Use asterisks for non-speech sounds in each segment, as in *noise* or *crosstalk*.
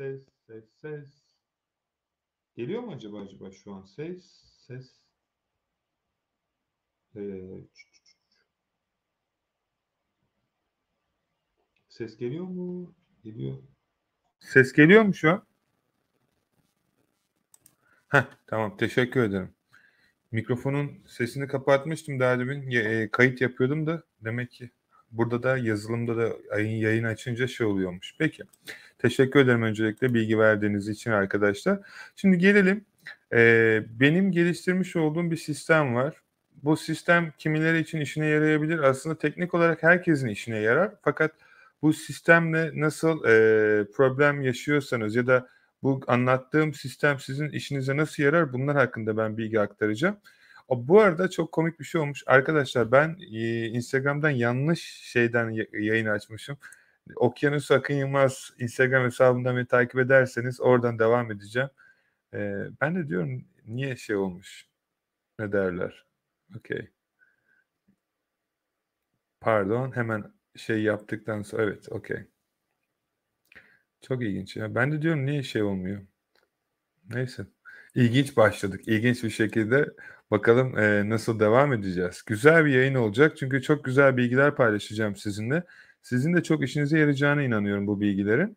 ses, ses, ses. Geliyor mu acaba acaba şu an ses, ses? Ee, ses geliyor mu? Geliyor. Ses geliyor mu şu an? Heh, tamam teşekkür ederim. Mikrofonun sesini kapatmıştım daha demin. E, kayıt yapıyordum da demek ki burada da yazılımda da ayın yayın açınca şey oluyormuş. Peki. Teşekkür ederim öncelikle bilgi verdiğiniz için arkadaşlar. Şimdi gelelim. E, benim geliştirmiş olduğum bir sistem var. Bu sistem kimileri için işine yarayabilir. Aslında teknik olarak herkesin işine yarar. Fakat bu sistemle nasıl e, problem yaşıyorsanız ya da bu anlattığım sistem sizin işinize nasıl yarar bunlar hakkında ben bilgi aktaracağım. Bu arada çok komik bir şey olmuş. Arkadaşlar ben e, Instagram'dan yanlış şeyden yayın açmışım. Okyanus Akın Yılmaz Instagram hesabından beni takip ederseniz oradan devam edeceğim. E, ben de diyorum niye şey olmuş? Ne derler? Okey. Pardon hemen şey yaptıktan sonra evet okey. Çok ilginç ya. Ben de diyorum niye şey olmuyor. Neyse. İlginç başladık. İlginç bir şekilde bakalım e, nasıl devam edeceğiz. Güzel bir yayın olacak çünkü çok güzel bilgiler paylaşacağım sizinle. Sizin de çok işinize yarayacağına inanıyorum bu bilgilerin.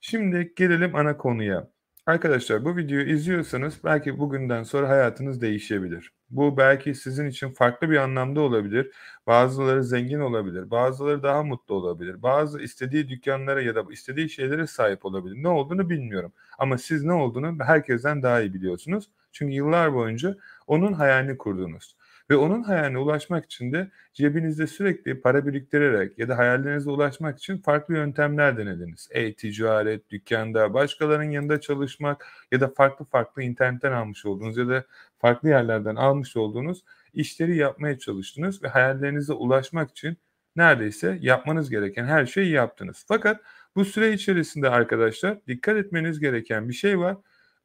Şimdi gelelim ana konuya. Arkadaşlar bu videoyu izliyorsanız belki bugünden sonra hayatınız değişebilir. Bu belki sizin için farklı bir anlamda olabilir. Bazıları zengin olabilir, bazıları daha mutlu olabilir. Bazı istediği dükkanlara ya da istediği şeylere sahip olabilir. Ne olduğunu bilmiyorum. Ama siz ne olduğunu herkesten daha iyi biliyorsunuz. Çünkü yıllar boyunca onun hayalini kurdunuz. Ve onun hayaline ulaşmak için de cebinizde sürekli para biriktirerek ya da hayallerinize ulaşmak için farklı yöntemler denediniz. E-ticaret, dükkanda, başkalarının yanında çalışmak ya da farklı farklı internetten almış olduğunuz ya da farklı yerlerden almış olduğunuz işleri yapmaya çalıştınız ve hayallerinize ulaşmak için neredeyse yapmanız gereken her şeyi yaptınız. Fakat bu süre içerisinde arkadaşlar dikkat etmeniz gereken bir şey var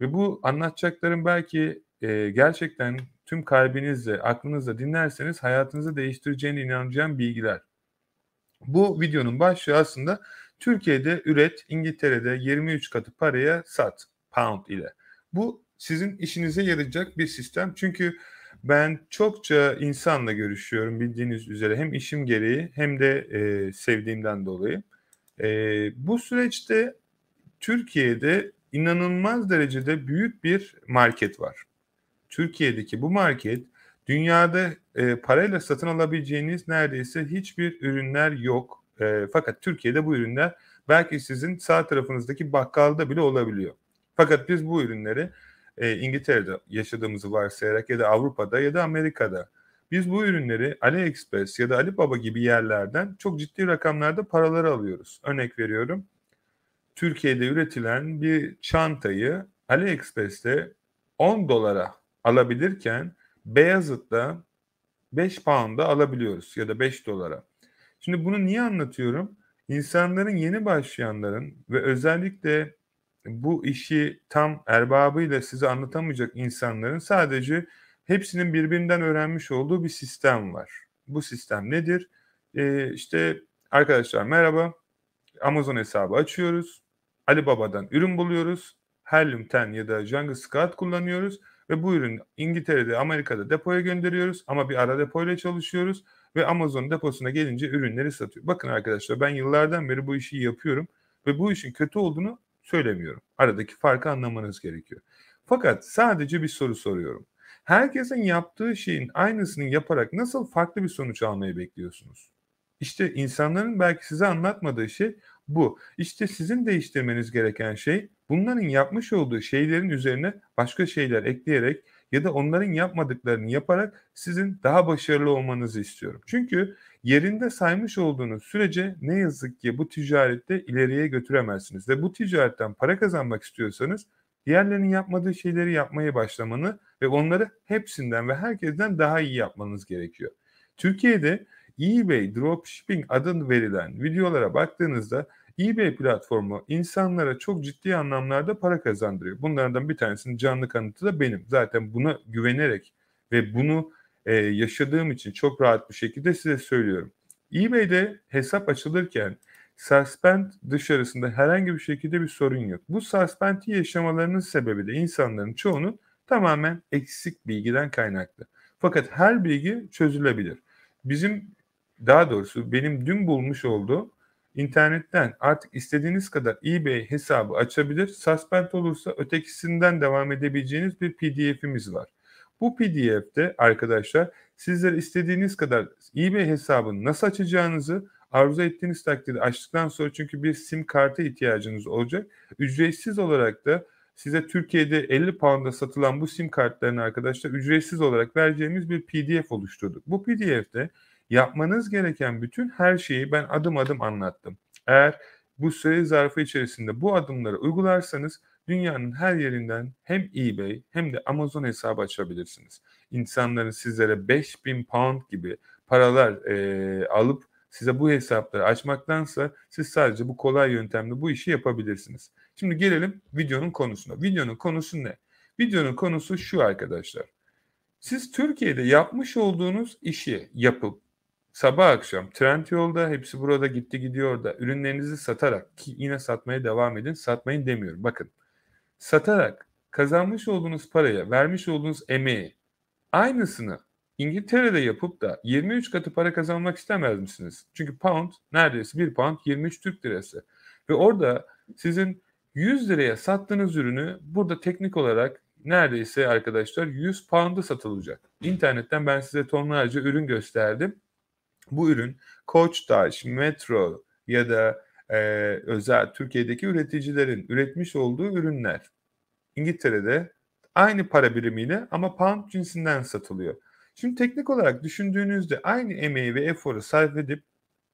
ve bu anlatacaklarım belki e, gerçekten tüm kalbinizle, aklınızla dinlerseniz hayatınızı değiştireceğine inanacağım bilgiler. Bu videonun başlığı aslında Türkiye'de üret, İngiltere'de 23 katı paraya sat pound ile. Bu sizin işinize yarayacak bir sistem. Çünkü ben çokça insanla görüşüyorum bildiğiniz üzere hem işim gereği hem de e, sevdiğimden dolayı. E, bu süreçte Türkiye'de inanılmaz derecede büyük bir market var. Türkiye'deki bu market dünyada e, parayla satın alabileceğiniz neredeyse hiçbir ürünler yok. E, fakat Türkiye'de bu ürünler belki sizin sağ tarafınızdaki bakkalda bile olabiliyor. Fakat biz bu ürünleri e, İngiltere'de yaşadığımızı varsayarak ya da Avrupa'da ya da Amerika'da biz bu ürünleri AliExpress ya da Alibaba gibi yerlerden çok ciddi rakamlarda paraları alıyoruz. Örnek veriyorum. Türkiye'de üretilen bir çantayı AliExpress'te 10 dolara alabilirken Beyazıt'ta 5 pound'a alabiliyoruz ya da 5 dolara. Şimdi bunu niye anlatıyorum? İnsanların yeni başlayanların ve özellikle bu işi tam erbabıyla size anlatamayacak insanların sadece hepsinin birbirinden öğrenmiş olduğu bir sistem var. Bu sistem nedir? Ee, işte arkadaşlar merhaba. Amazon hesabı açıyoruz. Alibaba'dan ürün buluyoruz. Helium 10 ya da Jungle Scout kullanıyoruz ve bu ürün İngiltere'de, Amerika'da depoya gönderiyoruz ama bir ara depoyla çalışıyoruz ve Amazon deposuna gelince ürünleri satıyor. Bakın arkadaşlar ben yıllardan beri bu işi yapıyorum ve bu işin kötü olduğunu söylemiyorum. Aradaki farkı anlamanız gerekiyor. Fakat sadece bir soru soruyorum. Herkesin yaptığı şeyin aynısını yaparak nasıl farklı bir sonuç almayı bekliyorsunuz? İşte insanların belki size anlatmadığı şey bu. İşte sizin değiştirmeniz gereken şey bunların yapmış olduğu şeylerin üzerine başka şeyler ekleyerek ya da onların yapmadıklarını yaparak sizin daha başarılı olmanızı istiyorum. Çünkü yerinde saymış olduğunuz sürece ne yazık ki bu ticarette ileriye götüremezsiniz ve bu ticaretten para kazanmak istiyorsanız diğerlerinin yapmadığı şeyleri yapmaya başlamanı ve onları hepsinden ve herkesten daha iyi yapmanız gerekiyor. Türkiye'de eBay Dropshipping adını verilen videolara baktığınızda eBay platformu insanlara çok ciddi anlamlarda para kazandırıyor. Bunlardan bir tanesinin canlı kanıtı da benim. Zaten buna güvenerek ve bunu e, yaşadığım için çok rahat bir şekilde size söylüyorum. eBay'de hesap açılırken suspend dışarısında herhangi bir şekilde bir sorun yok. Bu suspend'i yaşamalarının sebebi de insanların çoğunun tamamen eksik bilgiden kaynaklı. Fakat her bilgi çözülebilir. Bizim daha doğrusu benim dün bulmuş olduğum internetten artık istediğiniz kadar eBay hesabı açabilir. Suspend olursa ötekisinden devam edebileceğiniz bir PDF'imiz var. Bu PDF'de arkadaşlar sizlere istediğiniz kadar eBay hesabını nasıl açacağınızı arzu ettiğiniz takdirde açtıktan sonra çünkü bir sim kartı ihtiyacınız olacak. Ücretsiz olarak da size Türkiye'de 50 pound'a satılan bu sim kartlarını arkadaşlar ücretsiz olarak vereceğimiz bir PDF oluşturduk. Bu PDF'de yapmanız gereken bütün her şeyi ben adım adım anlattım. Eğer bu süre zarfı içerisinde bu adımları uygularsanız dünyanın her yerinden hem eBay hem de Amazon hesabı açabilirsiniz. İnsanların sizlere 5000 pound gibi paralar e, alıp size bu hesapları açmaktansa siz sadece bu kolay yöntemle bu işi yapabilirsiniz. Şimdi gelelim videonun konusuna. Videonun konusu ne? Videonun konusu şu arkadaşlar. Siz Türkiye'de yapmış olduğunuz işi yapıp sabah akşam trend yolda hepsi burada gitti gidiyor da ürünlerinizi satarak ki yine satmaya devam edin satmayın demiyorum. Bakın satarak kazanmış olduğunuz paraya vermiş olduğunuz emeği aynısını İngiltere'de yapıp da 23 katı para kazanmak istemez misiniz? Çünkü pound neredeyse 1 pound 23 Türk lirası. Ve orada sizin 100 liraya sattığınız ürünü burada teknik olarak neredeyse arkadaşlar 100 pound'a satılacak. İnternetten ben size tonlarca ürün gösterdim. Bu ürün Koçtaş, Metro ya da e, özel Türkiye'deki üreticilerin üretmiş olduğu ürünler. İngiltere'de aynı para birimiyle ama pound cinsinden satılıyor. Şimdi teknik olarak düşündüğünüzde aynı emeği ve eforu sarf edip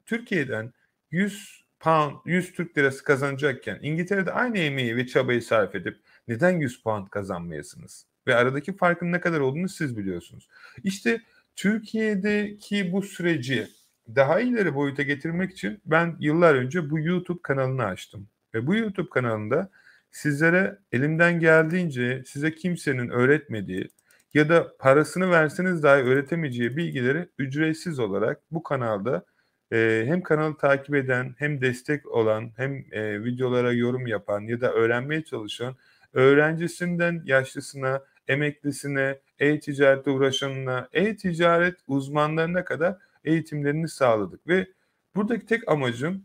Türkiye'den 100 pound, 100 Türk lirası kazanacakken İngiltere'de aynı emeği ve çabayı sarf edip neden 100 pound kazanmayasınız? Ve aradaki farkın ne kadar olduğunu siz biliyorsunuz. İşte Türkiye'deki bu süreci daha ileri boyuta getirmek için ben yıllar önce bu YouTube kanalını açtım. Ve bu YouTube kanalında sizlere elimden geldiğince size kimsenin öğretmediği ya da parasını verseniz dahi öğretemeyeceği bilgileri ücretsiz olarak bu kanalda e, hem kanalı takip eden hem destek olan hem e, videolara yorum yapan ya da öğrenmeye çalışan öğrencisinden yaşlısına, emeklisine, e-ticarette uğraşanına, e-ticaret uzmanlarına kadar eğitimlerini sağladık ve buradaki tek amacım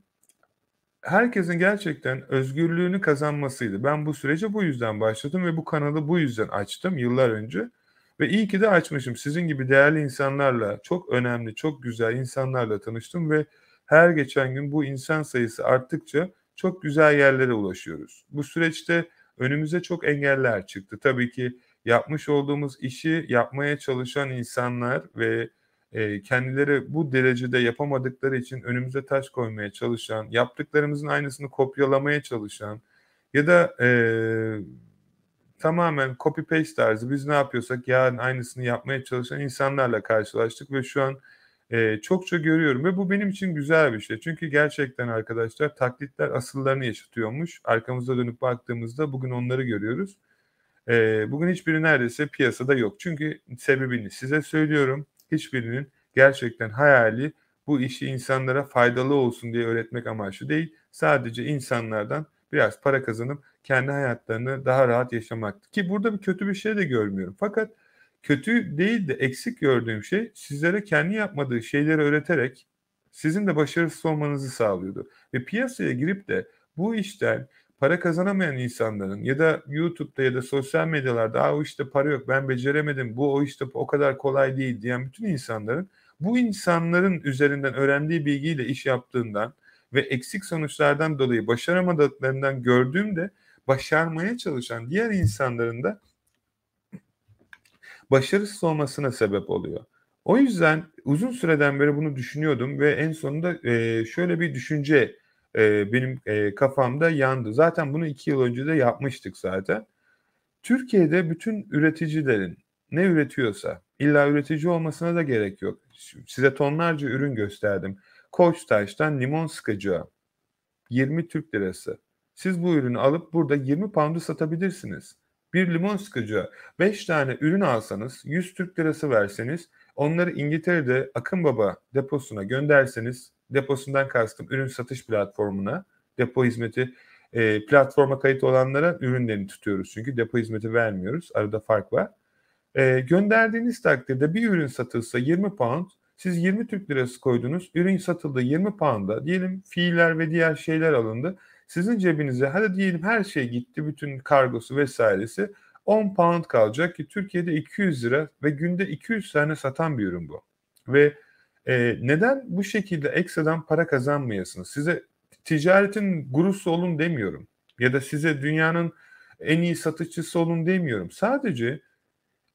herkesin gerçekten özgürlüğünü kazanmasıydı. Ben bu sürece bu yüzden başladım ve bu kanalı bu yüzden açtım yıllar önce. Ve iyi ki de açmışım. Sizin gibi değerli insanlarla, çok önemli, çok güzel insanlarla tanıştım ve her geçen gün bu insan sayısı arttıkça çok güzel yerlere ulaşıyoruz. Bu süreçte önümüze çok engeller çıktı. Tabii ki yapmış olduğumuz işi yapmaya çalışan insanlar ve e, kendileri bu derecede yapamadıkları için önümüze taş koymaya çalışan, yaptıklarımızın aynısını kopyalamaya çalışan ya da e, tamamen copy paste tarzı biz ne yapıyorsak yarın aynısını yapmaya çalışan insanlarla karşılaştık ve şu an e, çokça görüyorum ve bu benim için güzel bir şey. Çünkü gerçekten arkadaşlar taklitler asıllarını yaşatıyormuş. Arkamızda dönüp baktığımızda bugün onları görüyoruz. E, bugün hiçbiri neredeyse piyasada yok. Çünkü sebebini size söylüyorum. Hiçbirinin gerçekten hayali bu işi insanlara faydalı olsun diye öğretmek amaçlı değil. Sadece insanlardan biraz para kazanıp kendi hayatlarını daha rahat yaşamaktı. Ki burada bir kötü bir şey de görmüyorum. Fakat kötü değil de eksik gördüğüm şey sizlere kendi yapmadığı şeyleri öğreterek sizin de başarısız olmanızı sağlıyordu. Ve piyasaya girip de bu işten para kazanamayan insanların ya da YouTube'da ya da sosyal medyalarda o işte para yok ben beceremedim bu o işte o kadar kolay değil diyen bütün insanların bu insanların üzerinden öğrendiği bilgiyle iş yaptığından ve eksik sonuçlardan dolayı başaramadıklarından gördüğümde başarmaya çalışan diğer insanların da başarısız olmasına sebep oluyor. O yüzden uzun süreden beri bunu düşünüyordum ve en sonunda şöyle bir düşünce e, benim e, kafamda yandı. Zaten bunu iki yıl önce de yapmıştık zaten. Türkiye'de bütün üreticilerin ne üretiyorsa illa üretici olmasına da gerek yok. Size tonlarca ürün gösterdim. Koçtaş'tan limon sıkacağı 20 Türk lirası. Siz bu ürünü alıp burada 20 pound'u satabilirsiniz. Bir limon sıkıcı 5 tane ürün alsanız 100 Türk lirası verseniz onları İngiltere'de Akın Baba deposuna gönderseniz deposundan kastım ürün satış platformuna, depo hizmeti e, platforma kayıt olanlara ürünlerini tutuyoruz çünkü depo hizmeti vermiyoruz. Arada fark var. E, gönderdiğiniz takdirde bir ürün satılsa 20 pound, siz 20 Türk lirası koydunuz, ürün satıldı 20 pound'a, diyelim fiiller ve diğer şeyler alındı. Sizin cebinize hadi diyelim her şey gitti, bütün kargosu vesairesi 10 pound kalacak ki Türkiye'de 200 lira ve günde 200 tane satan bir ürün bu. Ve e, neden bu şekilde ekstradan para kazanmayasınız? Size ticaretin gurusu olun demiyorum. Ya da size dünyanın en iyi satışçısı olun demiyorum. Sadece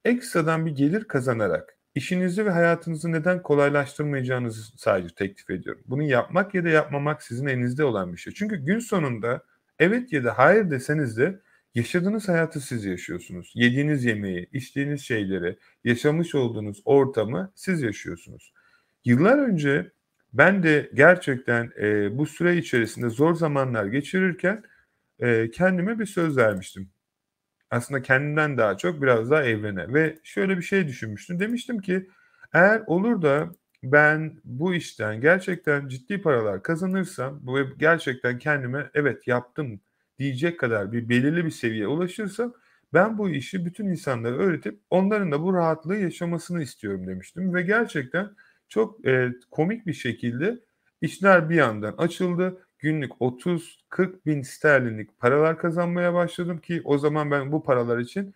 ekstradan bir gelir kazanarak işinizi ve hayatınızı neden kolaylaştırmayacağınızı sadece teklif ediyorum. Bunu yapmak ya da yapmamak sizin elinizde olan bir şey. Çünkü gün sonunda evet ya da hayır deseniz de yaşadığınız hayatı siz yaşıyorsunuz. Yediğiniz yemeği, içtiğiniz şeyleri, yaşamış olduğunuz ortamı siz yaşıyorsunuz. Yıllar önce ben de gerçekten e, bu süre içerisinde zor zamanlar geçirirken e, kendime bir söz vermiştim. Aslında kendimden daha çok biraz daha evrene ve şöyle bir şey düşünmüştüm. Demiştim ki eğer olur da ben bu işten gerçekten ciddi paralar kazanırsam bu gerçekten kendime evet yaptım diyecek kadar bir belirli bir seviyeye ulaşırsam ben bu işi bütün insanlara öğretip onların da bu rahatlığı yaşamasını istiyorum demiştim ve gerçekten çok e, komik bir şekilde işler bir yandan açıldı. Günlük 30-40 bin sterlinlik paralar kazanmaya başladım ki o zaman ben bu paralar için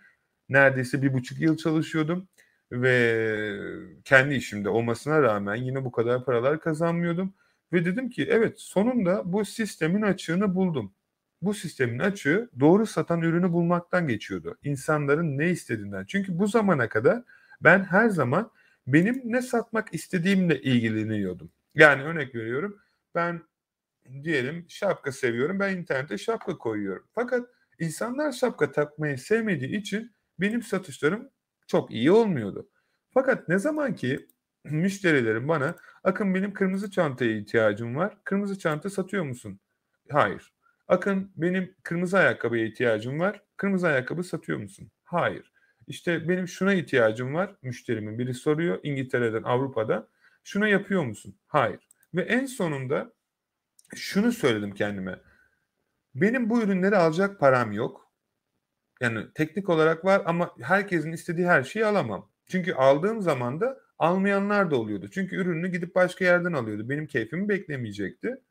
neredeyse bir buçuk yıl çalışıyordum ve kendi işimde olmasına rağmen yine bu kadar paralar kazanmıyordum. Ve dedim ki evet sonunda bu sistemin açığını buldum. Bu sistemin açığı doğru satan ürünü bulmaktan geçiyordu. İnsanların ne istediğinden. Çünkü bu zamana kadar ben her zaman benim ne satmak istediğimle ilgileniyordum. Yani örnek veriyorum ben diyelim şapka seviyorum ben internete şapka koyuyorum. Fakat insanlar şapka takmayı sevmediği için benim satışlarım çok iyi olmuyordu. Fakat ne zaman ki müşterilerim bana Akın benim kırmızı çantaya ihtiyacım var. Kırmızı çanta satıyor musun? Hayır. Akın benim kırmızı ayakkabıya ihtiyacım var. Kırmızı ayakkabı satıyor musun? Hayır. İşte benim şuna ihtiyacım var. Müşterimin biri soruyor İngiltere'den Avrupa'da. Şuna yapıyor musun? Hayır. Ve en sonunda şunu söyledim kendime. Benim bu ürünleri alacak param yok. Yani teknik olarak var ama herkesin istediği her şeyi alamam. Çünkü aldığım zaman da almayanlar da oluyordu. Çünkü ürünü gidip başka yerden alıyordu. Benim keyfimi beklemeyecekti.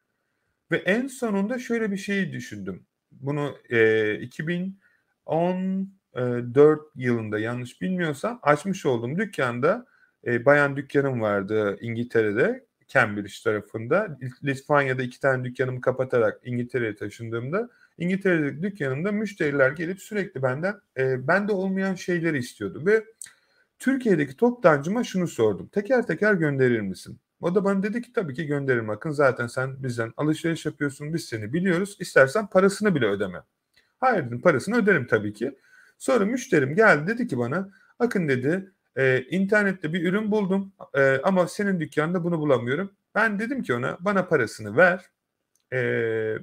Ve en sonunda şöyle bir şeyi düşündüm. Bunu e, 2010 4 yılında yanlış bilmiyorsam açmış olduğum dükkanda e, bayan dükkanım vardı İngiltere'de Cambridge tarafında. Litvanya'da iki tane dükkanımı kapatarak İngiltere'ye taşındığımda İngiltere'deki dükkanımda müşteriler gelip sürekli benden e, bende olmayan şeyleri istiyordu ve Türkiye'deki toptancıma şunu sordum. Teker teker gönderir misin? O da bana dedi ki tabii ki gönderirim Akın. Zaten sen bizden alışveriş yapıyorsun. Biz seni biliyoruz. İstersen parasını bile ödeme. Hayır dedim parasını öderim tabii ki. Sonra müşterim geldi dedi ki bana Akın dedi e, internette bir ürün buldum e, ama senin dükkanda bunu bulamıyorum. Ben dedim ki ona bana parasını ver. E,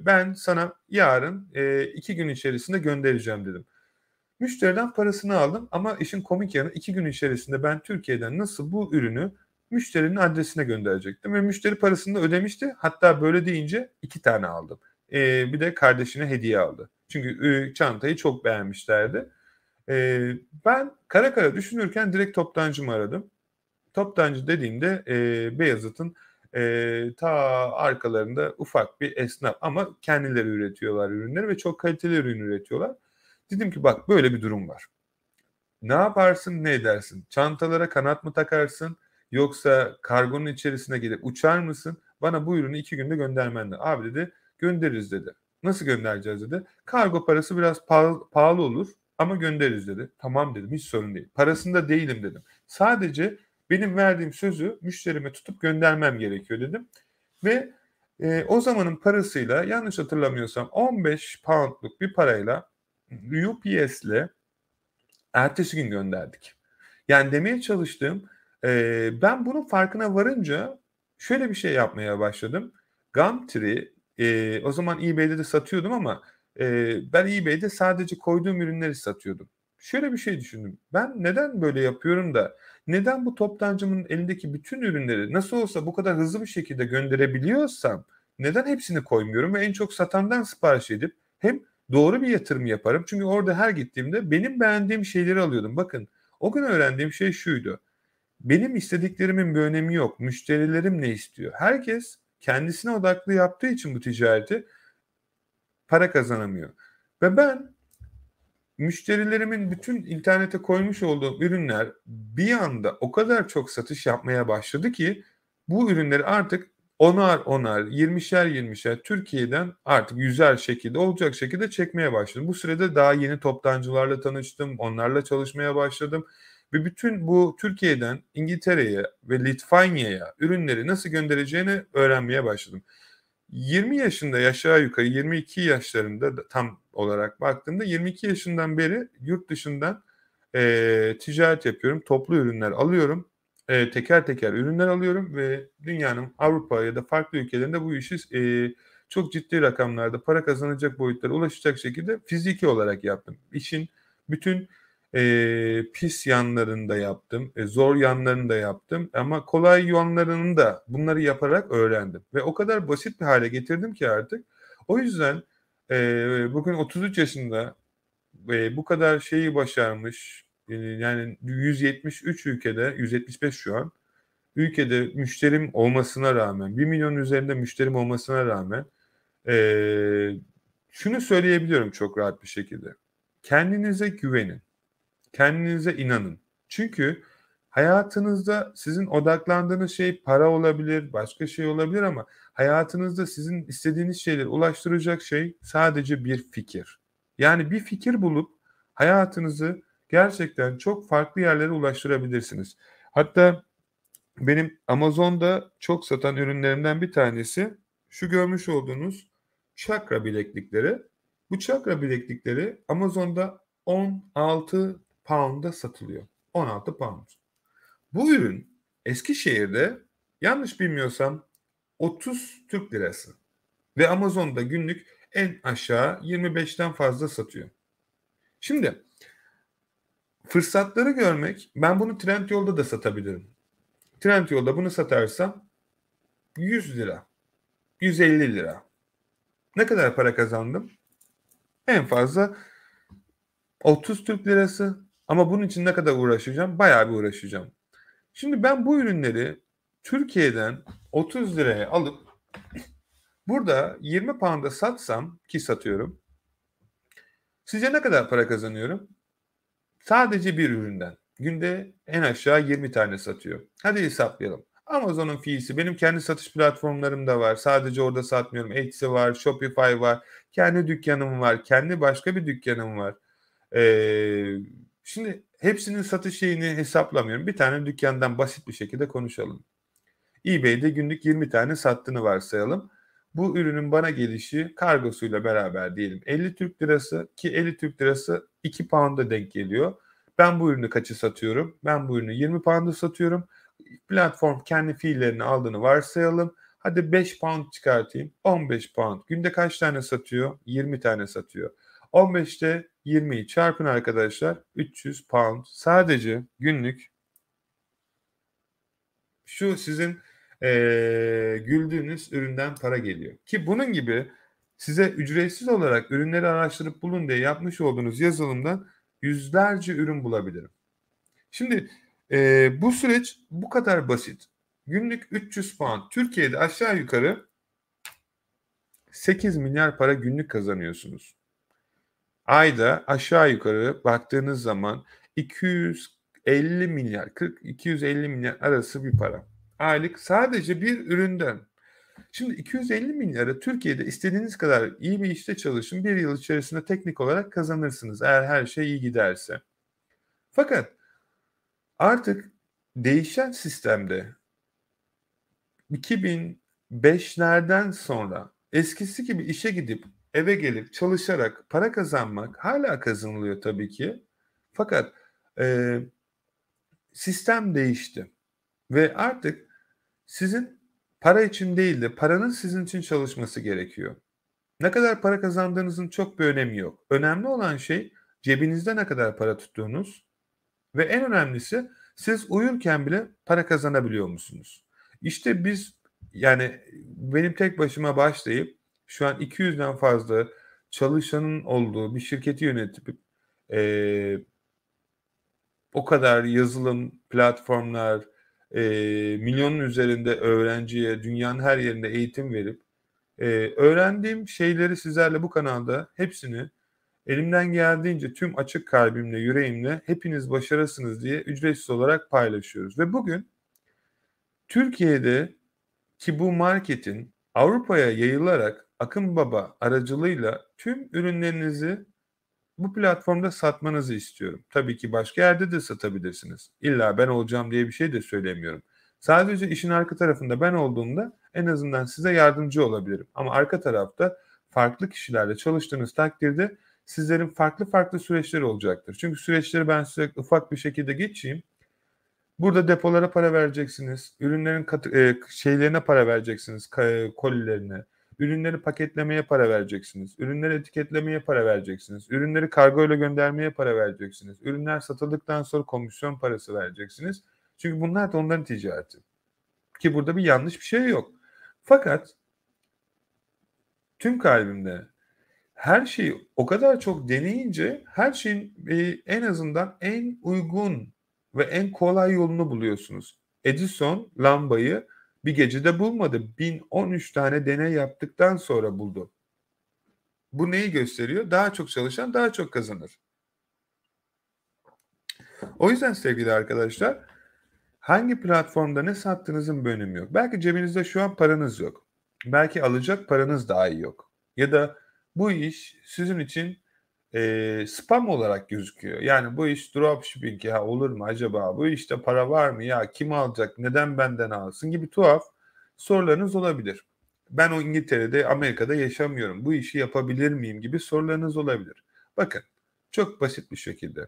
ben sana yarın e, iki gün içerisinde göndereceğim dedim. Müşteriden parasını aldım ama işin komik yanı iki gün içerisinde ben Türkiye'den nasıl bu ürünü müşterinin adresine gönderecektim. Ve müşteri parasını da ödemişti. Hatta böyle deyince iki tane aldım. E, bir de kardeşine hediye aldı. Çünkü e, çantayı çok beğenmişlerdi. E, ben kara kara düşünürken direkt toptancımı aradım. Toptancı dediğimde e, Beyazıt'ın e, ta arkalarında ufak bir esnaf ama kendileri üretiyorlar ürünleri ve çok kaliteli ürün üretiyorlar. Dedim ki bak böyle bir durum var. Ne yaparsın ne edersin? Çantalara kanat mı takarsın yoksa kargonun içerisine gelip uçar mısın? Bana bu ürünü iki günde göndermen lazım. Abi dedi göndeririz dedi. Nasıl göndereceğiz dedi. Kargo parası biraz pahalı, olur ama göndeririz dedi. Tamam dedim hiç sorun değil. Parasında değilim dedim. Sadece benim verdiğim sözü müşterime tutup göndermem gerekiyor dedim. Ve e, o zamanın parasıyla yanlış hatırlamıyorsam 15 poundluk bir parayla UPS'le ertesi gün gönderdik. Yani demeye çalıştığım e, ben bunun farkına varınca şöyle bir şey yapmaya başladım. Gumtree e, o zaman eBay'de de satıyordum ama ben eBay'de sadece koyduğum ürünleri satıyordum. şöyle bir şey düşündüm. Ben neden böyle yapıyorum da neden bu toptancımın elindeki bütün ürünleri nasıl olsa bu kadar hızlı bir şekilde gönderebiliyorsam neden hepsini koymuyorum ve en çok satandan sipariş edip hem doğru bir yatırım yaparım. Çünkü orada her gittiğimde benim beğendiğim şeyleri alıyordum. Bakın o gün öğrendiğim şey şuydu. Benim istediklerimin bir önemi yok. Müşterilerim ne istiyor? Herkes kendisine odaklı yaptığı için bu ticareti para kazanamıyor. Ve ben müşterilerimin bütün internete koymuş olduğum ürünler bir anda o kadar çok satış yapmaya başladı ki bu ürünleri artık onar onar, yirmişer yirmişer Türkiye'den artık yüzer şekilde olacak şekilde çekmeye başladım. Bu sürede daha yeni toptancılarla tanıştım, onlarla çalışmaya başladım. Ve bütün bu Türkiye'den İngiltere'ye ve Litvanya'ya ürünleri nasıl göndereceğini öğrenmeye başladım. 20 yaşında aşağı yukarı 22 yaşlarında tam olarak baktığımda 22 yaşından beri yurt dışından e, ticaret yapıyorum. Toplu ürünler alıyorum. E, teker teker ürünler alıyorum ve dünyanın Avrupa ya da farklı ülkelerinde bu işi e, çok ciddi rakamlarda para kazanacak boyutlara ulaşacak şekilde fiziki olarak yaptım. İşin bütün e, pis yanlarını da yaptım, e, zor yanlarını da yaptım ama kolay yanlarını da bunları yaparak öğrendim. Ve o kadar basit bir hale getirdim ki artık. O yüzden e, bugün 33 yaşında e, bu kadar şeyi başarmış, e, yani 173 ülkede, 175 şu an, ülkede müşterim olmasına rağmen, 1 milyon üzerinde müşterim olmasına rağmen e, şunu söyleyebiliyorum çok rahat bir şekilde. Kendinize güvenin Kendinize inanın. Çünkü hayatınızda sizin odaklandığınız şey para olabilir, başka şey olabilir ama hayatınızda sizin istediğiniz şeyleri ulaştıracak şey sadece bir fikir. Yani bir fikir bulup hayatınızı gerçekten çok farklı yerlere ulaştırabilirsiniz. Hatta benim Amazon'da çok satan ürünlerimden bir tanesi şu görmüş olduğunuz çakra bileklikleri. Bu çakra bileklikleri Amazon'da 16 pound'a satılıyor. 16 pound. Bu ürün Eskişehir'de yanlış bilmiyorsam 30 Türk lirası. Ve Amazon'da günlük en aşağı 25'ten fazla satıyor. Şimdi fırsatları görmek ben bunu Trendyol'da da satabilirim. Trendyol'da bunu satarsam 100 lira, 150 lira. Ne kadar para kazandım? En fazla 30 Türk lirası, ama bunun için ne kadar uğraşacağım? Bayağı bir uğraşacağım. Şimdi ben bu ürünleri Türkiye'den 30 liraya alıp burada 20 pound'a satsam ki satıyorum. Sizce ne kadar para kazanıyorum? Sadece bir üründen. Günde en aşağı 20 tane satıyor. Hadi hesaplayalım. Amazon'un fiisi benim kendi satış platformlarım da var. Sadece orada satmıyorum. Etsy var, Shopify var. Kendi dükkanım var. Kendi başka bir dükkanım var. Ee, Şimdi hepsinin satış şeyini hesaplamıyorum. Bir tane dükkandan basit bir şekilde konuşalım. eBay'de günlük 20 tane sattığını varsayalım. Bu ürünün bana gelişi kargosuyla beraber diyelim 50 Türk lirası ki 50 Türk lirası 2 pound'a denk geliyor. Ben bu ürünü kaçı satıyorum? Ben bu ürünü 20 pound'a satıyorum. Platform kendi fiillerini aldığını varsayalım. Hadi 5 pound çıkartayım. 15 pound. Günde kaç tane satıyor? 20 tane satıyor. 15'te 20'yi çarpın arkadaşlar 300 pound sadece günlük şu sizin ee, güldüğünüz üründen para geliyor. Ki bunun gibi size ücretsiz olarak ürünleri araştırıp bulun diye yapmış olduğunuz yazılımdan yüzlerce ürün bulabilirim. Şimdi e, bu süreç bu kadar basit. Günlük 300 pound. Türkiye'de aşağı yukarı 8 milyar para günlük kazanıyorsunuz ayda aşağı yukarı baktığınız zaman 250 milyar 40 250 milyar arası bir para. Aylık sadece bir üründen. Şimdi 250 milyarı Türkiye'de istediğiniz kadar iyi bir işte çalışın. Bir yıl içerisinde teknik olarak kazanırsınız eğer her şey iyi giderse. Fakat artık değişen sistemde 2005'lerden sonra eskisi gibi işe gidip eve gelip çalışarak para kazanmak hala kazanılıyor tabii ki. Fakat e, sistem değişti ve artık sizin para için değil de paranın sizin için çalışması gerekiyor. Ne kadar para kazandığınızın çok bir önemi yok. Önemli olan şey cebinizde ne kadar para tuttuğunuz ve en önemlisi siz uyurken bile para kazanabiliyor musunuz? İşte biz yani benim tek başıma başlayıp şu an 200'den fazla çalışanın olduğu bir şirketi yönetip e, o kadar yazılım, platformlar, e, milyonun üzerinde öğrenciye dünyanın her yerinde eğitim verip e, öğrendiğim şeyleri sizlerle bu kanalda hepsini elimden geldiğince tüm açık kalbimle, yüreğimle hepiniz başarısınız diye ücretsiz olarak paylaşıyoruz. Ve bugün Türkiye'de ki bu marketin Avrupa'ya yayılarak Akın Baba aracılığıyla tüm ürünlerinizi bu platformda satmanızı istiyorum. Tabii ki başka yerde de satabilirsiniz. İlla ben olacağım diye bir şey de söylemiyorum. Sadece işin arka tarafında ben olduğumda en azından size yardımcı olabilirim. Ama arka tarafta farklı kişilerle çalıştığınız takdirde sizlerin farklı farklı süreçleri olacaktır. Çünkü süreçleri ben size ufak bir şekilde geçeyim. Burada depolara para vereceksiniz. Ürünlerin katı, e, şeylerine para vereceksiniz. Kolilerine. Ürünleri paketlemeye para vereceksiniz. Ürünleri etiketlemeye para vereceksiniz. Ürünleri kargo ile göndermeye para vereceksiniz. Ürünler satıldıktan sonra komisyon parası vereceksiniz. Çünkü bunlar da onların ticareti. Ki burada bir yanlış bir şey yok. Fakat tüm kalbimde her şeyi o kadar çok deneyince her şeyin e, en azından en uygun ve en kolay yolunu buluyorsunuz. Edison lambayı bir gecede bulmadı. 1013 tane deney yaptıktan sonra buldu. Bu neyi gösteriyor? Daha çok çalışan daha çok kazanır. O yüzden sevgili arkadaşlar hangi platformda ne sattığınızın bir önemi yok. Belki cebinizde şu an paranız yok. Belki alacak paranız dahi yok. Ya da bu iş sizin için e, spam olarak gözüküyor. Yani bu iş dropshipping ya olur mu acaba? Bu işte para var mı ya? Kim alacak? Neden benden alsın gibi tuhaf sorularınız olabilir. Ben o İngiltere'de, Amerika'da yaşamıyorum. Bu işi yapabilir miyim gibi sorularınız olabilir. Bakın çok basit bir şekilde.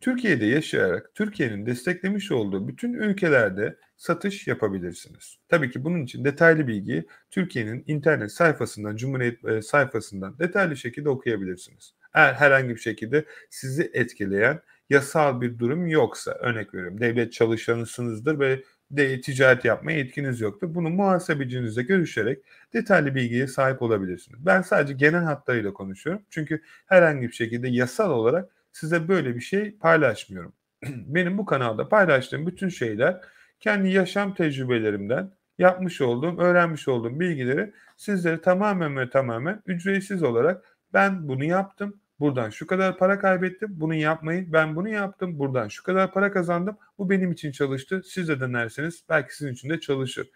Türkiye'de yaşayarak Türkiye'nin desteklemiş olduğu bütün ülkelerde satış yapabilirsiniz. Tabii ki bunun için detaylı bilgiyi Türkiye'nin internet sayfasından, Cumhuriyet sayfasından detaylı şekilde okuyabilirsiniz. Eğer herhangi bir şekilde sizi etkileyen yasal bir durum yoksa örnek veriyorum devlet çalışanısınızdır ve de ticaret yapmaya yetkiniz yoktur. Bunu muhasebecinizle görüşerek detaylı bilgiye sahip olabilirsiniz. Ben sadece genel hatlarıyla konuşuyorum. Çünkü herhangi bir şekilde yasal olarak size böyle bir şey paylaşmıyorum. *clears throat* Benim bu kanalda paylaştığım bütün şeyler kendi yaşam tecrübelerimden yapmış olduğum, öğrenmiş olduğum bilgileri sizlere tamamen ve tamamen ücretsiz olarak ben bunu yaptım. Buradan şu kadar para kaybettim. Bunu yapmayın. Ben bunu yaptım. Buradan şu kadar para kazandım. Bu benim için çalıştı. Siz de denerseniz belki sizin için de çalışır.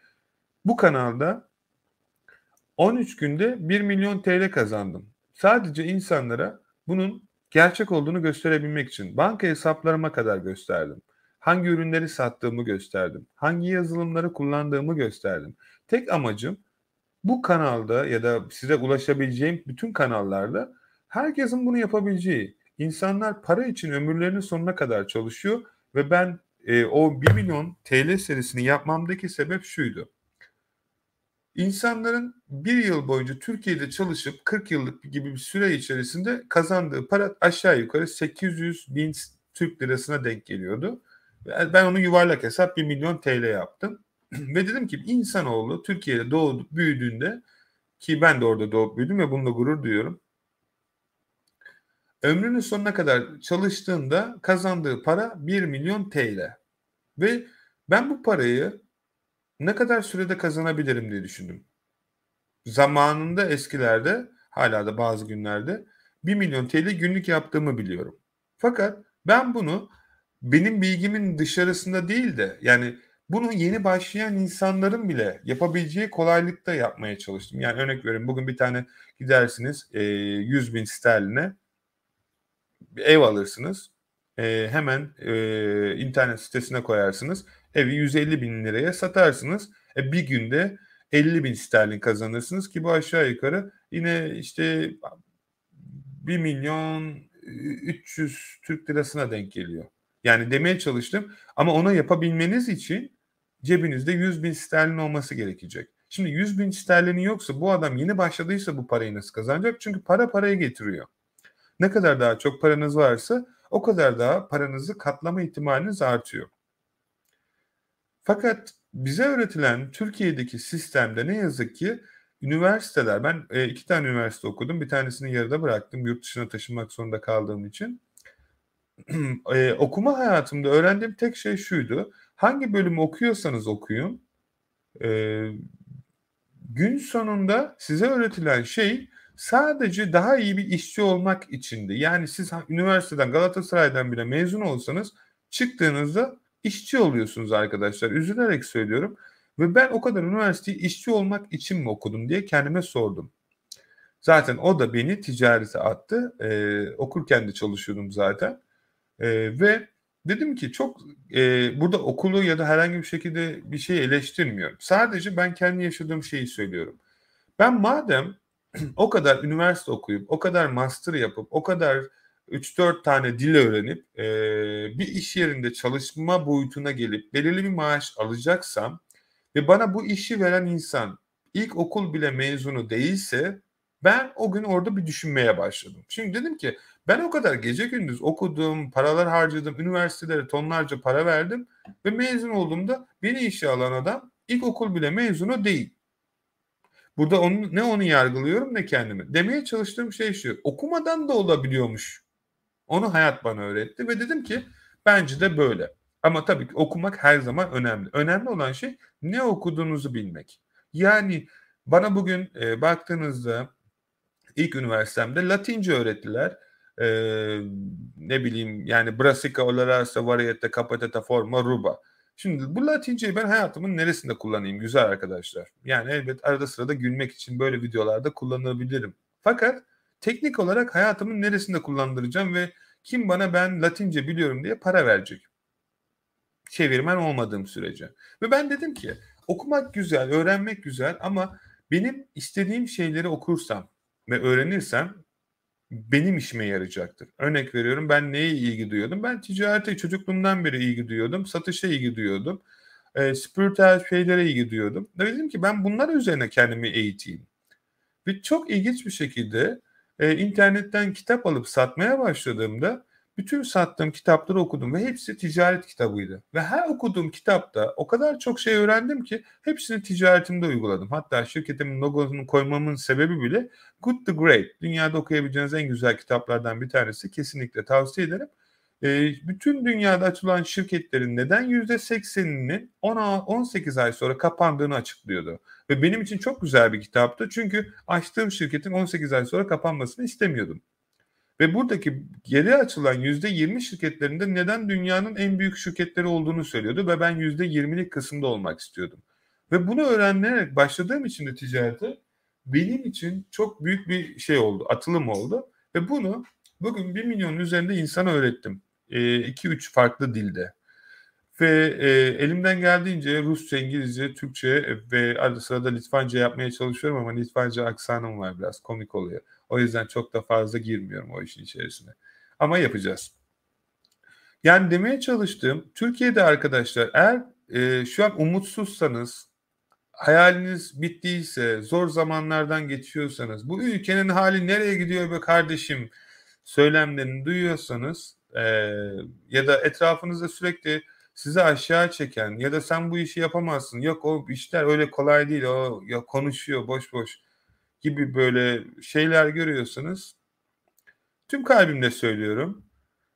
Bu kanalda 13 günde 1 milyon TL kazandım. Sadece insanlara bunun gerçek olduğunu gösterebilmek için banka hesaplarıma kadar gösterdim. Hangi ürünleri sattığımı gösterdim. Hangi yazılımları kullandığımı gösterdim. Tek amacım bu kanalda ya da size ulaşabileceğim bütün kanallarda herkesin bunu yapabileceği. İnsanlar para için ömürlerinin sonuna kadar çalışıyor ve ben e, o 1 milyon TL serisini yapmamdaki sebep şuydu. İnsanların bir yıl boyunca Türkiye'de çalışıp 40 yıllık gibi bir süre içerisinde kazandığı para aşağı yukarı 800 bin Türk lirasına denk geliyordu. Ben onu yuvarlak hesap 1 milyon TL yaptım. Ve dedim ki insanoğlu Türkiye'de doğup büyüdüğünde ki ben de orada doğup büyüdüm ve bununla gurur duyuyorum. Ömrünün sonuna kadar çalıştığında kazandığı para 1 milyon TL. Ve ben bu parayı ne kadar sürede kazanabilirim diye düşündüm. Zamanında eskilerde hala da bazı günlerde 1 milyon TL günlük yaptığımı biliyorum. Fakat ben bunu benim bilgimin dışarısında değil de yani bunu yeni başlayan insanların bile yapabileceği kolaylıkta yapmaya çalıştım. Yani örnek veriyorum bugün bir tane gidersiniz e, 100 bin sterline bir ev alırsınız. E, hemen e, internet sitesine koyarsınız. Evi 150 bin liraya satarsınız. E, bir günde 50 bin sterlin kazanırsınız ki bu aşağı yukarı yine işte 1 milyon 300 Türk lirasına denk geliyor. Yani demeye çalıştım ama onu yapabilmeniz için cebinizde 100 bin sterlin olması gerekecek. Şimdi 100 bin sterlini yoksa bu adam yeni başladıysa bu parayı nasıl kazanacak? Çünkü para parayı getiriyor. Ne kadar daha çok paranız varsa o kadar daha paranızı katlama ihtimaliniz artıyor. Fakat bize öğretilen Türkiye'deki sistemde ne yazık ki üniversiteler, ben e, iki tane üniversite okudum. Bir tanesini yarıda bıraktım yurt dışına taşınmak zorunda kaldığım için. *clears throat* e, okuma hayatımda öğrendiğim tek şey şuydu. Hangi bölümü okuyorsanız okuyun. E, gün sonunda size öğretilen şey sadece daha iyi bir işçi olmak içindi. Yani siz üniversiteden Galatasaray'dan bile mezun olsanız çıktığınızda işçi oluyorsunuz arkadaşlar. Üzülerek söylüyorum. Ve ben o kadar üniversiteyi işçi olmak için mi okudum diye kendime sordum. Zaten o da beni ticarete attı. Ee, okurken de çalışıyordum zaten. Ee, ve dedim ki çok e, burada okulu ya da herhangi bir şekilde bir şey eleştirmiyorum. Sadece ben kendi yaşadığım şeyi söylüyorum. Ben madem *clears throat* o kadar üniversite okuyup, o kadar master yapıp, o kadar 3-4 tane dil öğrenip e, bir iş yerinde çalışma boyutuna gelip belirli bir maaş alacaksam ve bana bu işi veren insan ilk okul bile mezunu değilse ben o gün orada bir düşünmeye başladım. Şimdi dedim ki ben o kadar gece gündüz okudum, paralar harcadım, üniversitelere tonlarca para verdim ve mezun olduğumda beni işe alan adam ilk okul bile mezunu değil. Burada onu, ne onu yargılıyorum ne kendimi. Demeye çalıştığım şey şu. Okumadan da olabiliyormuş. Onu hayat bana öğretti ve dedim ki bence de böyle. Ama tabii ki okumak her zaman önemli. Önemli olan şey ne okuduğunuzu bilmek. Yani bana bugün e, baktığınızda ilk üniversitemde Latince öğrettiler. E, ne bileyim yani Brassica, Olarasa, Variete, Capateta, Forma, Ruba. Şimdi bu Latinceyi ben hayatımın neresinde kullanayım güzel arkadaşlar? Yani elbet arada sırada gülmek için böyle videolarda kullanabilirim. Fakat teknik olarak hayatımın neresinde kullandıracağım ve kim bana ben Latince biliyorum diye para verecek? Çevirmen olmadığım sürece. Ve ben dedim ki okumak güzel, öğrenmek güzel ama benim istediğim şeyleri okursam ve öğrenirsem benim işime yarayacaktır. Örnek veriyorum ben neye ilgi duyuyordum? Ben ticarete çocukluğumdan beri ilgi duyuyordum. Satışa ilgi duyuyordum. E, spiritüel şeylere ilgi duyuyordum. Dedim ki ben bunlar üzerine kendimi eğiteyim. Ve çok ilginç bir şekilde e, internetten kitap alıp satmaya başladığımda bütün sattığım kitapları okudum ve hepsi ticaret kitabıydı. Ve her okuduğum kitapta o kadar çok şey öğrendim ki hepsini ticaretimde uyguladım. Hatta şirketimin logosunu koymamın sebebi bile Good to Great. Dünyada okuyabileceğiniz en güzel kitaplardan bir tanesi. Kesinlikle tavsiye ederim. Ee, bütün dünyada açılan şirketlerin neden %80'inin 18 ay sonra kapandığını açıklıyordu. Ve benim için çok güzel bir kitaptı. Çünkü açtığım şirketin 18 ay sonra kapanmasını istemiyordum. Ve buradaki geri açılan %20 şirketlerinde neden dünyanın en büyük şirketleri olduğunu söylüyordu ve ben %20'lik kısımda olmak istiyordum. Ve bunu öğrenerek başladığım için de ticarete benim için çok büyük bir şey oldu, atılım oldu. Ve bunu bugün 1 milyonun üzerinde insana öğrettim. 2-3 e, farklı dilde. Ve e, elimden geldiğince Rusça, İngilizce, Türkçe ve arada sırada Litvanca yapmaya çalışıyorum ama Litvanca aksanım var biraz komik oluyor. O yüzden çok da fazla girmiyorum o işin içerisine. Ama yapacağız. Yani demeye çalıştığım Türkiye'de arkadaşlar eğer e, şu an umutsuzsanız, hayaliniz bittiyse, zor zamanlardan geçiyorsanız, bu ülkenin hali nereye gidiyor be kardeşim söylemlerini duyuyorsanız e, ya da etrafınızda sürekli sizi aşağı çeken ya da sen bu işi yapamazsın. Yok o işler öyle kolay değil. O ya konuşuyor boş boş gibi böyle şeyler görüyorsanız tüm kalbimle söylüyorum.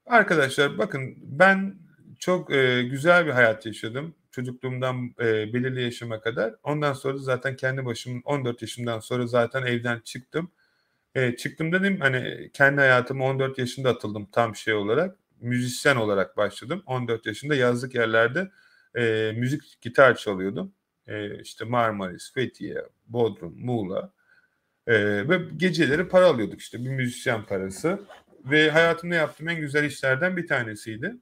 Arkadaşlar bakın ben çok e, güzel bir hayat yaşadım. Çocukluğumdan e, belirli yaşıma kadar. Ondan sonra zaten kendi başım 14 yaşımdan sonra zaten evden çıktım. E, çıktım dedim hani kendi hayatıma 14 yaşında atıldım tam şey olarak müzisyen olarak başladım. 14 yaşında yazlık yerlerde e, müzik gitar çalıyordum. E, işte Marmaris, Fethiye, Bodrum, Muğla. E, ve geceleri para alıyorduk işte bir müzisyen parası. Ve hayatımda yaptığım en güzel işlerden bir tanesiydi.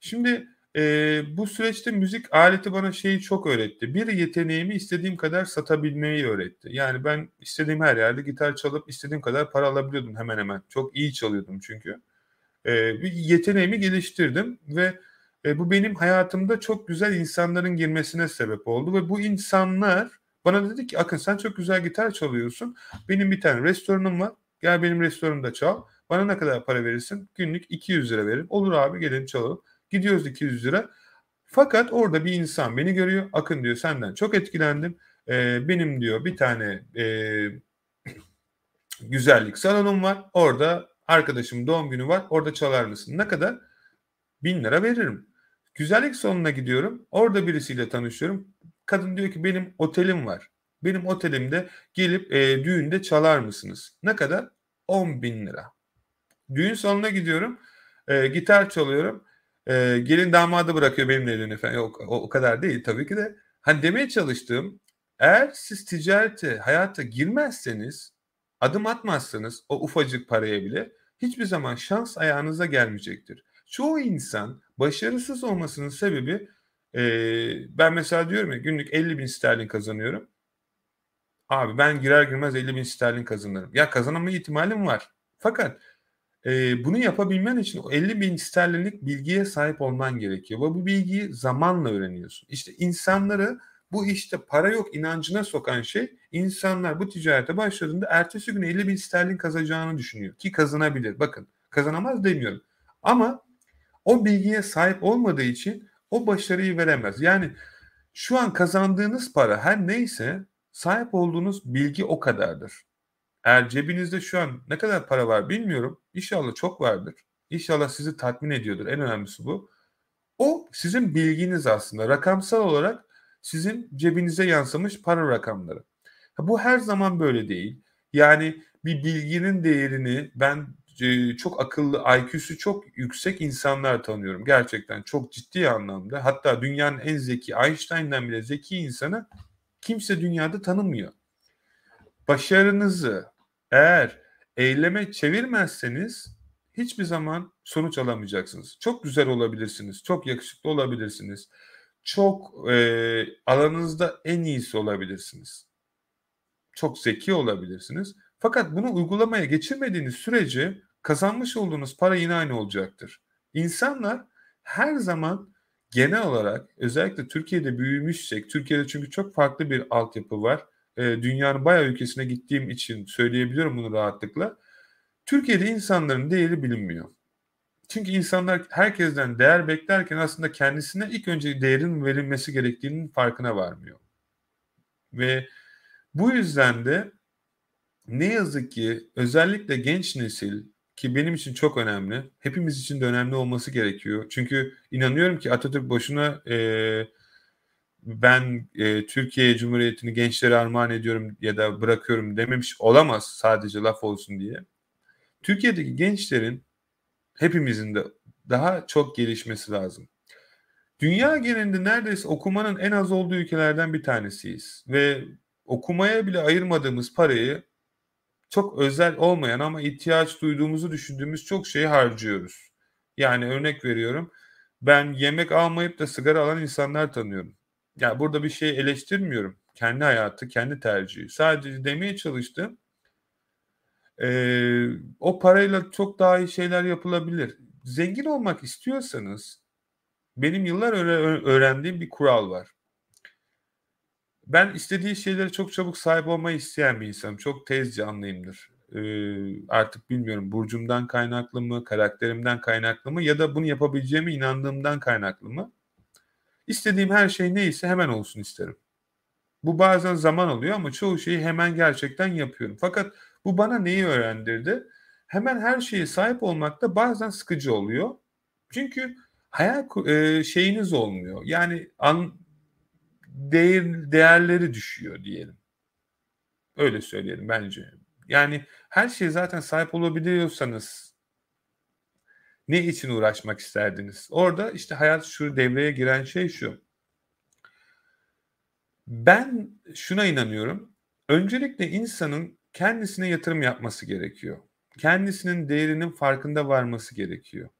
Şimdi e, bu süreçte müzik aleti bana şeyi çok öğretti. Bir yeteneğimi istediğim kadar satabilmeyi öğretti. Yani ben istediğim her yerde gitar çalıp istediğim kadar para alabiliyordum hemen hemen. Çok iyi çalıyordum çünkü e, bir yeteneğimi geliştirdim ve e, bu benim hayatımda çok güzel insanların girmesine sebep oldu ve bu insanlar bana dedi ki Akın sen çok güzel gitar çalıyorsun. Benim bir tane restoranım var. Gel benim restoranımda çal. Bana ne kadar para verirsin? Günlük 200 lira veririm. Olur abi gelin çalalım. Gidiyoruz 200 lira. Fakat orada bir insan beni görüyor. Akın diyor senden çok etkilendim. Ee, benim diyor bir tane e, *clears throat* güzellik salonum var. Orada arkadaşım doğum günü var. Orada çalar mısın? Ne kadar? Bin lira veririm. Güzellik salonuna gidiyorum. Orada birisiyle tanışıyorum. Kadın diyor ki benim otelim var. Benim otelimde gelip e, düğünde çalar mısınız? Ne kadar? 10 bin lira. Düğün salonuna gidiyorum. E, gitar çalıyorum. E, gelin damadı bırakıyor benimle düğünü falan. Yok o, o kadar değil tabii ki de. Hani demeye çalıştığım eğer siz ticarete, hayata girmezseniz, adım atmazsanız o ufacık paraya bile hiçbir zaman şans ayağınıza gelmeyecektir. Çoğu insan başarısız olmasının sebebi e, ben mesela diyorum ya günlük 50 bin sterlin kazanıyorum. Abi ben girer girmez 50 bin sterlin kazanırım. Ya kazanama ihtimalim var. Fakat e, bunu yapabilmen için 50 bin sterlinlik bilgiye sahip olman gerekiyor. Ve bu bilgiyi zamanla öğreniyorsun. İşte insanları bu işte para yok inancına sokan şey insanlar bu ticarete başladığında ertesi gün 50 bin sterlin kazanacağını düşünüyor. Ki kazanabilir. Bakın kazanamaz demiyorum. Ama o bilgiye sahip olmadığı için o başarıyı veremez. Yani şu an kazandığınız para her neyse sahip olduğunuz bilgi o kadardır. Eğer cebinizde şu an ne kadar para var bilmiyorum. İnşallah çok vardır. İnşallah sizi tatmin ediyordur. En önemlisi bu. O sizin bilginiz aslında. Rakamsal olarak sizin cebinize yansımış para rakamları. Bu her zaman böyle değil. Yani bir bilginin değerini ben çok akıllı, IQ'su çok yüksek insanlar tanıyorum. Gerçekten çok ciddi anlamda. Hatta dünyanın en zeki, Einstein'dan bile zeki insanı kimse dünyada tanımıyor. Başarınızı eğer eyleme çevirmezseniz hiçbir zaman sonuç alamayacaksınız. Çok güzel olabilirsiniz, çok yakışıklı olabilirsiniz, çok e, alanınızda en iyisi olabilirsiniz, çok zeki olabilirsiniz. Fakat bunu uygulamaya geçirmediğiniz sürece kazanmış olduğunuz para yine aynı olacaktır. İnsanlar her zaman genel olarak özellikle Türkiye'de büyümüşsek, Türkiye'de çünkü çok farklı bir altyapı var. E, dünyanın bayağı ülkesine gittiğim için söyleyebiliyorum bunu rahatlıkla. Türkiye'de insanların değeri bilinmiyor. Çünkü insanlar herkesten değer beklerken aslında kendisine ilk önce değerin verilmesi gerektiğinin farkına varmıyor. Ve bu yüzden de ne yazık ki özellikle genç nesil ki benim için çok önemli, hepimiz için de önemli olması gerekiyor. Çünkü inanıyorum ki Atatürk boşuna e, ben e, Türkiye Cumhuriyeti'ni gençlere armağan ediyorum ya da bırakıyorum dememiş olamaz sadece laf olsun diye. Türkiye'deki gençlerin hepimizin de daha çok gelişmesi lazım. Dünya genelinde neredeyse okumanın en az olduğu ülkelerden bir tanesiyiz ve okumaya bile ayırmadığımız parayı çok özel olmayan ama ihtiyaç duyduğumuzu düşündüğümüz çok şeyi harcıyoruz. Yani örnek veriyorum. Ben yemek almayıp da sigara alan insanlar tanıyorum. Yani burada bir şey eleştirmiyorum. Kendi hayatı, kendi tercihi. Sadece demeye çalıştım. Ee, o parayla çok daha iyi şeyler yapılabilir. Zengin olmak istiyorsanız benim yıllar öğrendiğim bir kural var ben istediği şeylere çok çabuk sahip olmayı isteyen bir insanım. Çok tez canlıyımdır. Ee, artık bilmiyorum burcumdan kaynaklı mı, karakterimden kaynaklı mı ya da bunu yapabileceğime inandığımdan kaynaklı mı? İstediğim her şey neyse hemen olsun isterim. Bu bazen zaman alıyor ama çoğu şeyi hemen gerçekten yapıyorum. Fakat bu bana neyi öğrendirdi? Hemen her şeye sahip olmak da bazen sıkıcı oluyor. Çünkü hayal e, şeyiniz olmuyor. Yani an, değer, değerleri düşüyor diyelim. Öyle söyleyelim bence. Yani her şeye zaten sahip olabiliyorsanız ne için uğraşmak isterdiniz? Orada işte hayat şu devreye giren şey şu. Ben şuna inanıyorum. Öncelikle insanın kendisine yatırım yapması gerekiyor. Kendisinin değerinin farkında varması gerekiyor.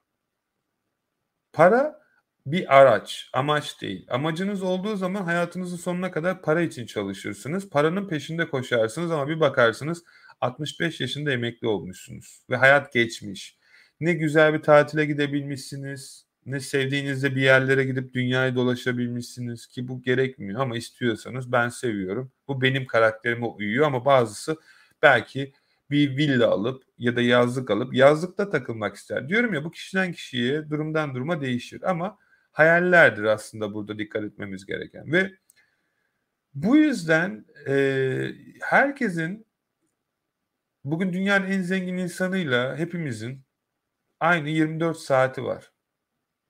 Para bir araç, amaç değil. Amacınız olduğu zaman hayatınızın sonuna kadar para için çalışırsınız. Paranın peşinde koşarsınız ama bir bakarsınız 65 yaşında emekli olmuşsunuz ve hayat geçmiş. Ne güzel bir tatile gidebilmişsiniz, ne sevdiğinizde bir yerlere gidip dünyayı dolaşabilmişsiniz ki bu gerekmiyor ama istiyorsanız ben seviyorum. Bu benim karakterime uyuyor ama bazısı belki bir villa alıp ya da yazlık alıp yazlıkta takılmak ister. Diyorum ya bu kişiden kişiye durumdan duruma değişir ama hayallerdir aslında burada dikkat etmemiz gereken ve bu yüzden e, herkesin bugün dünyanın en zengin insanıyla hepimizin aynı 24 saati var.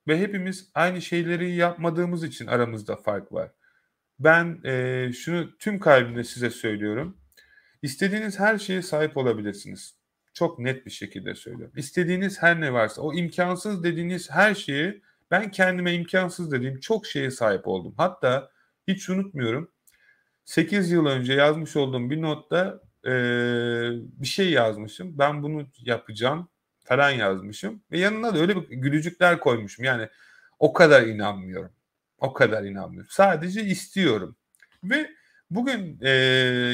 Ve hepimiz aynı şeyleri yapmadığımız için aramızda fark var. Ben e, şunu tüm kalbimle size söylüyorum. İstediğiniz her şeye sahip olabilirsiniz. Çok net bir şekilde söylüyorum. İstediğiniz her ne varsa o imkansız dediğiniz her şeyi ben kendime imkansız dediğim çok şeye sahip oldum. Hatta hiç unutmuyorum 8 yıl önce yazmış olduğum bir notta e, bir şey yazmışım. Ben bunu yapacağım falan yazmışım. Ve yanına da öyle bir gülücükler koymuşum. Yani o kadar inanmıyorum. O kadar inanmıyorum. Sadece istiyorum. Ve bugün e,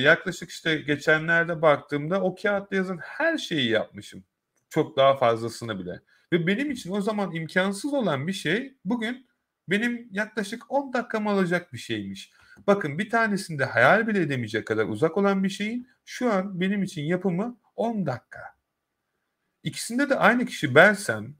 yaklaşık işte geçenlerde baktığımda o kağıtta yazan her şeyi yapmışım. Çok daha fazlasını bile. Ve benim için o zaman imkansız olan bir şey bugün benim yaklaşık 10 dakikamı alacak bir şeymiş. Bakın bir tanesinde hayal bile edemeyecek kadar uzak olan bir şeyin şu an benim için yapımı 10 dakika. İkisinde de aynı kişi bensem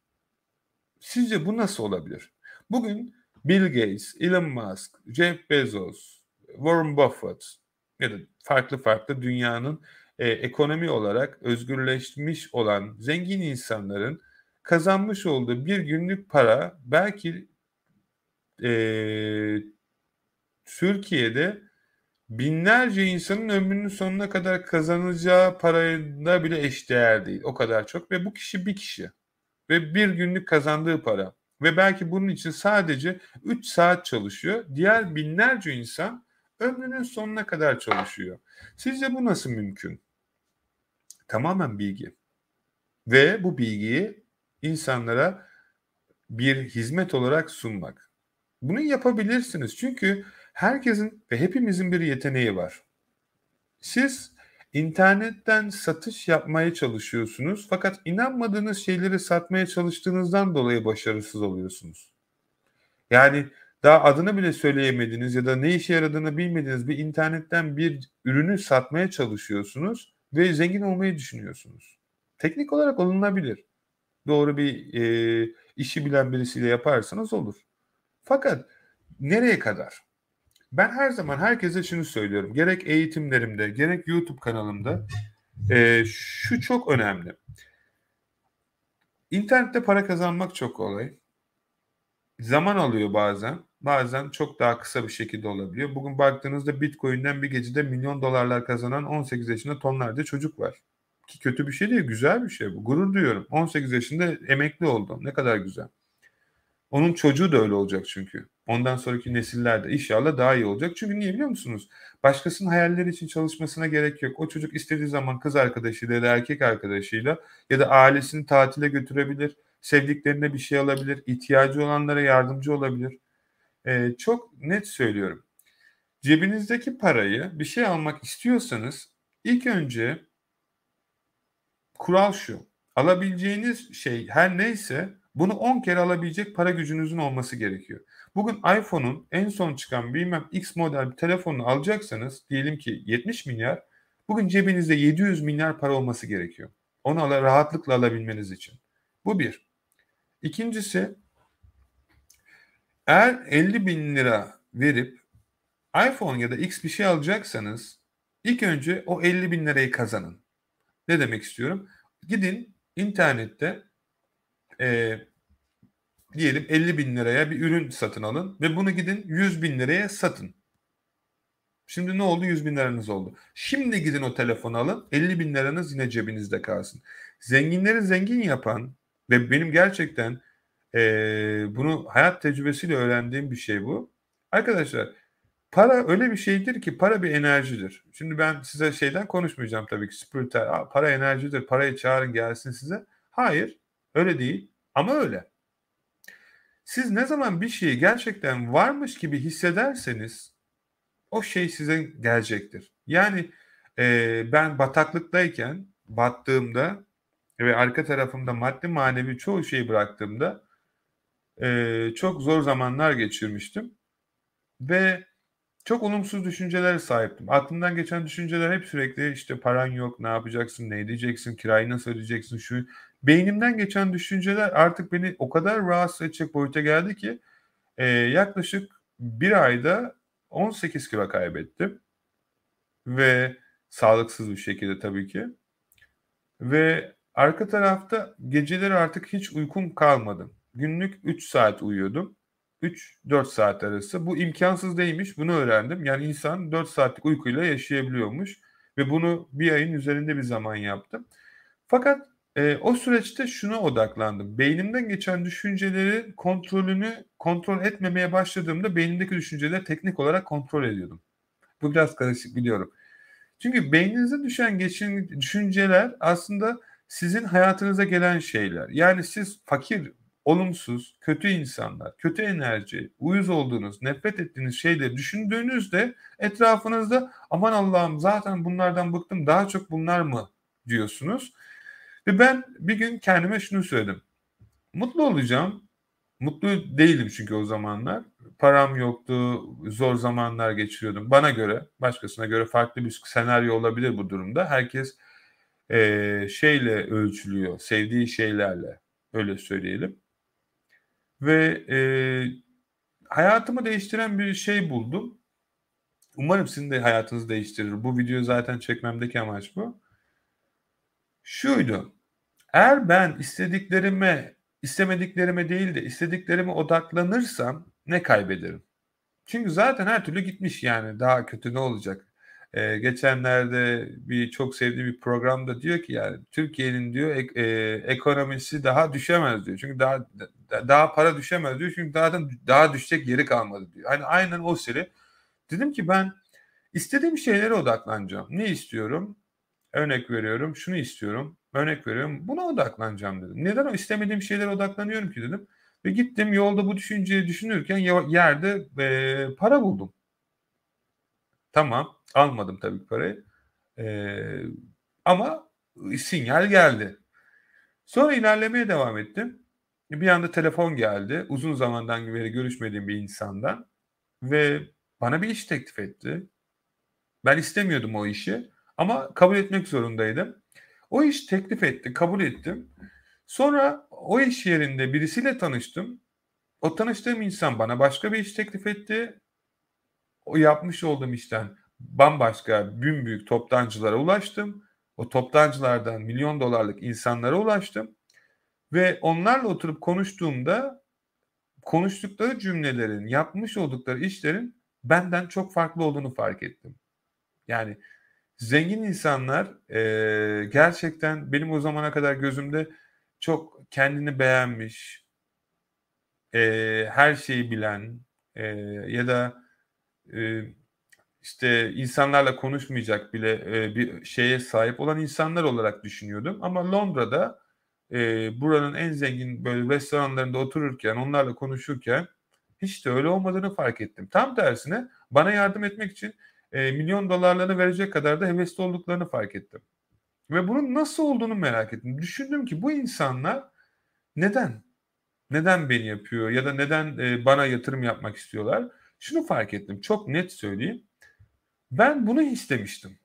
sizce bu nasıl olabilir? Bugün Bill Gates, Elon Musk, Jeff Bezos, Warren Buffett ya da farklı farklı dünyanın e, ekonomi olarak özgürleşmiş olan zengin insanların kazanmış olduğu bir günlük para belki e, Türkiye'de binlerce insanın ömrünün sonuna kadar kazanacağı parayla bile eşdeğer değil. O kadar çok ve bu kişi bir kişi ve bir günlük kazandığı para ve belki bunun için sadece 3 saat çalışıyor. Diğer binlerce insan ömrünün sonuna kadar çalışıyor. Sizce bu nasıl mümkün? Tamamen bilgi. Ve bu bilgiyi insanlara bir hizmet olarak sunmak. Bunu yapabilirsiniz. Çünkü herkesin ve hepimizin bir yeteneği var. Siz internetten satış yapmaya çalışıyorsunuz fakat inanmadığınız şeyleri satmaya çalıştığınızdan dolayı başarısız oluyorsunuz. Yani daha adını bile söyleyemediğiniz ya da ne işe yaradığını bilmediğiniz bir internetten bir ürünü satmaya çalışıyorsunuz ve zengin olmayı düşünüyorsunuz. Teknik olarak olunabilir. Doğru bir e, işi bilen birisiyle yaparsanız olur. Fakat nereye kadar? Ben her zaman herkese şunu söylüyorum. Gerek eğitimlerimde, gerek YouTube kanalımda e, şu çok önemli. İnternette para kazanmak çok kolay. Zaman alıyor bazen. Bazen çok daha kısa bir şekilde olabiliyor. Bugün baktığınızda Bitcoin'den bir gecede milyon dolarlar kazanan 18 yaşında tonlarca çocuk var. Ki kötü bir şey değil, güzel bir şey bu. Gurur duyuyorum. 18 yaşında emekli oldum. Ne kadar güzel. Onun çocuğu da öyle olacak çünkü. Ondan sonraki nesiller de inşallah daha iyi olacak. Çünkü niye biliyor musunuz? Başkasının hayalleri için çalışmasına gerek yok. O çocuk istediği zaman kız arkadaşıyla ya da erkek arkadaşıyla ya da ailesini tatile götürebilir. Sevdiklerine bir şey alabilir. ihtiyacı olanlara yardımcı olabilir. Ee, çok net söylüyorum. Cebinizdeki parayı bir şey almak istiyorsanız ilk önce kural şu. Alabileceğiniz şey her neyse bunu 10 kere alabilecek para gücünüzün olması gerekiyor. Bugün iPhone'un en son çıkan bilmem X model bir telefonunu alacaksanız diyelim ki 70 milyar bugün cebinizde 700 milyar para olması gerekiyor. Onu ala, rahatlıkla alabilmeniz için. Bu bir. İkincisi eğer 50 bin lira verip iPhone ya da X bir şey alacaksanız ilk önce o 50 bin lirayı kazanın. Ne demek istiyorum? Gidin internette e, diyelim 50 bin liraya bir ürün satın alın ve bunu gidin 100 bin liraya satın. Şimdi ne oldu? 100 bin liranız oldu. Şimdi gidin o telefonu alın 50 bin liranız yine cebinizde kalsın. Zenginleri zengin yapan ve benim gerçekten e, bunu hayat tecrübesiyle öğrendiğim bir şey bu. Arkadaşlar para öyle bir şeydir ki para bir enerjidir. Şimdi ben size şeyden konuşmayacağım tabii ki spiritüel para enerjidir parayı çağırın gelsin size. Hayır öyle değil ama öyle. Siz ne zaman bir şeyi gerçekten varmış gibi hissederseniz o şey size gelecektir. Yani e, ben bataklıktayken battığımda ve arka tarafımda maddi manevi çoğu şeyi bıraktığımda e, çok zor zamanlar geçirmiştim. Ve çok olumsuz düşüncelere sahiptim. Aklımdan geçen düşünceler hep sürekli işte paran yok, ne yapacaksın, ne edeceksin, kirayı nasıl ödeyeceksin, şu. Beynimden geçen düşünceler artık beni o kadar rahatsız edecek boyuta geldi ki e, yaklaşık bir ayda 18 kilo kaybettim. Ve sağlıksız bir şekilde tabii ki. Ve arka tarafta geceleri artık hiç uykum kalmadı. Günlük 3 saat uyuyordum. 3-4 saat arası. Bu imkansız değilmiş. Bunu öğrendim. Yani insan 4 saatlik uykuyla yaşayabiliyormuş. Ve bunu bir ayın üzerinde bir zaman yaptım. Fakat e, o süreçte şuna odaklandım. Beynimden geçen düşünceleri kontrolünü kontrol etmemeye başladığımda beynimdeki düşünceleri teknik olarak kontrol ediyordum. Bu biraz karışık biliyorum. Çünkü beyninize düşen geçin düşünceler aslında sizin hayatınıza gelen şeyler. Yani siz fakir, olumsuz, kötü insanlar, kötü enerji, uyuz olduğunuz, nefret ettiğiniz şeyleri düşündüğünüzde etrafınızda aman Allah'ım zaten bunlardan bıktım daha çok bunlar mı diyorsunuz. Ve ben bir gün kendime şunu söyledim. Mutlu olacağım. Mutlu değilim çünkü o zamanlar. Param yoktu, zor zamanlar geçiriyordum. Bana göre, başkasına göre farklı bir senaryo olabilir bu durumda. Herkes e, şeyle ölçülüyor, sevdiği şeylerle, öyle söyleyelim. Ve e, hayatımı değiştiren bir şey buldum. Umarım sizin de hayatınızı değiştirir. Bu videoyu zaten çekmemdeki amaç bu. Şuydu. Eğer ben istediklerime, istemediklerime değil de istediklerime odaklanırsam ne kaybederim? Çünkü zaten her türlü gitmiş yani daha kötü ne olacak? Ee, geçenlerde bir çok sevdiğim bir programda diyor ki yani Türkiye'nin diyor e, ekonomisi daha düşemez diyor. Çünkü daha daha para düşemez diyor. Çünkü daha daha düşecek yeri kalmadı diyor. Hani aynen o seri. Dedim ki ben istediğim şeylere odaklanacağım. Ne istiyorum? Örnek veriyorum. Şunu istiyorum. Örnek veriyorum. Buna odaklanacağım dedim. Neden o istemediğim şeylere odaklanıyorum ki dedim. Ve gittim yolda bu düşünceyi düşünürken yerde e, para buldum. Tamam. Almadım tabii parayı. E, ama sinyal geldi. Sonra ilerlemeye devam ettim. Bir anda telefon geldi. Uzun zamandan beri görüşmediğim bir insandan. Ve bana bir iş teklif etti. Ben istemiyordum o işi. Ama kabul etmek zorundaydım. O iş teklif etti, kabul ettim. Sonra o iş yerinde birisiyle tanıştım. O tanıştığım insan bana başka bir iş teklif etti. O yapmış olduğum işten bambaşka büyük toptancılara ulaştım. O toptancılardan milyon dolarlık insanlara ulaştım. Ve onlarla oturup konuştuğumda konuştukları cümlelerin, yapmış oldukları işlerin benden çok farklı olduğunu fark ettim. Yani Zengin insanlar e, gerçekten benim o zamana kadar gözümde çok kendini beğenmiş, e, her şeyi bilen e, ya da e, işte insanlarla konuşmayacak bile e, bir şeye sahip olan insanlar olarak düşünüyordum. Ama Londra'da e, buranın en zengin böyle restoranlarında otururken, onlarla konuşurken hiç de öyle olmadığını fark ettim. Tam tersine bana yardım etmek için e, milyon dolarlarını verecek kadar da hevesli olduklarını fark ettim. Ve bunun nasıl olduğunu merak ettim. Düşündüm ki bu insanlar neden? Neden beni yapıyor ya da neden e, bana yatırım yapmak istiyorlar? Şunu fark ettim. Çok net söyleyeyim. Ben bunu istemiştim.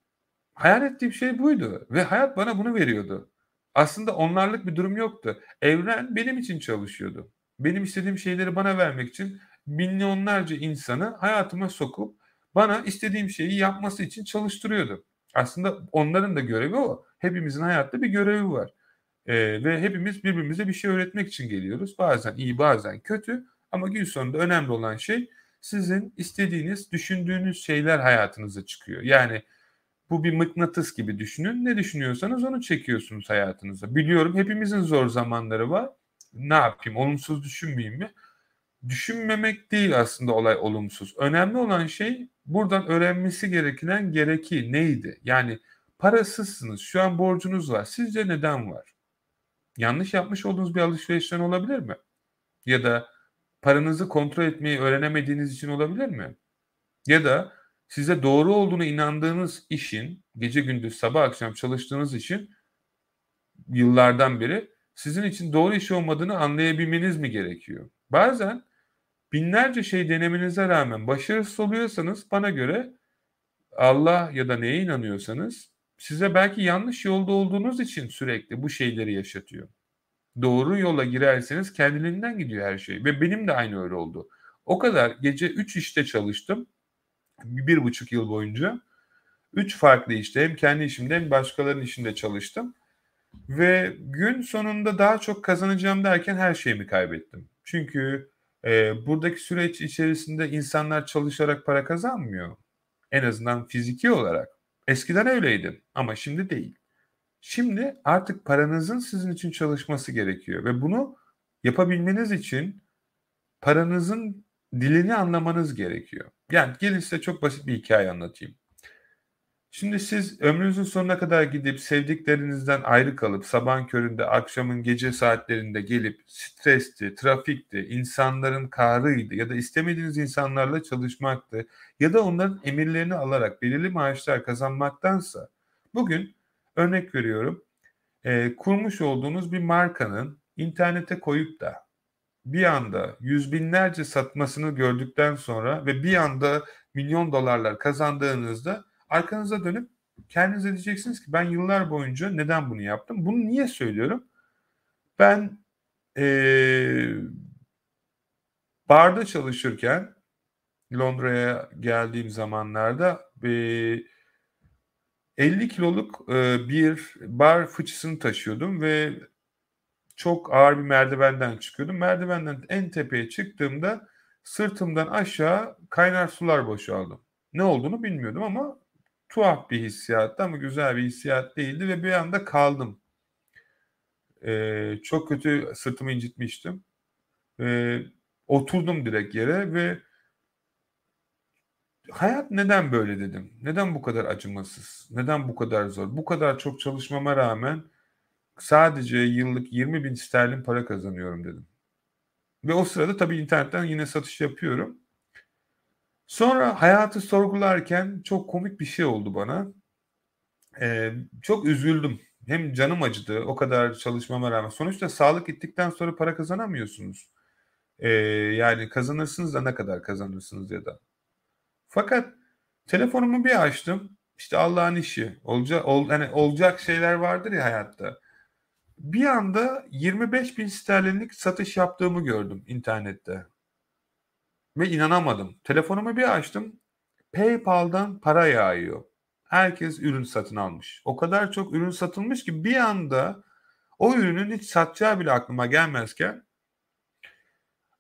Hayal ettiğim şey buydu ve hayat bana bunu veriyordu. Aslında onlarlık bir durum yoktu. Evren benim için çalışıyordu. Benim istediğim şeyleri bana vermek için milyonlarca insanı hayatıma sokup bana istediğim şeyi yapması için çalıştırıyordu. Aslında onların da görevi o. Hepimizin hayatta bir görevi var. Ee, ve hepimiz birbirimize bir şey öğretmek için geliyoruz. Bazen iyi bazen kötü ama gün sonunda önemli olan şey sizin istediğiniz, düşündüğünüz şeyler hayatınıza çıkıyor. Yani bu bir mıknatıs gibi düşünün. Ne düşünüyorsanız onu çekiyorsunuz hayatınıza. Biliyorum hepimizin zor zamanları var. Ne yapayım? Olumsuz düşünmeyeyim mi? Düşünmemek değil aslında olay olumsuz. Önemli olan şey buradan öğrenmesi gereken gereki neydi? Yani parasızsınız. Şu an borcunuz var. Sizce neden var? Yanlış yapmış olduğunuz bir alışverişten olabilir mi? Ya da paranızı kontrol etmeyi öğrenemediğiniz için olabilir mi? Ya da size doğru olduğunu inandığınız işin, gece gündüz sabah akşam çalıştığınız işin yıllardan beri sizin için doğru iş olmadığını anlayabilmeniz mi gerekiyor? Bazen binlerce şey denemenize rağmen başarısız oluyorsanız bana göre Allah ya da neye inanıyorsanız size belki yanlış yolda olduğunuz için sürekli bu şeyleri yaşatıyor. Doğru yola girerseniz kendiliğinden gidiyor her şey. Ve benim de aynı öyle oldu. O kadar gece 3 işte çalıştım. Bir buçuk yıl boyunca. Üç farklı işte hem kendi işimde hem başkalarının işinde çalıştım. Ve gün sonunda daha çok kazanacağım derken her şeyimi kaybettim. Çünkü e, buradaki süreç içerisinde insanlar çalışarak para kazanmıyor. En azından fiziki olarak. Eskiden öyleydi ama şimdi değil. Şimdi artık paranızın sizin için çalışması gerekiyor ve bunu yapabilmeniz için paranızın dilini anlamanız gerekiyor. Yani gelin size çok basit bir hikaye anlatayım. Şimdi siz ömrünüzün sonuna kadar gidip sevdiklerinizden ayrı kalıp sabahın köründe, akşamın gece saatlerinde gelip stresti, trafikti, insanların kahrıydı ya da istemediğiniz insanlarla çalışmaktı ya da onların emirlerini alarak belirli maaşlar kazanmaktansa bugün örnek veriyorum e, kurmuş olduğunuz bir markanın internete koyup da bir anda yüz binlerce satmasını gördükten sonra ve bir anda milyon dolarlar kazandığınızda arkanıza dönüp kendinize diyeceksiniz ki ben yıllar boyunca neden bunu yaptım? Bunu niye söylüyorum? Ben ee, barda çalışırken Londra'ya geldiğim zamanlarda e, 50 kiloluk e, bir bar fıçısını taşıyordum ve çok ağır bir merdivenden çıkıyordum. Merdivenden en tepeye çıktığımda sırtımdan aşağı kaynar sular boşaldı. Ne olduğunu bilmiyordum ama tuhaf bir hissiyattı ama güzel bir hissiyat değildi ve bir anda kaldım. Ee, çok kötü sırtımı incitmiştim. Ee, oturdum direkt yere ve hayat neden böyle dedim. Neden bu kadar acımasız? Neden bu kadar zor? Bu kadar çok çalışmama rağmen sadece yıllık 20 bin sterlin para kazanıyorum dedim. Ve o sırada tabii internetten yine satış yapıyorum. Sonra hayatı sorgularken çok komik bir şey oldu bana. Ee, çok üzüldüm. Hem canım acıdı o kadar çalışmama rağmen. Sonuçta sağlık gittikten sonra para kazanamıyorsunuz. Ee, yani kazanırsınız da ne kadar kazanırsınız ya da. Fakat telefonumu bir açtım. İşte Allah'ın işi. Olacak, ol, hani olacak şeyler vardır ya hayatta. Bir anda 25 bin sterlinlik satış yaptığımı gördüm internette. Ve inanamadım. Telefonumu bir açtım. PayPal'dan para yağıyor. Herkes ürün satın almış. O kadar çok ürün satılmış ki bir anda o ürünün hiç satacağı bile aklıma gelmezken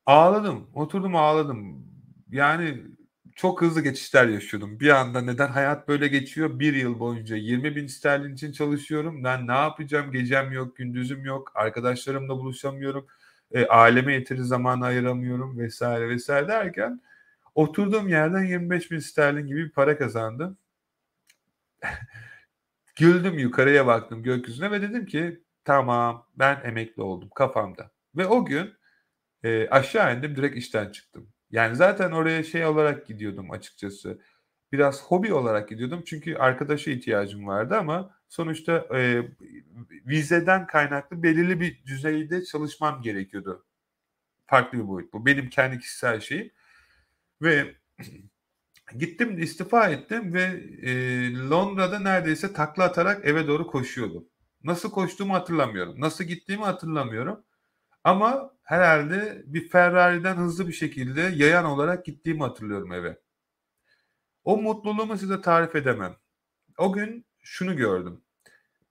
ağladım. Oturdum ağladım. Yani çok hızlı geçişler yaşıyordum. Bir anda neden hayat böyle geçiyor? Bir yıl boyunca 20 bin sterlin için çalışıyorum. Ben ne yapacağım? Gecem yok, gündüzüm yok. Arkadaşlarımla buluşamıyorum e, aileme yeteri zaman ayıramıyorum vesaire vesaire derken oturduğum yerden 25 bin sterlin gibi bir para kazandım. *laughs* Güldüm yukarıya baktım gökyüzüne ve dedim ki tamam ben emekli oldum kafamda. Ve o gün e, aşağı indim direkt işten çıktım. Yani zaten oraya şey olarak gidiyordum açıkçası. Biraz hobi olarak gidiyordum çünkü arkadaşa ihtiyacım vardı ama sonuçta e, vizeden kaynaklı belirli bir düzeyde çalışmam gerekiyordu. Farklı bir boyut bu. Benim kendi kişisel şeyim. Ve *clears throat* gittim istifa ettim ve e, Londra'da neredeyse takla atarak eve doğru koşuyordum. Nasıl koştuğumu hatırlamıyorum. Nasıl gittiğimi hatırlamıyorum. Ama herhalde bir Ferrari'den hızlı bir şekilde yayan olarak gittiğimi hatırlıyorum eve. O mutluluğumu size tarif edemem. O gün şunu gördüm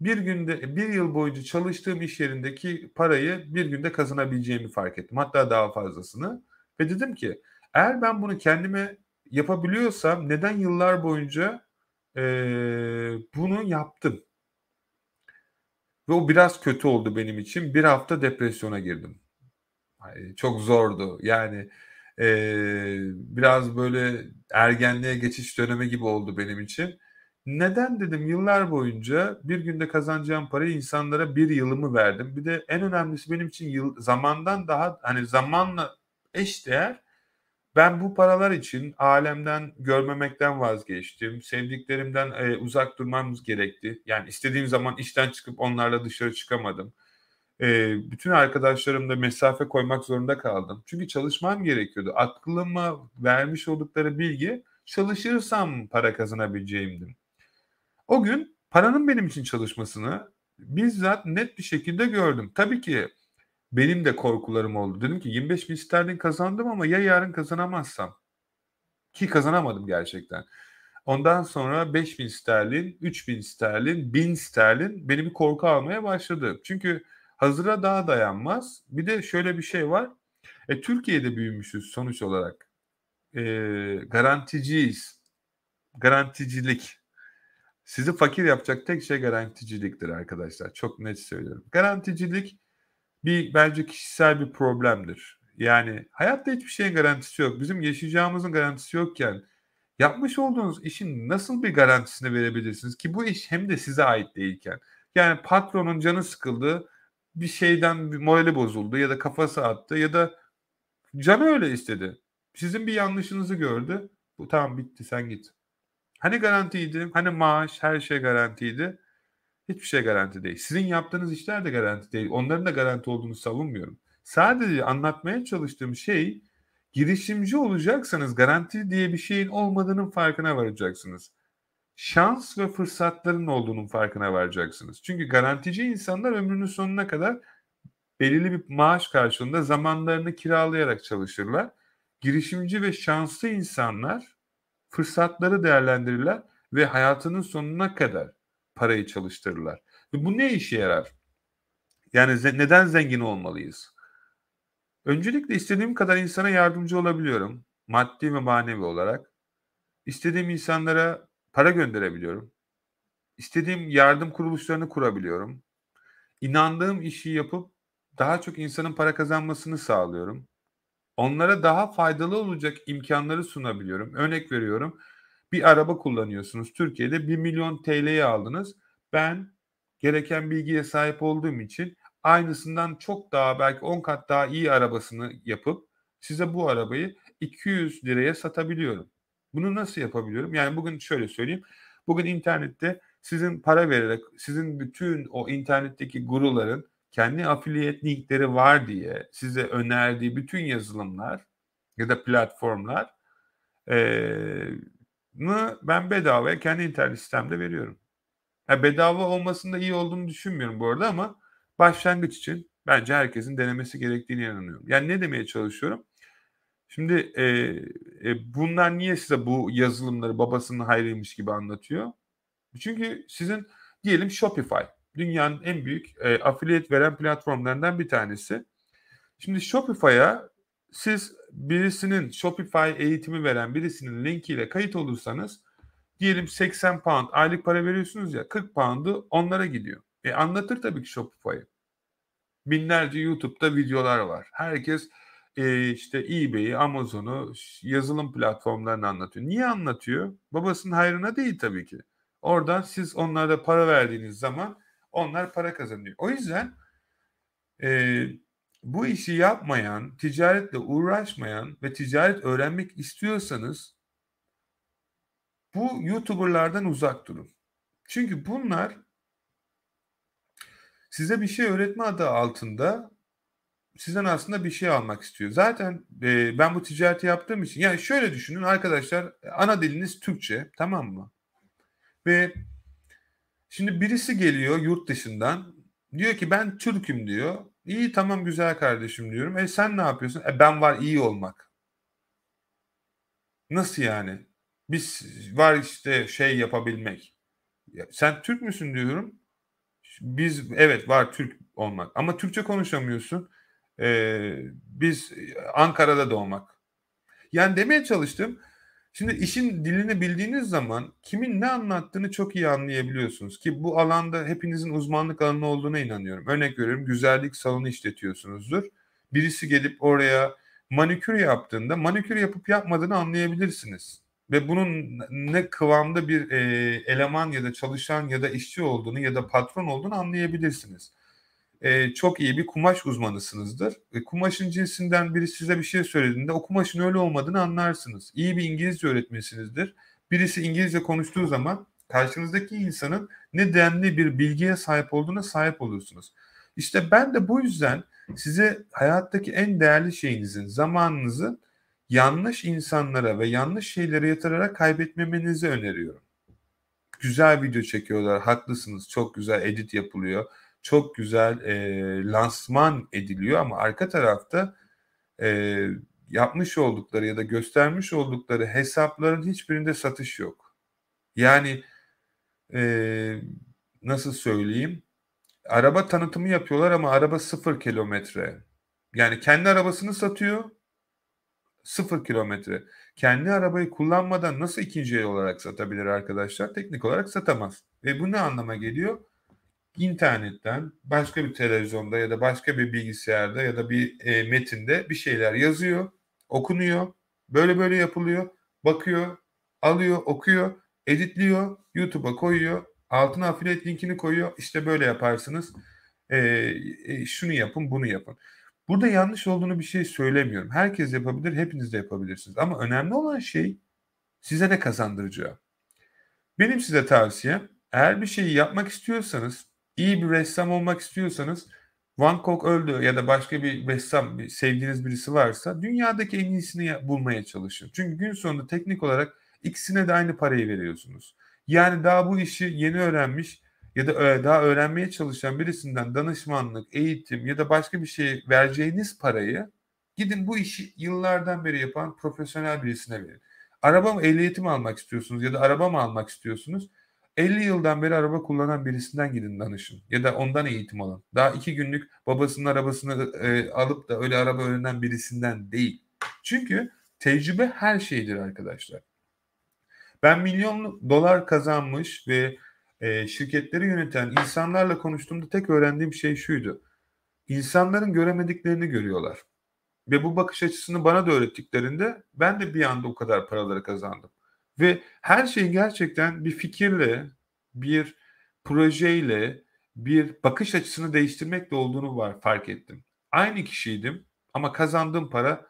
bir günde bir yıl boyunca çalıştığım iş yerindeki parayı bir günde kazanabileceğimi fark ettim. Hatta daha fazlasını. Ve dedim ki eğer ben bunu kendime yapabiliyorsam neden yıllar boyunca e, bunu yaptım? Ve o biraz kötü oldu benim için. Bir hafta depresyona girdim. Çok zordu. Yani e, biraz böyle ergenliğe geçiş dönemi gibi oldu benim için. Neden dedim yıllar boyunca bir günde kazanacağım parayı insanlara bir yılımı verdim. Bir de en önemlisi benim için yıl, zamandan daha hani zamanla eş değer ben bu paralar için alemden görmemekten vazgeçtim. Sevdiklerimden e, uzak durmamız gerekti. Yani istediğim zaman işten çıkıp onlarla dışarı çıkamadım. e, bütün arkadaşlarımla mesafe koymak zorunda kaldım. Çünkü çalışmam gerekiyordu. Aklıma vermiş oldukları bilgi çalışırsam para kazanabileceğimdim. O gün paranın benim için çalışmasını bizzat net bir şekilde gördüm. Tabii ki benim de korkularım oldu. Dedim ki 25 bin sterlin kazandım ama ya yarın kazanamazsam? Ki kazanamadım gerçekten. Ondan sonra 5 bin sterlin, 3 bin sterlin, 1000 sterlin beni bir korku almaya başladı. Çünkü hazıra daha dayanmaz. Bir de şöyle bir şey var. E, Türkiye'de büyümüşüz sonuç olarak. E, garanticiyiz. Garanticilik. Sizi fakir yapacak tek şey garanticiliktir arkadaşlar. Çok net söylüyorum. Garanticilik bir bence kişisel bir problemdir. Yani hayatta hiçbir şeyin garantisi yok. Bizim yaşayacağımızın garantisi yokken yapmış olduğunuz işin nasıl bir garantisini verebilirsiniz ki bu iş hem de size ait değilken. Yani patronun canı sıkıldı, bir şeyden bir morali bozuldu ya da kafası attı ya da canı öyle istedi. Sizin bir yanlışınızı gördü. Bu tamam bitti sen git. Hani garantiydi? Hani maaş her şey garantiydi? Hiçbir şey garanti değil. Sizin yaptığınız işler de garanti değil. Onların da garanti olduğunu savunmuyorum. Sadece anlatmaya çalıştığım şey girişimci olacaksanız garanti diye bir şeyin olmadığının farkına varacaksınız. Şans ve fırsatların olduğunun farkına varacaksınız. Çünkü garantici insanlar ömrünün sonuna kadar belirli bir maaş karşılığında zamanlarını kiralayarak çalışırlar. Girişimci ve şanslı insanlar fırsatları değerlendirirler ve hayatının sonuna kadar parayı çalıştırırlar. Ve bu ne işe yarar? Yani neden zengin olmalıyız? Öncelikle istediğim kadar insana yardımcı olabiliyorum. Maddi ve manevi olarak. İstediğim insanlara para gönderebiliyorum. İstediğim yardım kuruluşlarını kurabiliyorum. İnandığım işi yapıp daha çok insanın para kazanmasını sağlıyorum. Onlara daha faydalı olacak imkanları sunabiliyorum. Örnek veriyorum. Bir araba kullanıyorsunuz. Türkiye'de 1 milyon TL'ye aldınız. Ben gereken bilgiye sahip olduğum için aynısından çok daha belki 10 kat daha iyi arabasını yapıp size bu arabayı 200 liraya satabiliyorum. Bunu nasıl yapabiliyorum? Yani bugün şöyle söyleyeyim. Bugün internette sizin para vererek sizin bütün o internetteki guruların kendi affiliate linkleri var diye size önerdiği bütün yazılımlar ya da platformlar mı ben bedavaya kendi internet sistemde veriyorum. Yani bedava olmasında iyi olduğunu düşünmüyorum bu arada ama başlangıç için bence herkesin denemesi gerektiğini inanıyorum. Yani ne demeye çalışıyorum? Şimdi e, e, bunlar niye size bu yazılımları babasının hayrıymış gibi anlatıyor? Çünkü sizin diyelim Shopify dünyanın en büyük e, affiliate veren platformlarından bir tanesi. Şimdi Shopify'a siz birisinin Shopify eğitimi veren birisinin linkiyle kayıt olursanız diyelim 80 pound aylık para veriyorsunuz ya 40 pound'u onlara gidiyor. E anlatır tabii ki Shopify'ı. Binlerce YouTube'da videolar var. Herkes e, işte eBay'i, Amazon'u, yazılım platformlarını anlatıyor. Niye anlatıyor? Babasının hayrına değil tabii ki. Oradan siz onlara para verdiğiniz zaman onlar para kazanıyor. O yüzden e, bu işi yapmayan, ticaretle uğraşmayan ve ticaret öğrenmek istiyorsanız bu YouTuber'lardan uzak durun. Çünkü bunlar size bir şey öğretme adı altında sizden aslında bir şey almak istiyor. Zaten e, ben bu ticareti yaptığım için yani şöyle düşünün arkadaşlar ana diliniz Türkçe tamam mı? Ve şimdi birisi geliyor yurt dışından diyor ki ben Türk'üm diyor. İyi tamam güzel kardeşim diyorum. E sen ne yapıyorsun? E ben var iyi olmak. Nasıl yani? Biz var işte şey yapabilmek. Ya, sen Türk müsün diyorum. Biz evet var Türk olmak ama Türkçe konuşamıyorsun. Ee, biz Ankara'da doğmak. Yani demeye çalıştım. Şimdi işin dilini bildiğiniz zaman kimin ne anlattığını çok iyi anlayabiliyorsunuz ki bu alanda hepinizin uzmanlık alanı olduğuna inanıyorum. Örnek veriyorum güzellik salonu işletiyorsunuzdur. Birisi gelip oraya manikür yaptığında manikür yapıp yapmadığını anlayabilirsiniz. Ve bunun ne kıvamda bir e, eleman ya da çalışan ya da işçi olduğunu ya da patron olduğunu anlayabilirsiniz e, çok iyi bir kumaş uzmanısınızdır. E, kumaşın cinsinden biri size bir şey söylediğinde o kumaşın öyle olmadığını anlarsınız. İyi bir İngilizce öğretmesinizdir. Birisi İngilizce konuştuğu zaman karşınızdaki insanın ne denli bir bilgiye sahip olduğuna sahip olursunuz. İşte ben de bu yüzden size hayattaki en değerli şeyinizin, zamanınızın yanlış insanlara ve yanlış şeylere yatırarak kaybetmemenizi öneriyorum. Güzel video çekiyorlar, haklısınız. Çok güzel edit yapılıyor. Çok güzel e, lansman ediliyor ama arka tarafta e, yapmış oldukları ya da göstermiş oldukları hesapların hiçbirinde satış yok. Yani e, nasıl söyleyeyim? Araba tanıtımı yapıyorlar ama araba sıfır kilometre. Yani kendi arabasını satıyor sıfır kilometre. Kendi arabayı kullanmadan nasıl ikinci el olarak satabilir arkadaşlar? Teknik olarak satamaz. Ve bu ne anlama geliyor? İnternetten başka bir televizyonda ya da başka bir bilgisayarda ya da bir e, metinde bir şeyler yazıyor, okunuyor, böyle böyle yapılıyor, bakıyor, alıyor, okuyor, editliyor, YouTube'a koyuyor, altına affiliate linkini koyuyor. İşte böyle yaparsınız. E, e, şunu yapın, bunu yapın. Burada yanlış olduğunu bir şey söylemiyorum. Herkes yapabilir, hepiniz de yapabilirsiniz. Ama önemli olan şey size ne kazandıracağı. Benim size tavsiyem eğer bir şeyi yapmak istiyorsanız, iyi bir ressam olmak istiyorsanız Van Gogh öldü ya da başka bir ressam, bir sevdiğiniz birisi varsa dünyadaki en iyisini bulmaya çalışın. Çünkü gün sonunda teknik olarak ikisine de aynı parayı veriyorsunuz. Yani daha bu işi yeni öğrenmiş ya da daha öğrenmeye çalışan birisinden danışmanlık, eğitim ya da başka bir şey vereceğiniz parayı gidin bu işi yıllardan beri yapan profesyonel birisine verin. Araba mı ehliyeti almak istiyorsunuz ya da araba mı almak istiyorsunuz? 50 yıldan beri araba kullanan birisinden gidin danışın ya da ondan eğitim alın. Daha iki günlük babasının arabasını e, alıp da öyle araba öğrenen birisinden değil. Çünkü tecrübe her şeydir arkadaşlar. Ben milyon dolar kazanmış ve e, şirketleri yöneten insanlarla konuştuğumda tek öğrendiğim şey şuydu. İnsanların göremediklerini görüyorlar. Ve bu bakış açısını bana da öğrettiklerinde ben de bir anda o kadar paraları kazandım. Ve her şeyin gerçekten bir fikirle, bir projeyle, bir bakış açısını değiştirmekle olduğunu var fark ettim. Aynı kişiydim ama kazandığım para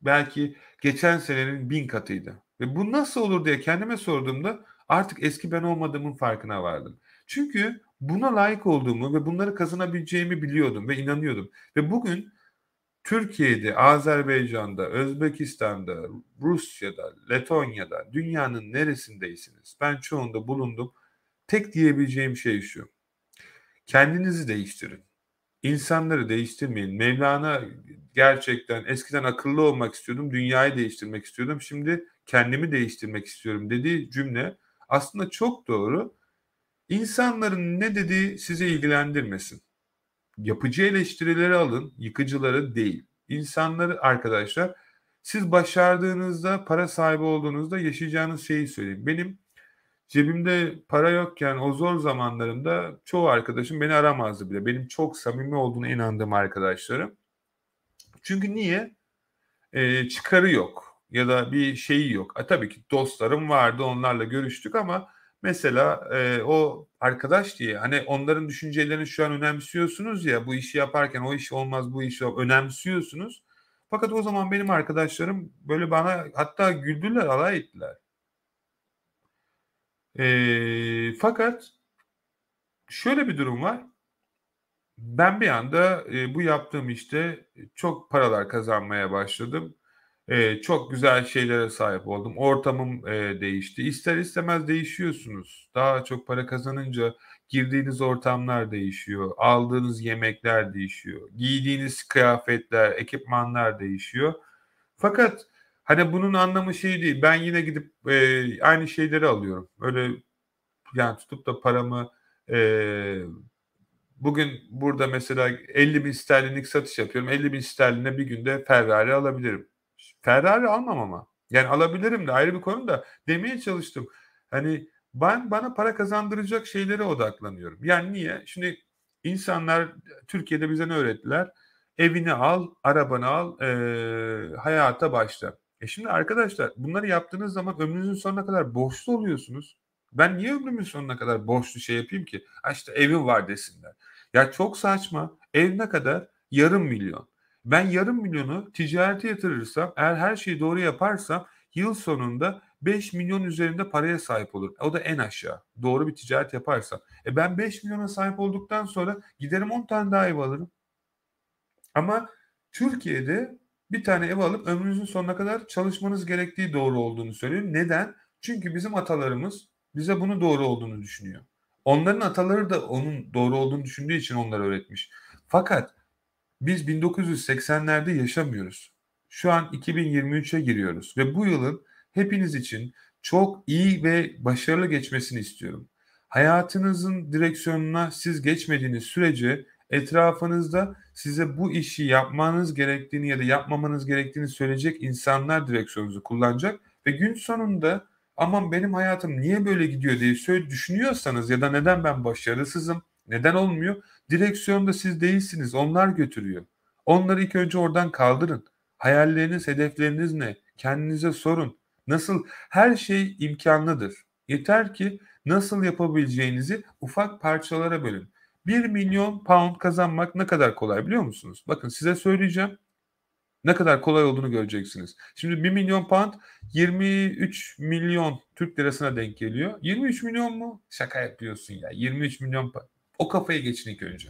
belki geçen senenin bin katıydı. Ve bu nasıl olur diye kendime sorduğumda artık eski ben olmadığımın farkına vardım. Çünkü buna layık olduğumu ve bunları kazanabileceğimi biliyordum ve inanıyordum. Ve bugün Türkiye'de, Azerbaycan'da, Özbekistan'da, Rusya'da, Letonya'da, dünyanın neresindeysiniz? Ben çoğunda bulundum. Tek diyebileceğim şey şu. Kendinizi değiştirin. İnsanları değiştirmeyin. Mevlana gerçekten eskiden akıllı olmak istiyordum, dünyayı değiştirmek istiyordum. Şimdi kendimi değiştirmek istiyorum dediği cümle aslında çok doğru. İnsanların ne dediği sizi ilgilendirmesin. Yapıcı eleştirileri alın, yıkıcıları değil. İnsanları arkadaşlar siz başardığınızda, para sahibi olduğunuzda yaşayacağınız şeyi söyleyeyim. Benim cebimde para yokken o zor zamanlarımda çoğu arkadaşım beni aramazdı bile. Benim çok samimi olduğunu inandığım arkadaşlarım. Çünkü niye? Ee, çıkarı yok ya da bir şeyi yok. E, tabii ki dostlarım vardı onlarla görüştük ama mesela e, o arkadaş diye hani onların düşüncelerini şu an önemsiyorsunuz ya bu işi yaparken o iş olmaz bu işi önemsiyorsunuz. Fakat o zaman benim arkadaşlarım böyle bana hatta güldüler alay ettiler. E, fakat şöyle bir durum var. Ben bir anda e, bu yaptığım işte çok paralar kazanmaya başladım e, çok güzel şeylere sahip oldum. Ortamım e, değişti. İster istemez değişiyorsunuz. Daha çok para kazanınca girdiğiniz ortamlar değişiyor. Aldığınız yemekler değişiyor. Giydiğiniz kıyafetler, ekipmanlar değişiyor. Fakat hani bunun anlamı şey değil. Ben yine gidip e, aynı şeyleri alıyorum. Öyle yani tutup da paramı e, bugün burada mesela 50 bin sterlinlik satış yapıyorum. 50 bin sterline bir günde Ferrari alabilirim. Ferrari almam ama. Yani alabilirim de ayrı bir konu da demeye çalıştım. Hani ben bana para kazandıracak şeylere odaklanıyorum. Yani niye? Şimdi insanlar Türkiye'de bize ne öğrettiler? Evini al, arabanı al, e, hayata başla. E şimdi arkadaşlar bunları yaptığınız zaman ömrünüzün sonuna kadar borçlu oluyorsunuz. Ben niye ömrümün sonuna kadar borçlu şey yapayım ki? Ha işte evim var desinler. Ya çok saçma. Ev ne kadar? Yarım milyon. Ben yarım milyonu ticarete yatırırsam eğer her şeyi doğru yaparsam yıl sonunda 5 milyon üzerinde paraya sahip olur. O da en aşağı. Doğru bir ticaret yaparsa. E ben 5 milyona sahip olduktan sonra giderim 10 tane daha ev alırım. Ama Türkiye'de bir tane ev alıp ömrünüzün sonuna kadar çalışmanız gerektiği doğru olduğunu söylüyor. Neden? Çünkü bizim atalarımız bize bunu doğru olduğunu düşünüyor. Onların ataları da onun doğru olduğunu düşündüğü için onları öğretmiş. Fakat biz 1980'lerde yaşamıyoruz. Şu an 2023'e giriyoruz ve bu yılın hepiniz için çok iyi ve başarılı geçmesini istiyorum. Hayatınızın direksiyonuna siz geçmediğiniz sürece etrafınızda size bu işi yapmanız gerektiğini ya da yapmamanız gerektiğini söyleyecek insanlar direksiyonunuzu kullanacak ve gün sonunda aman benim hayatım niye böyle gidiyor diye düşünüyorsanız ya da neden ben başarısızım, neden olmuyor? Direksiyonda siz değilsiniz, onlar götürüyor. Onları ilk önce oradan kaldırın. Hayalleriniz, hedefleriniz ne? Kendinize sorun. Nasıl? Her şey imkanlıdır. Yeter ki nasıl yapabileceğinizi ufak parçalara bölün. 1 milyon pound kazanmak ne kadar kolay biliyor musunuz? Bakın size söyleyeceğim. Ne kadar kolay olduğunu göreceksiniz. Şimdi 1 milyon pound 23 milyon Türk lirasına denk geliyor. 23 milyon mu? Şaka yapıyorsun ya. 23 milyon pound. O kafaya geçin ilk önce.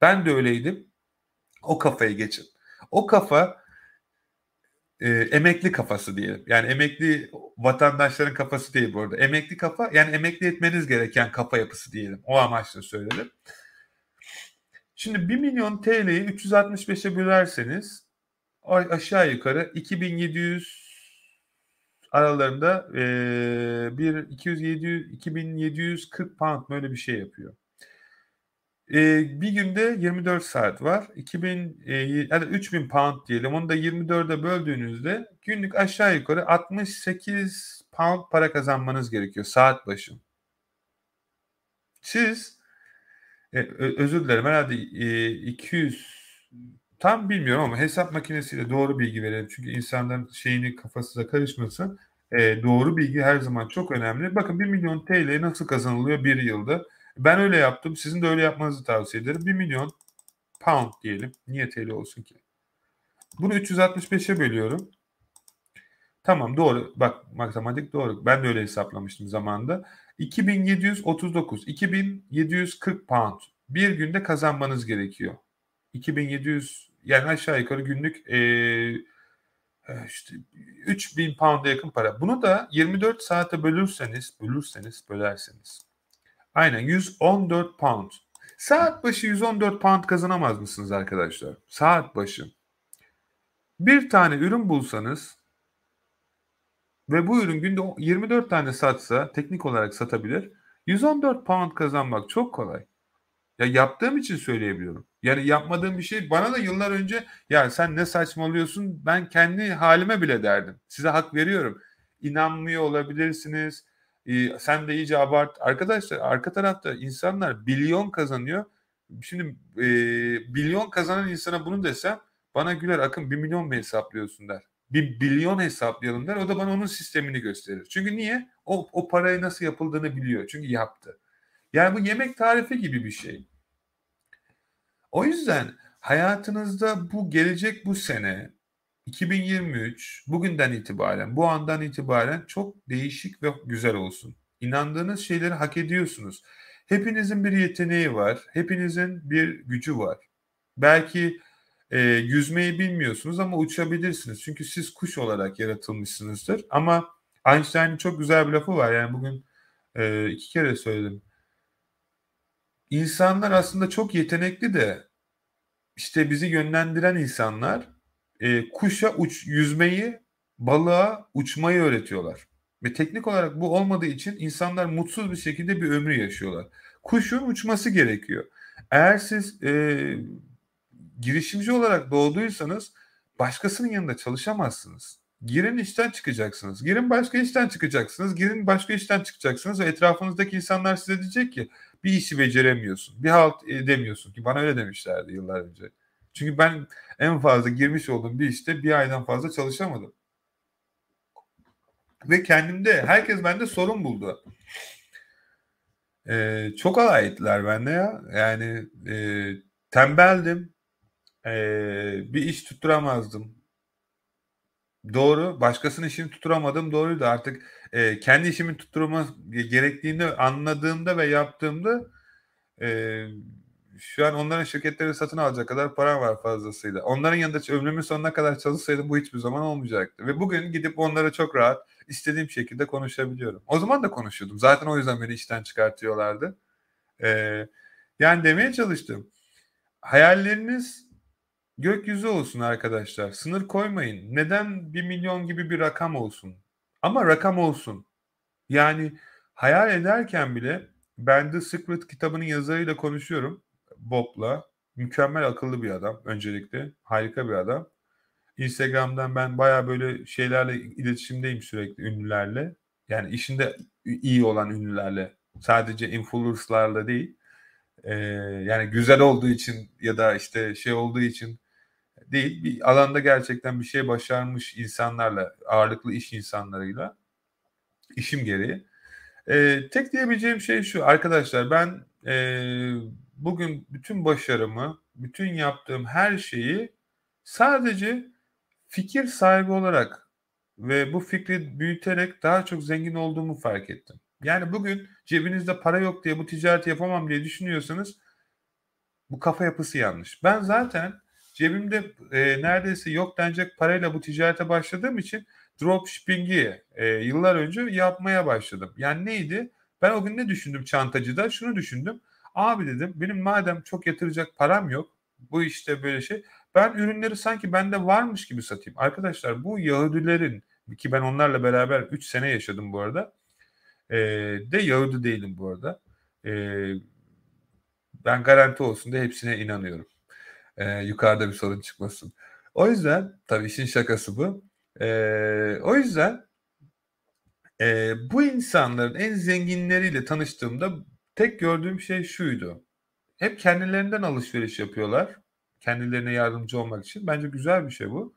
Ben de öyleydim. O kafaya geçin. O kafa e, emekli kafası diyelim. Yani emekli vatandaşların kafası değil bu arada. Emekli kafa yani emekli etmeniz gereken kafa yapısı diyelim. O amaçla söyledim. Şimdi 1 milyon TL'yi 365'e bölerseniz aşağı yukarı 2700 aralarında e, bir 200 700 2740 pound böyle bir şey yapıyor. E, bir günde 24 saat var. 2000 e, yani 3000 pound diyelim. Onu da 24'e böldüğünüzde günlük aşağı yukarı 68 pound para kazanmanız gerekiyor saat başı. Siz e, özür dilerim herhalde e, 200 tam bilmiyorum ama hesap makinesiyle doğru bilgi verelim. Çünkü insanların şeyini kafasına karışmasın. E, doğru bilgi her zaman çok önemli. Bakın 1 milyon TL nasıl kazanılıyor bir yılda? Ben öyle yaptım. Sizin de öyle yapmanızı tavsiye ederim. 1 milyon pound diyelim. Niye TL olsun ki? Bunu 365'e bölüyorum. Tamam doğru. Bak matematik doğru. Ben de öyle hesaplamıştım zamanında. 2739, 2740 pound bir günde kazanmanız gerekiyor. 2700 yani aşağı yukarı günlük ee, işte 3000 pound'a yakın para. Bunu da 24 saate bölürseniz, bölürseniz, bölerseniz. Aynen 114 pound. Saat başı 114 pound kazanamaz mısınız arkadaşlar? Saat başı. Bir tane ürün bulsanız ve bu ürün günde 24 tane satsa teknik olarak satabilir. 114 pound kazanmak çok kolay. Ya yaptığım için söyleyebiliyorum. Yani yapmadığım bir şey bana da yıllar önce ya sen ne saçmalıyorsun ben kendi halime bile derdim. Size hak veriyorum. İnanmıyor olabilirsiniz. Sen de iyice abart. Arkadaşlar arka tarafta insanlar milyon kazanıyor. Şimdi e, milyon kazanan insana bunu desem bana güler akın bir milyon mu hesaplıyorsun der bir milyon hesaplayalım der. O da bana onun sistemini gösterir. Çünkü niye? O, o parayı nasıl yapıldığını biliyor. Çünkü yaptı. Yani bu yemek tarifi gibi bir şey. O yüzden hayatınızda bu gelecek bu sene 2023 bugünden itibaren bu andan itibaren çok değişik ve güzel olsun. İnandığınız şeyleri hak ediyorsunuz. Hepinizin bir yeteneği var. Hepinizin bir gücü var. Belki e, yüzmeyi bilmiyorsunuz ama uçabilirsiniz. Çünkü siz kuş olarak yaratılmışsınızdır. Ama Einstein'ın çok güzel bir lafı var. Yani bugün e, iki kere söyledim. İnsanlar aslında çok yetenekli de işte bizi yönlendiren insanlar e, kuşa uç, yüzmeyi, balığa uçmayı öğretiyorlar. Ve teknik olarak bu olmadığı için insanlar mutsuz bir şekilde bir ömrü yaşıyorlar. Kuşun uçması gerekiyor. Eğer siz e, girişimci olarak doğduysanız başkasının yanında çalışamazsınız. Girin işten çıkacaksınız. Girin başka işten çıkacaksınız. Girin başka işten çıkacaksınız ve etrafınızdaki insanlar size diyecek ki bir işi beceremiyorsun. Bir halt edemiyorsun ki bana öyle demişlerdi yıllar önce. Çünkü ben en fazla girmiş olduğum bir işte bir aydan fazla çalışamadım. Ve kendimde herkes bende sorun buldu. Ee, çok alay ettiler bende ya. Yani e, tembeldim. Ee, bir iş tutturamazdım. Doğru. Başkasının işini tutturamadığım doğruydu. Artık e, kendi işimi tutturma gerektiğini anladığımda ve yaptığımda e, şu an onların şirketleri satın alacak kadar param var fazlasıyla. Onların yanında ömrümün sonuna kadar çalışsaydım bu hiçbir zaman olmayacaktı. Ve bugün gidip onlara çok rahat istediğim şekilde konuşabiliyorum. O zaman da konuşuyordum. Zaten o yüzden beni işten çıkartıyorlardı. Ee, yani demeye çalıştım. Hayalleriniz gökyüzü olsun arkadaşlar. Sınır koymayın. Neden bir milyon gibi bir rakam olsun? Ama rakam olsun. Yani hayal ederken bile ben The Secret kitabının yazarıyla konuşuyorum. Bob'la. Mükemmel akıllı bir adam öncelikle. Harika bir adam. Instagram'dan ben baya böyle şeylerle iletişimdeyim sürekli ünlülerle. Yani işinde iyi olan ünlülerle. Sadece influencerlarla değil. Ee, yani güzel olduğu için ya da işte şey olduğu için değil. Bir alanda gerçekten bir şey başarmış insanlarla, ağırlıklı iş insanlarıyla işim gereği. Ee, tek diyebileceğim şey şu arkadaşlar ben e, bugün bütün başarımı, bütün yaptığım her şeyi sadece fikir sahibi olarak ve bu fikri büyüterek daha çok zengin olduğumu fark ettim. Yani bugün cebinizde para yok diye bu ticareti yapamam diye düşünüyorsanız bu kafa yapısı yanlış. Ben zaten cebimde e, neredeyse yok denecek parayla bu ticarete başladığım için dropshipping'i e, yıllar önce yapmaya başladım. Yani neydi? Ben o gün ne düşündüm çantacıda? Şunu düşündüm. Abi dedim benim madem çok yatıracak param yok bu işte böyle şey ben ürünleri sanki bende varmış gibi satayım. Arkadaşlar bu Yahudilerin ki ben onlarla beraber 3 sene yaşadım bu arada. E, de Yahudi değilim bu arada. E, ben garanti olsun da hepsine inanıyorum. E, yukarıda bir sorun çıkmasın. O yüzden tabii işin şakası bu. E, o yüzden e, bu insanların en zenginleriyle tanıştığımda tek gördüğüm şey şuydu. Hep kendilerinden alışveriş yapıyorlar. Kendilerine yardımcı olmak için. Bence güzel bir şey bu.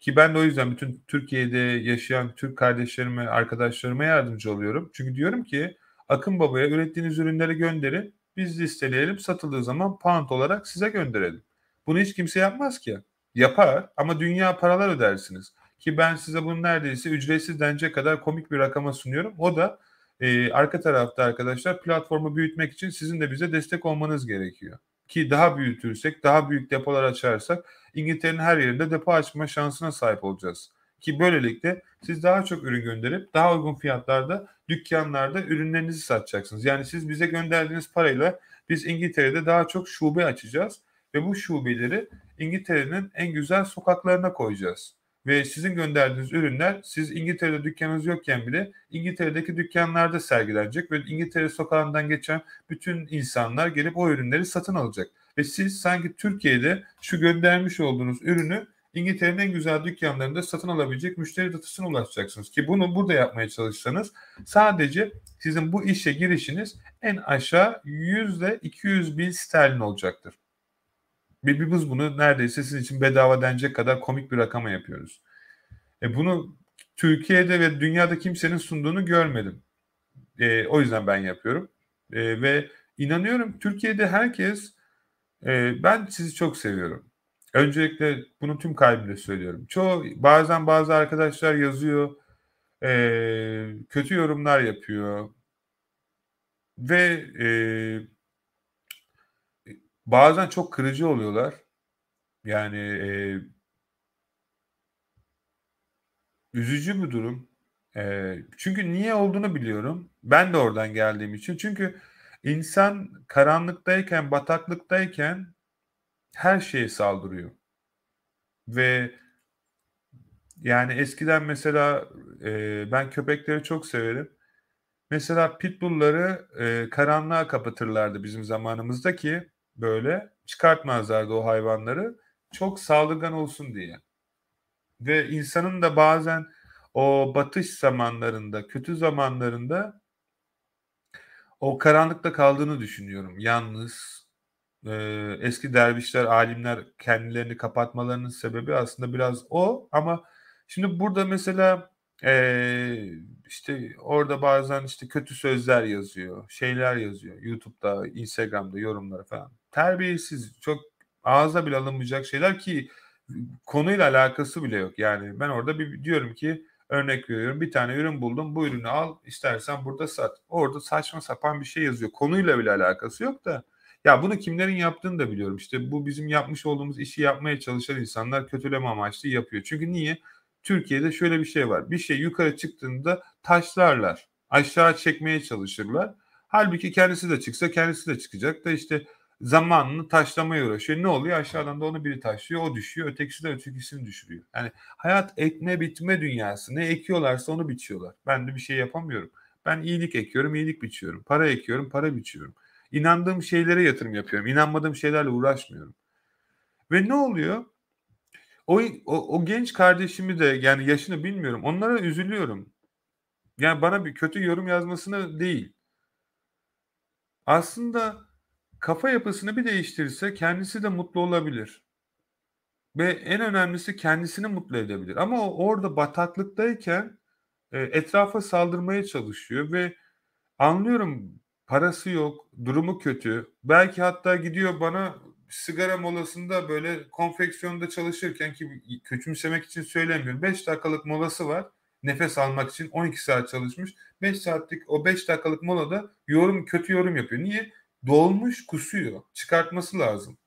Ki ben de o yüzden bütün Türkiye'de yaşayan Türk kardeşlerime, arkadaşlarıma yardımcı oluyorum. Çünkü diyorum ki Akın Baba'ya ürettiğiniz ürünleri gönderin. Biz listeleyelim. Satıldığı zaman pound olarak size gönderelim. Bunu hiç kimse yapmaz ki. Yapar ama dünya paralar ödersiniz. Ki ben size bunu neredeyse ücretsiz denecek kadar komik bir rakama sunuyorum. O da e, arka tarafta arkadaşlar platformu büyütmek için sizin de bize destek olmanız gerekiyor. Ki daha büyütürsek, daha büyük depolar açarsak İngiltere'nin her yerinde depo açma şansına sahip olacağız. Ki böylelikle siz daha çok ürün gönderip daha uygun fiyatlarda dükkanlarda ürünlerinizi satacaksınız. Yani siz bize gönderdiğiniz parayla biz İngiltere'de daha çok şube açacağız ve bu şubeleri İngiltere'nin en güzel sokaklarına koyacağız. Ve sizin gönderdiğiniz ürünler siz İngiltere'de dükkanınız yokken bile İngiltere'deki dükkanlarda sergilenecek ve İngiltere sokağından geçen bütün insanlar gelip o ürünleri satın alacak. Ve siz sanki Türkiye'de şu göndermiş olduğunuz ürünü İngiltere'nin en güzel dükkanlarında satın alabilecek müşteri datasına ulaşacaksınız. Ki bunu burada yapmaya çalışsanız sadece sizin bu işe girişiniz en aşağı yüzde 200 bin sterlin olacaktır. Ve biz bunu neredeyse sizin için bedava denecek kadar komik bir rakama yapıyoruz. E bunu Türkiye'de ve dünyada kimsenin sunduğunu görmedim. E, o yüzden ben yapıyorum. E, ve inanıyorum Türkiye'de herkes e, ben sizi çok seviyorum. Öncelikle bunu tüm kalbimle söylüyorum. Çoğu bazen bazı arkadaşlar yazıyor, e, kötü yorumlar yapıyor ve e, bazen çok kırıcı oluyorlar. Yani e, üzücü bir durum. E, çünkü niye olduğunu biliyorum. Ben de oradan geldiğim için. Çünkü insan karanlıktayken, bataklıktayken her şeye saldırıyor. Ve yani eskiden mesela e, ben köpekleri çok severim. Mesela pitbullları e, karanlığa kapatırlardı bizim zamanımızda ki böyle çıkartmazlardı o hayvanları çok saldırgan olsun diye. Ve insanın da bazen o batış zamanlarında, kötü zamanlarında o karanlıkta kaldığını düşünüyorum. Yalnız e, eski dervişler, alimler kendilerini kapatmalarının sebebi aslında biraz o. Ama şimdi burada mesela e, işte orada bazen işte kötü sözler yazıyor, şeyler yazıyor. YouTube'da, Instagram'da yorumları falan. Terbiyesiz, çok ağza bile alınmayacak şeyler ki konuyla alakası bile yok. Yani ben orada bir diyorum ki örnek veriyorum bir tane ürün buldum bu ürünü al istersen burada sat. Orada saçma sapan bir şey yazıyor. Konuyla bile alakası yok da ya bunu kimlerin yaptığını da biliyorum. İşte bu bizim yapmış olduğumuz işi yapmaya çalışan insanlar kötüleme amaçlı yapıyor. Çünkü niye? Türkiye'de şöyle bir şey var. Bir şey yukarı çıktığında taşlarlar. Aşağı çekmeye çalışırlar. Halbuki kendisi de çıksa kendisi de çıkacak da işte zamanını taşlamaya uğraşıyor. Ne oluyor? Aşağıdan da onu biri taşlıyor, o düşüyor. Ötekisi de ötekisini düşürüyor. Yani hayat ekme bitme dünyası. Ne ekiyorlarsa onu biçiyorlar. Ben de bir şey yapamıyorum. Ben iyilik ekiyorum, iyilik biçiyorum. Para ekiyorum, para biçiyorum. İnandığım şeylere yatırım yapıyorum. İnanmadığım şeylerle uğraşmıyorum. Ve ne oluyor? O, o, o genç kardeşimi de yani yaşını bilmiyorum. Onlara üzülüyorum. Yani bana bir kötü yorum yazmasına değil. Aslında kafa yapısını bir değiştirirse kendisi de mutlu olabilir. Ve en önemlisi kendisini mutlu edebilir. Ama o orada bataklıktayken e, etrafa saldırmaya çalışıyor ve anlıyorum parası yok, durumu kötü. Belki hatta gidiyor bana sigara molasında böyle konfeksiyonda çalışırken ki küçümsemek için söylemiyorum. 5 dakikalık molası var. Nefes almak için 12 saat çalışmış. 5 saatlik o 5 dakikalık molada yorum kötü yorum yapıyor. Niye? Dolmuş kusuyor. Çıkartması lazım.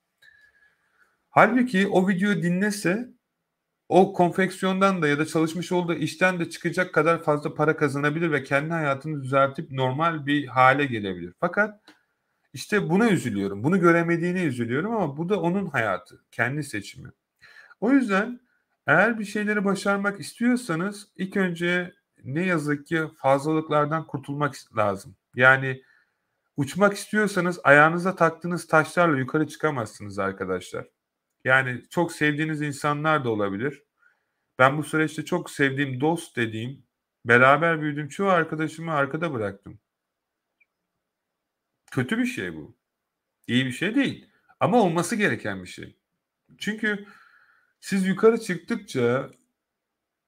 Halbuki o videoyu dinlese o konfeksiyondan da ya da çalışmış olduğu işten de çıkacak kadar fazla para kazanabilir ve kendi hayatını düzeltip normal bir hale gelebilir. Fakat işte buna üzülüyorum. Bunu göremediğine üzülüyorum ama bu da onun hayatı, kendi seçimi. O yüzden eğer bir şeyleri başarmak istiyorsanız ilk önce ne yazık ki fazlalıklardan kurtulmak lazım. Yani uçmak istiyorsanız ayağınıza taktığınız taşlarla yukarı çıkamazsınız arkadaşlar. Yani çok sevdiğiniz insanlar da olabilir. Ben bu süreçte çok sevdiğim dost dediğim, beraber büyüdüğüm çoğu arkadaşımı arkada bıraktım. Kötü bir şey bu. İyi bir şey değil. Ama olması gereken bir şey. Çünkü siz yukarı çıktıkça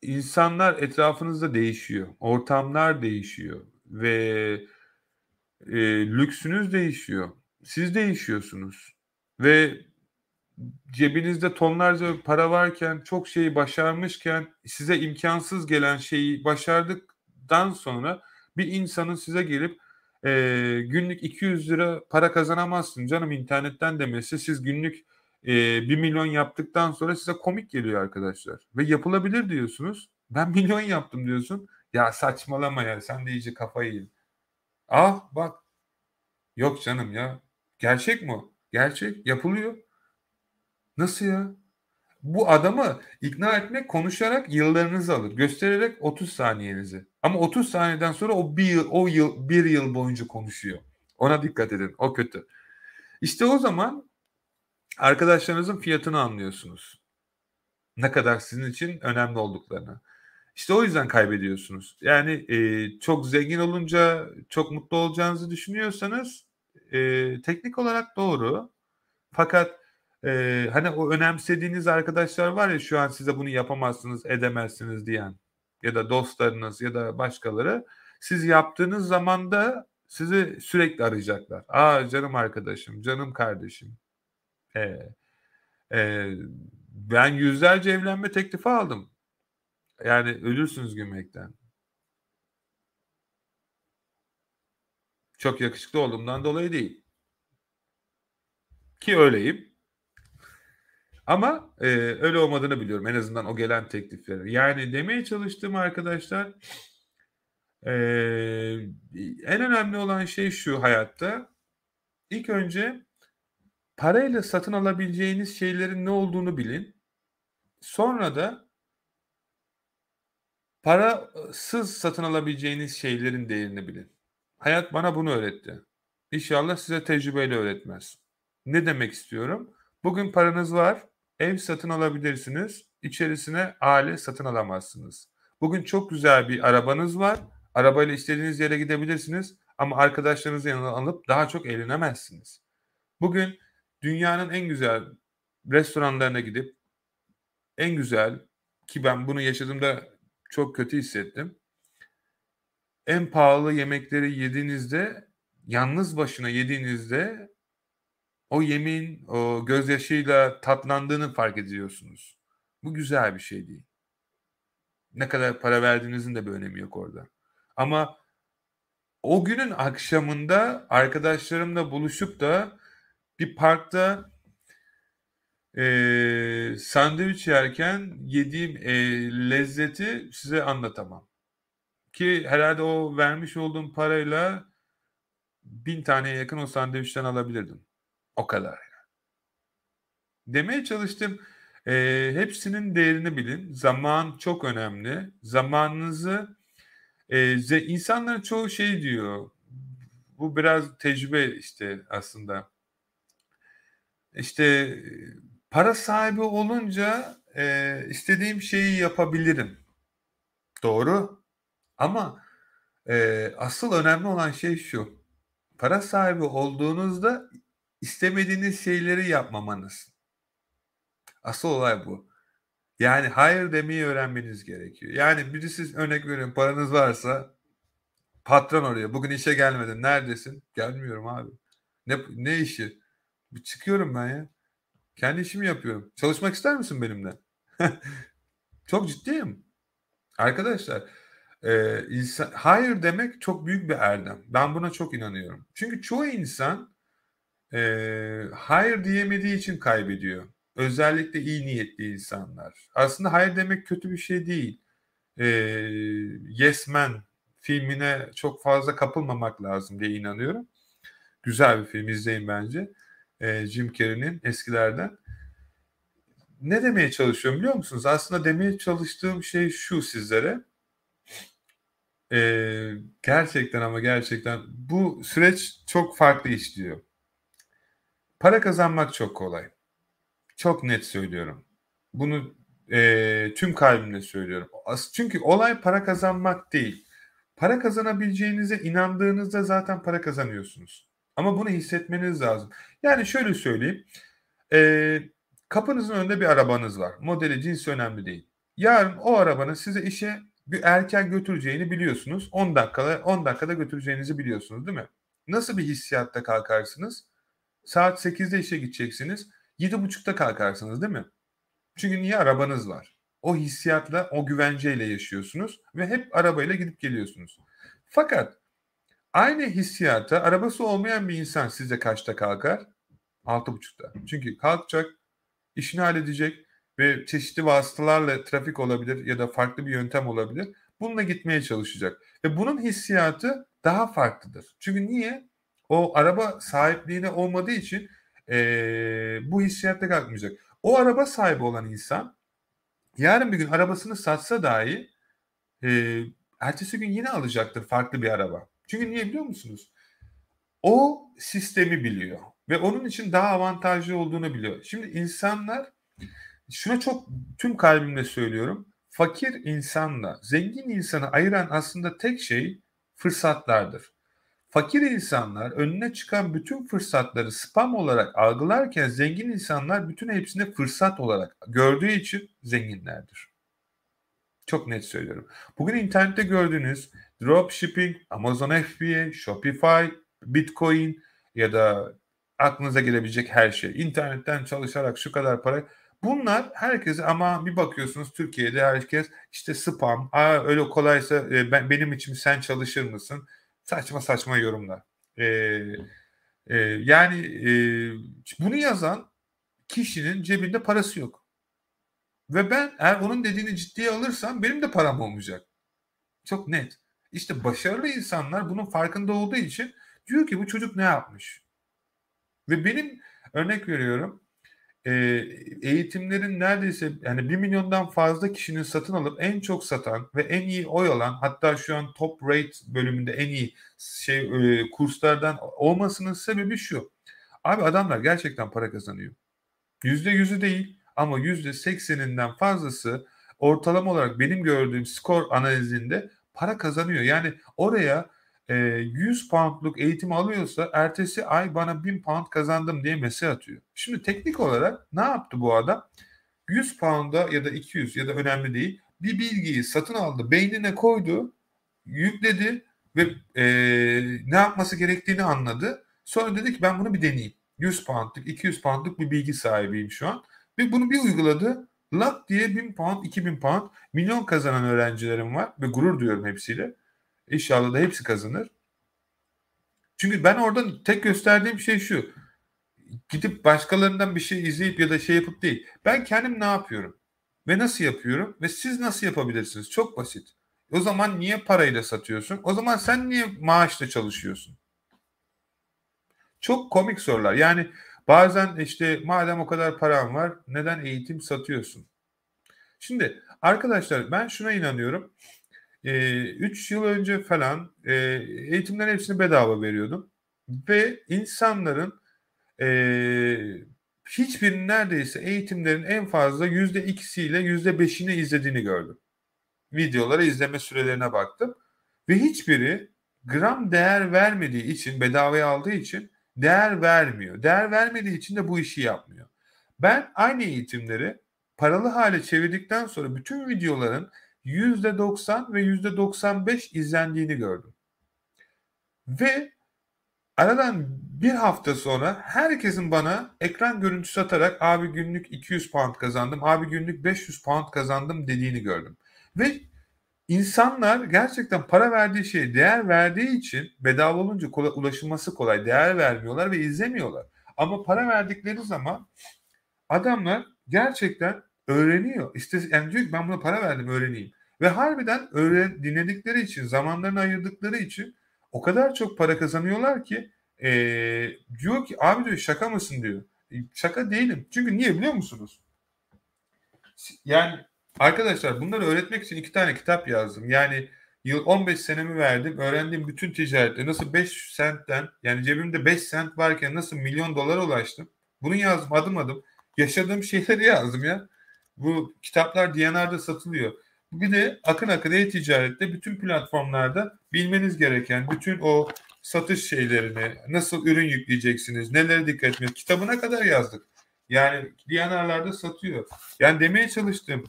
insanlar etrafınızda değişiyor. Ortamlar değişiyor ve e, lüksünüz değişiyor. Siz değişiyorsunuz. Ve cebinizde tonlarca para varken, çok şeyi başarmışken size imkansız gelen şeyi başardıktan sonra bir insanın size gelip e, günlük 200 lira para kazanamazsın canım internetten demesi siz günlük e, 1 milyon yaptıktan sonra size komik geliyor arkadaşlar. Ve yapılabilir diyorsunuz. Ben milyon yaptım diyorsun. Ya saçmalama ya sen de iyice kafayı yedin. Ah bak. Yok canım ya. Gerçek mi Gerçek. Yapılıyor. Nasıl ya? Bu adamı ikna etmek konuşarak yıllarınızı alır. Göstererek 30 saniyenizi. Ama 30 saniyeden sonra o bir yıl, o yıl, bir yıl boyunca konuşuyor. Ona dikkat edin. O kötü. İşte o zaman arkadaşlarınızın fiyatını anlıyorsunuz. Ne kadar sizin için önemli olduklarını. İşte o yüzden kaybediyorsunuz. Yani e, çok zengin olunca çok mutlu olacağınızı düşünüyorsanız e, teknik olarak doğru. Fakat e, hani o önemsediğiniz arkadaşlar var ya şu an size bunu yapamazsınız, edemezsiniz diyen ya da dostlarınız ya da başkaları siz yaptığınız zaman da sizi sürekli arayacaklar. Aa canım arkadaşım, canım kardeşim. Ee, e, ben yüzlerce evlenme teklifi aldım. Yani ölürsünüz gülmekten. Çok yakışıklı olduğumdan dolayı değil. Ki öyleyim. Ama e, öyle olmadığını biliyorum. En azından o gelen teklifleri. Yani demeye çalıştığım arkadaşlar e, en önemli olan şey şu hayatta. İlk önce parayla satın alabileceğiniz şeylerin ne olduğunu bilin. Sonra da parasız satın alabileceğiniz şeylerin değerini bilin. Hayat bana bunu öğretti. İnşallah size tecrübeyle öğretmez. Ne demek istiyorum? Bugün paranız var Ev satın alabilirsiniz. İçerisine aile satın alamazsınız. Bugün çok güzel bir arabanız var. Arabayla istediğiniz yere gidebilirsiniz ama arkadaşlarınızı yanına alıp daha çok eğlenemezsiniz. Bugün dünyanın en güzel restoranlarına gidip en güzel ki ben bunu yaşadığımda çok kötü hissettim. En pahalı yemekleri yediğinizde yalnız başına yediğinizde o yemin o gözyaşıyla tatlandığını fark ediyorsunuz. Bu güzel bir şey değil. Ne kadar para verdiğinizin de bir önemi yok orada. Ama o günün akşamında arkadaşlarımla buluşup da bir parkta e, sandviç yerken yediğim e, lezzeti size anlatamam. Ki herhalde o vermiş olduğum parayla bin taneye yakın o sandviçten alabilirdim. O kadar. Demeye çalıştım. E, hepsinin değerini bilin. Zaman çok önemli. Zamanınızı e, insanların çoğu şey diyor. Bu biraz tecrübe işte aslında. İşte para sahibi olunca e, istediğim şeyi yapabilirim. Doğru. Ama e, asıl önemli olan şey şu. Para sahibi olduğunuzda istemediğiniz şeyleri yapmamanız. Asıl olay bu. Yani hayır demeyi öğrenmeniz gerekiyor. Yani birisi örnek veriyorum paranız varsa patron oraya bugün işe gelmedin neredesin? Gelmiyorum abi. Ne, ne işi? Çıkıyorum ben ya. Kendi işimi yapıyorum. Çalışmak ister misin benimle? *laughs* çok ciddiyim. Arkadaşlar e, insan, hayır demek çok büyük bir erdem. Ben buna çok inanıyorum. Çünkü çoğu insan e, hayır diyemediği için kaybediyor. Özellikle iyi niyetli insanlar. Aslında hayır demek kötü bir şey değil. E, yes Man filmine çok fazla kapılmamak lazım diye inanıyorum. Güzel bir film izleyin bence. E, Jim Carrey'nin eskilerden. Ne demeye çalışıyorum biliyor musunuz? Aslında demeye çalıştığım şey şu sizlere. E, gerçekten ama gerçekten bu süreç çok farklı işliyor. Para kazanmak çok kolay. Çok net söylüyorum. Bunu e, tüm kalbimle söylüyorum. Çünkü olay para kazanmak değil. Para kazanabileceğinize inandığınızda zaten para kazanıyorsunuz. Ama bunu hissetmeniz lazım. Yani şöyle söyleyeyim. E, kapınızın önünde bir arabanız var. Modeli, cinsi önemli değil. Yarın o arabanın size işe bir erken götüreceğini biliyorsunuz. 10 dakikada 10 dakikada götüreceğinizi biliyorsunuz değil mi? Nasıl bir hissiyatta kalkarsınız? Saat 8'de işe gideceksiniz. 7.30'da kalkarsınız değil mi? Çünkü niye arabanız var? O hissiyatla, o güvenceyle yaşıyorsunuz ve hep arabayla gidip geliyorsunuz. Fakat aynı hissiyata arabası olmayan bir insan sizce kaçta kalkar? 6.30'da. Çünkü kalkacak, işini halledecek ve çeşitli vasıtalarla trafik olabilir ya da farklı bir yöntem olabilir. Bununla gitmeye çalışacak. Ve bunun hissiyatı daha farklıdır. Çünkü niye? O araba sahipliğine olmadığı için e, bu hissiyatta kalkmayacak. O araba sahibi olan insan yarın bir gün arabasını satsa dahi e, ertesi gün yine alacaktır farklı bir araba. Çünkü niye biliyor musunuz? O sistemi biliyor ve onun için daha avantajlı olduğunu biliyor. Şimdi insanlar şuna çok tüm kalbimle söylüyorum. Fakir insanla zengin insanı ayıran aslında tek şey fırsatlardır. Fakir insanlar önüne çıkan bütün fırsatları spam olarak algılarken zengin insanlar bütün hepsini fırsat olarak gördüğü için zenginlerdir. Çok net söylüyorum. Bugün internette gördüğünüz dropshipping, Amazon FBA, Shopify, Bitcoin ya da aklınıza gelebilecek her şey. İnternetten çalışarak şu kadar para Bunlar herkese ama bir bakıyorsunuz Türkiye'de herkes işte spam, Aa, öyle kolaysa e, ben, benim için sen çalışır mısın? Saçma saçma yorumlar. E, e, yani e, bunu yazan kişinin cebinde parası yok. Ve ben eğer onun dediğini ciddiye alırsam benim de param olmayacak. Çok net. İşte başarılı insanlar bunun farkında olduğu için diyor ki bu çocuk ne yapmış? Ve benim örnek veriyorum e, eğitimlerin neredeyse yani 1 milyondan fazla kişinin satın alıp en çok satan ve en iyi oy alan hatta şu an top rate bölümünde en iyi şey e, kurslardan olmasının sebebi şu. Abi adamlar gerçekten para kazanıyor. Yüzde yüzü değil ama yüzde sekseninden fazlası ortalama olarak benim gördüğüm skor analizinde para kazanıyor. Yani oraya e, 100 poundluk eğitim alıyorsa ertesi ay bana 1000 pound kazandım diye mesaj atıyor. Şimdi teknik olarak ne yaptı bu adam? 100 pound'a ya da 200 ya da önemli değil bir bilgiyi satın aldı, beynine koydu, yükledi ve e, ne yapması gerektiğini anladı. Sonra dedi ki ben bunu bir deneyeyim. 100 poundluk, 200 poundluk bir bilgi sahibiyim şu an. Ve bunu bir uyguladı. Lak diye 1000 pound, 2000 pound milyon kazanan öğrencilerim var ve gurur duyuyorum hepsiyle. İnşallah da hepsi kazanır. Çünkü ben orada tek gösterdiğim şey şu. Gidip başkalarından bir şey izleyip ya da şey yapıp değil. Ben kendim ne yapıyorum? Ve nasıl yapıyorum? Ve siz nasıl yapabilirsiniz? Çok basit. O zaman niye parayla satıyorsun? O zaman sen niye maaşla çalışıyorsun? Çok komik sorular. Yani bazen işte madem o kadar param var neden eğitim satıyorsun? Şimdi arkadaşlar ben şuna inanıyorum. 3 yıl önce falan e, eğitimlerin hepsini bedava veriyordum. Ve insanların e, hiçbirinin neredeyse eğitimlerin en fazla yüzde ikisiyle yüzde beşini izlediğini gördüm. Videolara izleme sürelerine baktım. Ve hiçbiri gram değer vermediği için, bedavaya aldığı için değer vermiyor. Değer vermediği için de bu işi yapmıyor. Ben aynı eğitimleri paralı hale çevirdikten sonra bütün videoların %90 ve %95 izlendiğini gördüm. Ve aradan bir hafta sonra herkesin bana ekran görüntüsü atarak abi günlük 200 pound kazandım, abi günlük 500 pound kazandım dediğini gördüm. Ve insanlar gerçekten para verdiği şeye değer verdiği için bedava olunca kolay, ulaşılması kolay değer vermiyorlar ve izlemiyorlar. Ama para verdikleri zaman adamlar gerçekten öğreniyor. İşte yani diyor ki ben buna para verdim öğreneyim. Ve harbiden öğren, dinledikleri için, zamanlarını ayırdıkları için o kadar çok para kazanıyorlar ki e, diyor ki abi diyor şaka mısın diyor. Şaka değilim. Çünkü niye biliyor musunuz? Yani arkadaşlar bunları öğretmek için iki tane kitap yazdım. Yani yıl 15 senemi verdim. Öğrendiğim bütün ticarette nasıl 5 sentten yani cebimde 5 sent varken nasıl milyon dolara ulaştım. Bunu yazdım adım adım. Yaşadığım şeyleri *laughs* yazdım ya. Bu kitaplar DNR'da satılıyor. Bir de akın akın e-ticarette bütün platformlarda bilmeniz gereken bütün o satış şeylerini, nasıl ürün yükleyeceksiniz, nelere dikkat etmeniz kitabına kadar yazdık. Yani DNR'larda satıyor. Yani demeye çalıştım.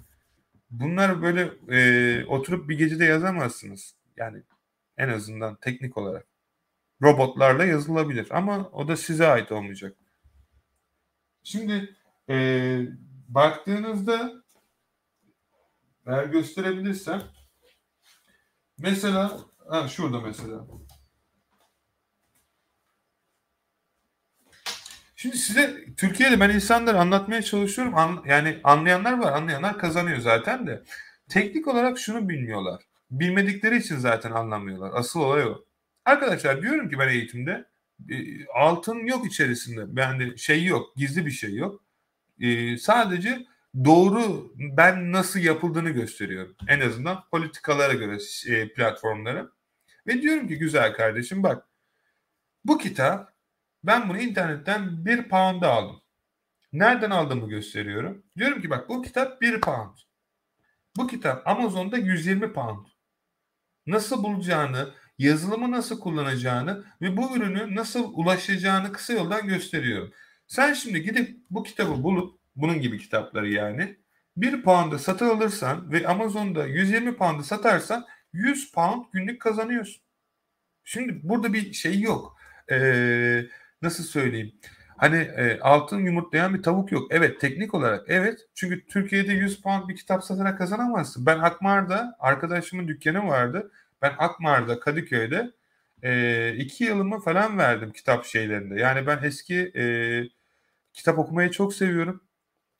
Bunlar böyle e, oturup bir gecede yazamazsınız. Yani en azından teknik olarak. Robotlarla yazılabilir ama o da size ait olmayacak. Şimdi e, baktığınızda eğer gösterebilirsem mesela ha, şurada mesela Şimdi size Türkiye'de ben insanları anlatmaya çalışıyorum. An, yani anlayanlar var. Anlayanlar kazanıyor zaten de. Teknik olarak şunu bilmiyorlar. Bilmedikleri için zaten anlamıyorlar. Asıl olay o. Arkadaşlar diyorum ki ben eğitimde e, altın yok içerisinde. Yani şey yok. Gizli bir şey yok. E, sadece doğru ben nasıl yapıldığını gösteriyorum. En azından politikalara göre e, platformlara. Ve diyorum ki güzel kardeşim bak bu kitap ben bunu internetten bir pound'a aldım. Nereden aldığımı gösteriyorum. Diyorum ki bak bu kitap bir pound. Bu kitap Amazon'da 120 pound. Nasıl bulacağını, yazılımı nasıl kullanacağını ve bu ürünü nasıl ulaşacağını kısa yoldan gösteriyorum. Sen şimdi gidip bu kitabı bulup bunun gibi kitapları yani. 1 pound'a satın alırsan ve Amazon'da 120 pound'a satarsan 100 pound günlük kazanıyorsun. Şimdi burada bir şey yok. Ee, nasıl söyleyeyim? Hani e, altın yumurtlayan bir tavuk yok. Evet teknik olarak evet. Çünkü Türkiye'de 100 pound bir kitap satarak kazanamazsın. Ben Akmar'da arkadaşımın dükkanı vardı. Ben Akmar'da Kadıköy'de e, iki yılımı falan verdim kitap şeylerinde. Yani ben eski e, kitap okumayı çok seviyorum.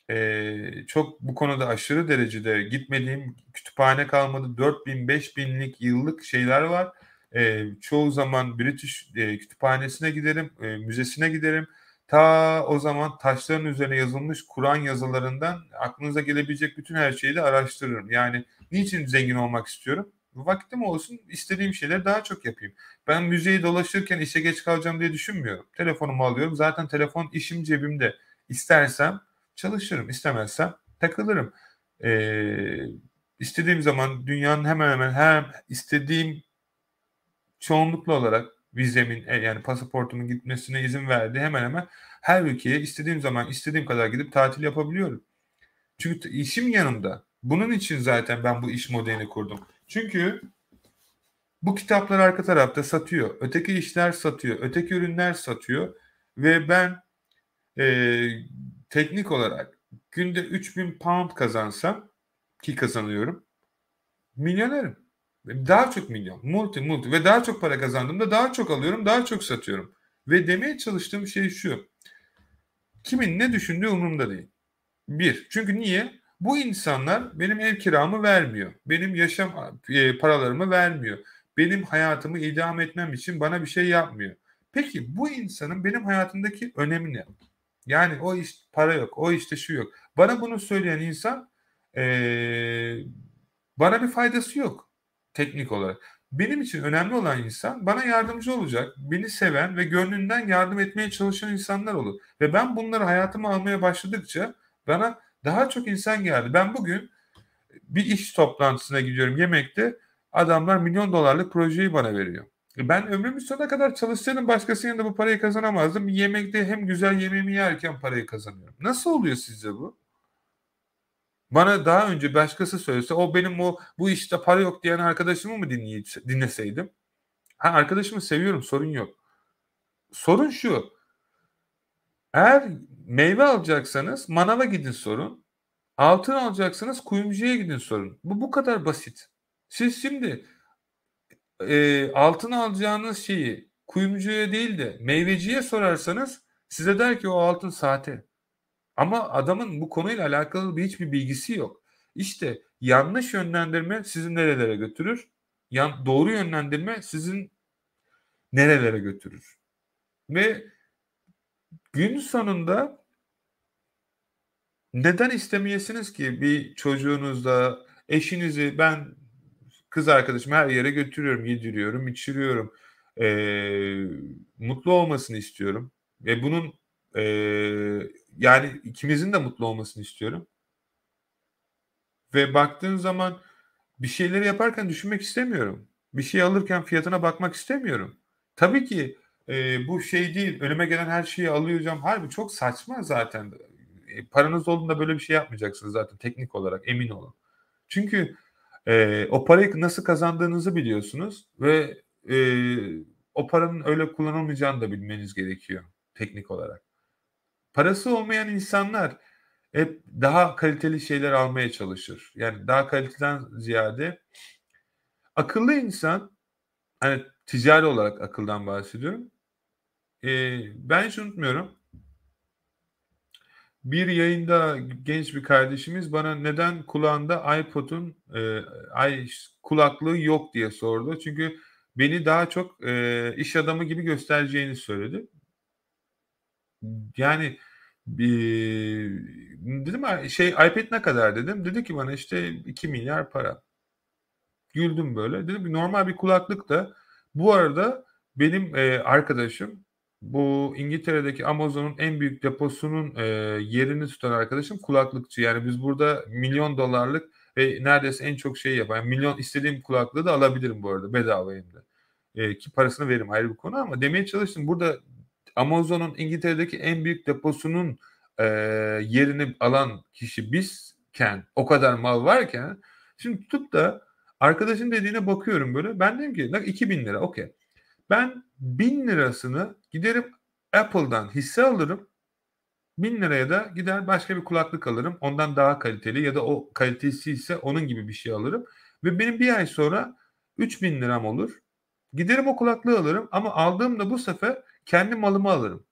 Ee, çok bu konuda aşırı derecede gitmediğim kütüphane kalmadı. 4000 5000'lik yıllık şeyler var. Ee, çoğu zaman British e, kütüphanesine giderim, e, müzesine giderim. Ta o zaman taşların üzerine yazılmış Kur'an yazılarından aklınıza gelebilecek bütün her şeyi de araştırırım. Yani niçin zengin olmak istiyorum? Vaktim olsun istediğim şeyleri daha çok yapayım. Ben müzeyi dolaşırken işe geç kalacağım diye düşünmüyorum. Telefonumu alıyorum. Zaten telefon işim cebimde. İstersem çalışırım. istemezsem takılırım. Ee, istediğim zaman dünyanın hemen hemen her istediğim çoğunlukla olarak vizemin e, yani pasaportumun gitmesine izin verdi. Hemen hemen her ülkeye istediğim zaman istediğim kadar gidip tatil yapabiliyorum. Çünkü işim yanımda. Bunun için zaten ben bu iş modelini kurdum. Çünkü bu kitaplar arka tarafta satıyor. Öteki işler satıyor. Öteki ürünler satıyor. Ve ben e, teknik olarak günde 3000 pound kazansam ki kazanıyorum milyonerim. Daha çok milyon. Multi multi. Ve daha çok para kazandığımda daha çok alıyorum, daha çok satıyorum. Ve demeye çalıştığım şey şu. Kimin ne düşündüğü umurumda değil. Bir. Çünkü niye? Bu insanlar benim ev kiramı vermiyor. Benim yaşam e, paralarımı vermiyor. Benim hayatımı idame etmem için bana bir şey yapmıyor. Peki bu insanın benim hayatımdaki önemi ne? Yani o iş para yok, o işte şu yok. Bana bunu söyleyen insan ee, bana bir faydası yok teknik olarak. Benim için önemli olan insan bana yardımcı olacak, beni seven ve gönlünden yardım etmeye çalışan insanlar olur. Ve ben bunları hayatıma almaya başladıkça bana daha çok insan geldi. Ben bugün bir iş toplantısına gidiyorum yemekte adamlar milyon dolarlık projeyi bana veriyor. E ben ömrümün sonuna kadar çalışsaydım başkasının yanında bu parayı kazanamazdım. Yemekte hem güzel yemeğimi yerken parayı kazanıyorum. Nasıl oluyor sizce bu? Bana daha önce başkası söylese o benim o bu işte para yok diyen arkadaşımı mı dinleseydim? Ha arkadaşımı seviyorum sorun yok. Sorun şu. Eğer meyve alacaksanız manava gidin sorun. Altın alacaksanız kuyumcuya gidin sorun. Bu bu kadar basit. Siz şimdi e, altın alacağınız şeyi kuyumcuya değil de meyveciye sorarsanız size der ki o altın sahte. Ama adamın bu konuyla alakalı bir hiçbir bilgisi yok. İşte yanlış yönlendirme sizi nerelere götürür? Yan, doğru yönlendirme sizin nerelere götürür? Ve gün sonunda neden istemeyesiniz ki bir çocuğunuzda eşinizi ben kız arkadaşımı her yere götürüyorum, yediriyorum, içiriyorum. Ee, mutlu olmasını istiyorum. Ve bunun e, yani ikimizin de mutlu olmasını istiyorum. Ve baktığın zaman bir şeyleri yaparken düşünmek istemiyorum. Bir şey alırken fiyatına bakmak istemiyorum. Tabii ki e, bu şey değil. Önüme gelen her şeyi alacağım. Harbi çok saçma zaten. E, paranız olduğunda böyle bir şey yapmayacaksınız zaten teknik olarak emin olun. Çünkü e, o parayı nasıl kazandığınızı biliyorsunuz ve e, o paranın öyle kullanılmayacağını da bilmeniz gerekiyor teknik olarak. Parası olmayan insanlar hep daha kaliteli şeyler almaya çalışır. Yani daha kaliteden ziyade akıllı insan hani ticari olarak akıldan bahsediyorum. Ee, ben hiç unutmuyorum. Bir yayında genç bir kardeşimiz bana neden kulağında iPod'un e, ay kulaklığı yok diye sordu. Çünkü beni daha çok e, iş adamı gibi göstereceğini söyledi. Yani bir, dedim şey iPad ne kadar dedim. Dedi ki bana işte 2 milyar para. Güldüm böyle. Dedim ki normal bir kulaklık da bu arada benim e, arkadaşım bu İngiltere'deki Amazon'un en büyük deposunun e, yerini tutan arkadaşım kulaklıkçı. Yani biz burada milyon dolarlık ve neredeyse en çok şey yapan. Yani milyon istediğim kulaklığı da alabilirim bu arada bedava hem de. E, ki parasını veririm ayrı bir konu ama demeye çalıştım. Burada Amazon'un İngiltere'deki en büyük deposunun e, yerini alan kişi bizken o kadar mal varken şimdi tutup da arkadaşın dediğine bakıyorum böyle. Ben dedim ki 2000 lira okey. Ben 1000 lirasını giderim Apple'dan hisse alırım. 1000 liraya da gider başka bir kulaklık alırım. Ondan daha kaliteli ya da o kalitesi ise onun gibi bir şey alırım. Ve benim bir ay sonra 3000 liram olur. Giderim o kulaklığı alırım ama aldığımda bu sefer kendi malımı alırım.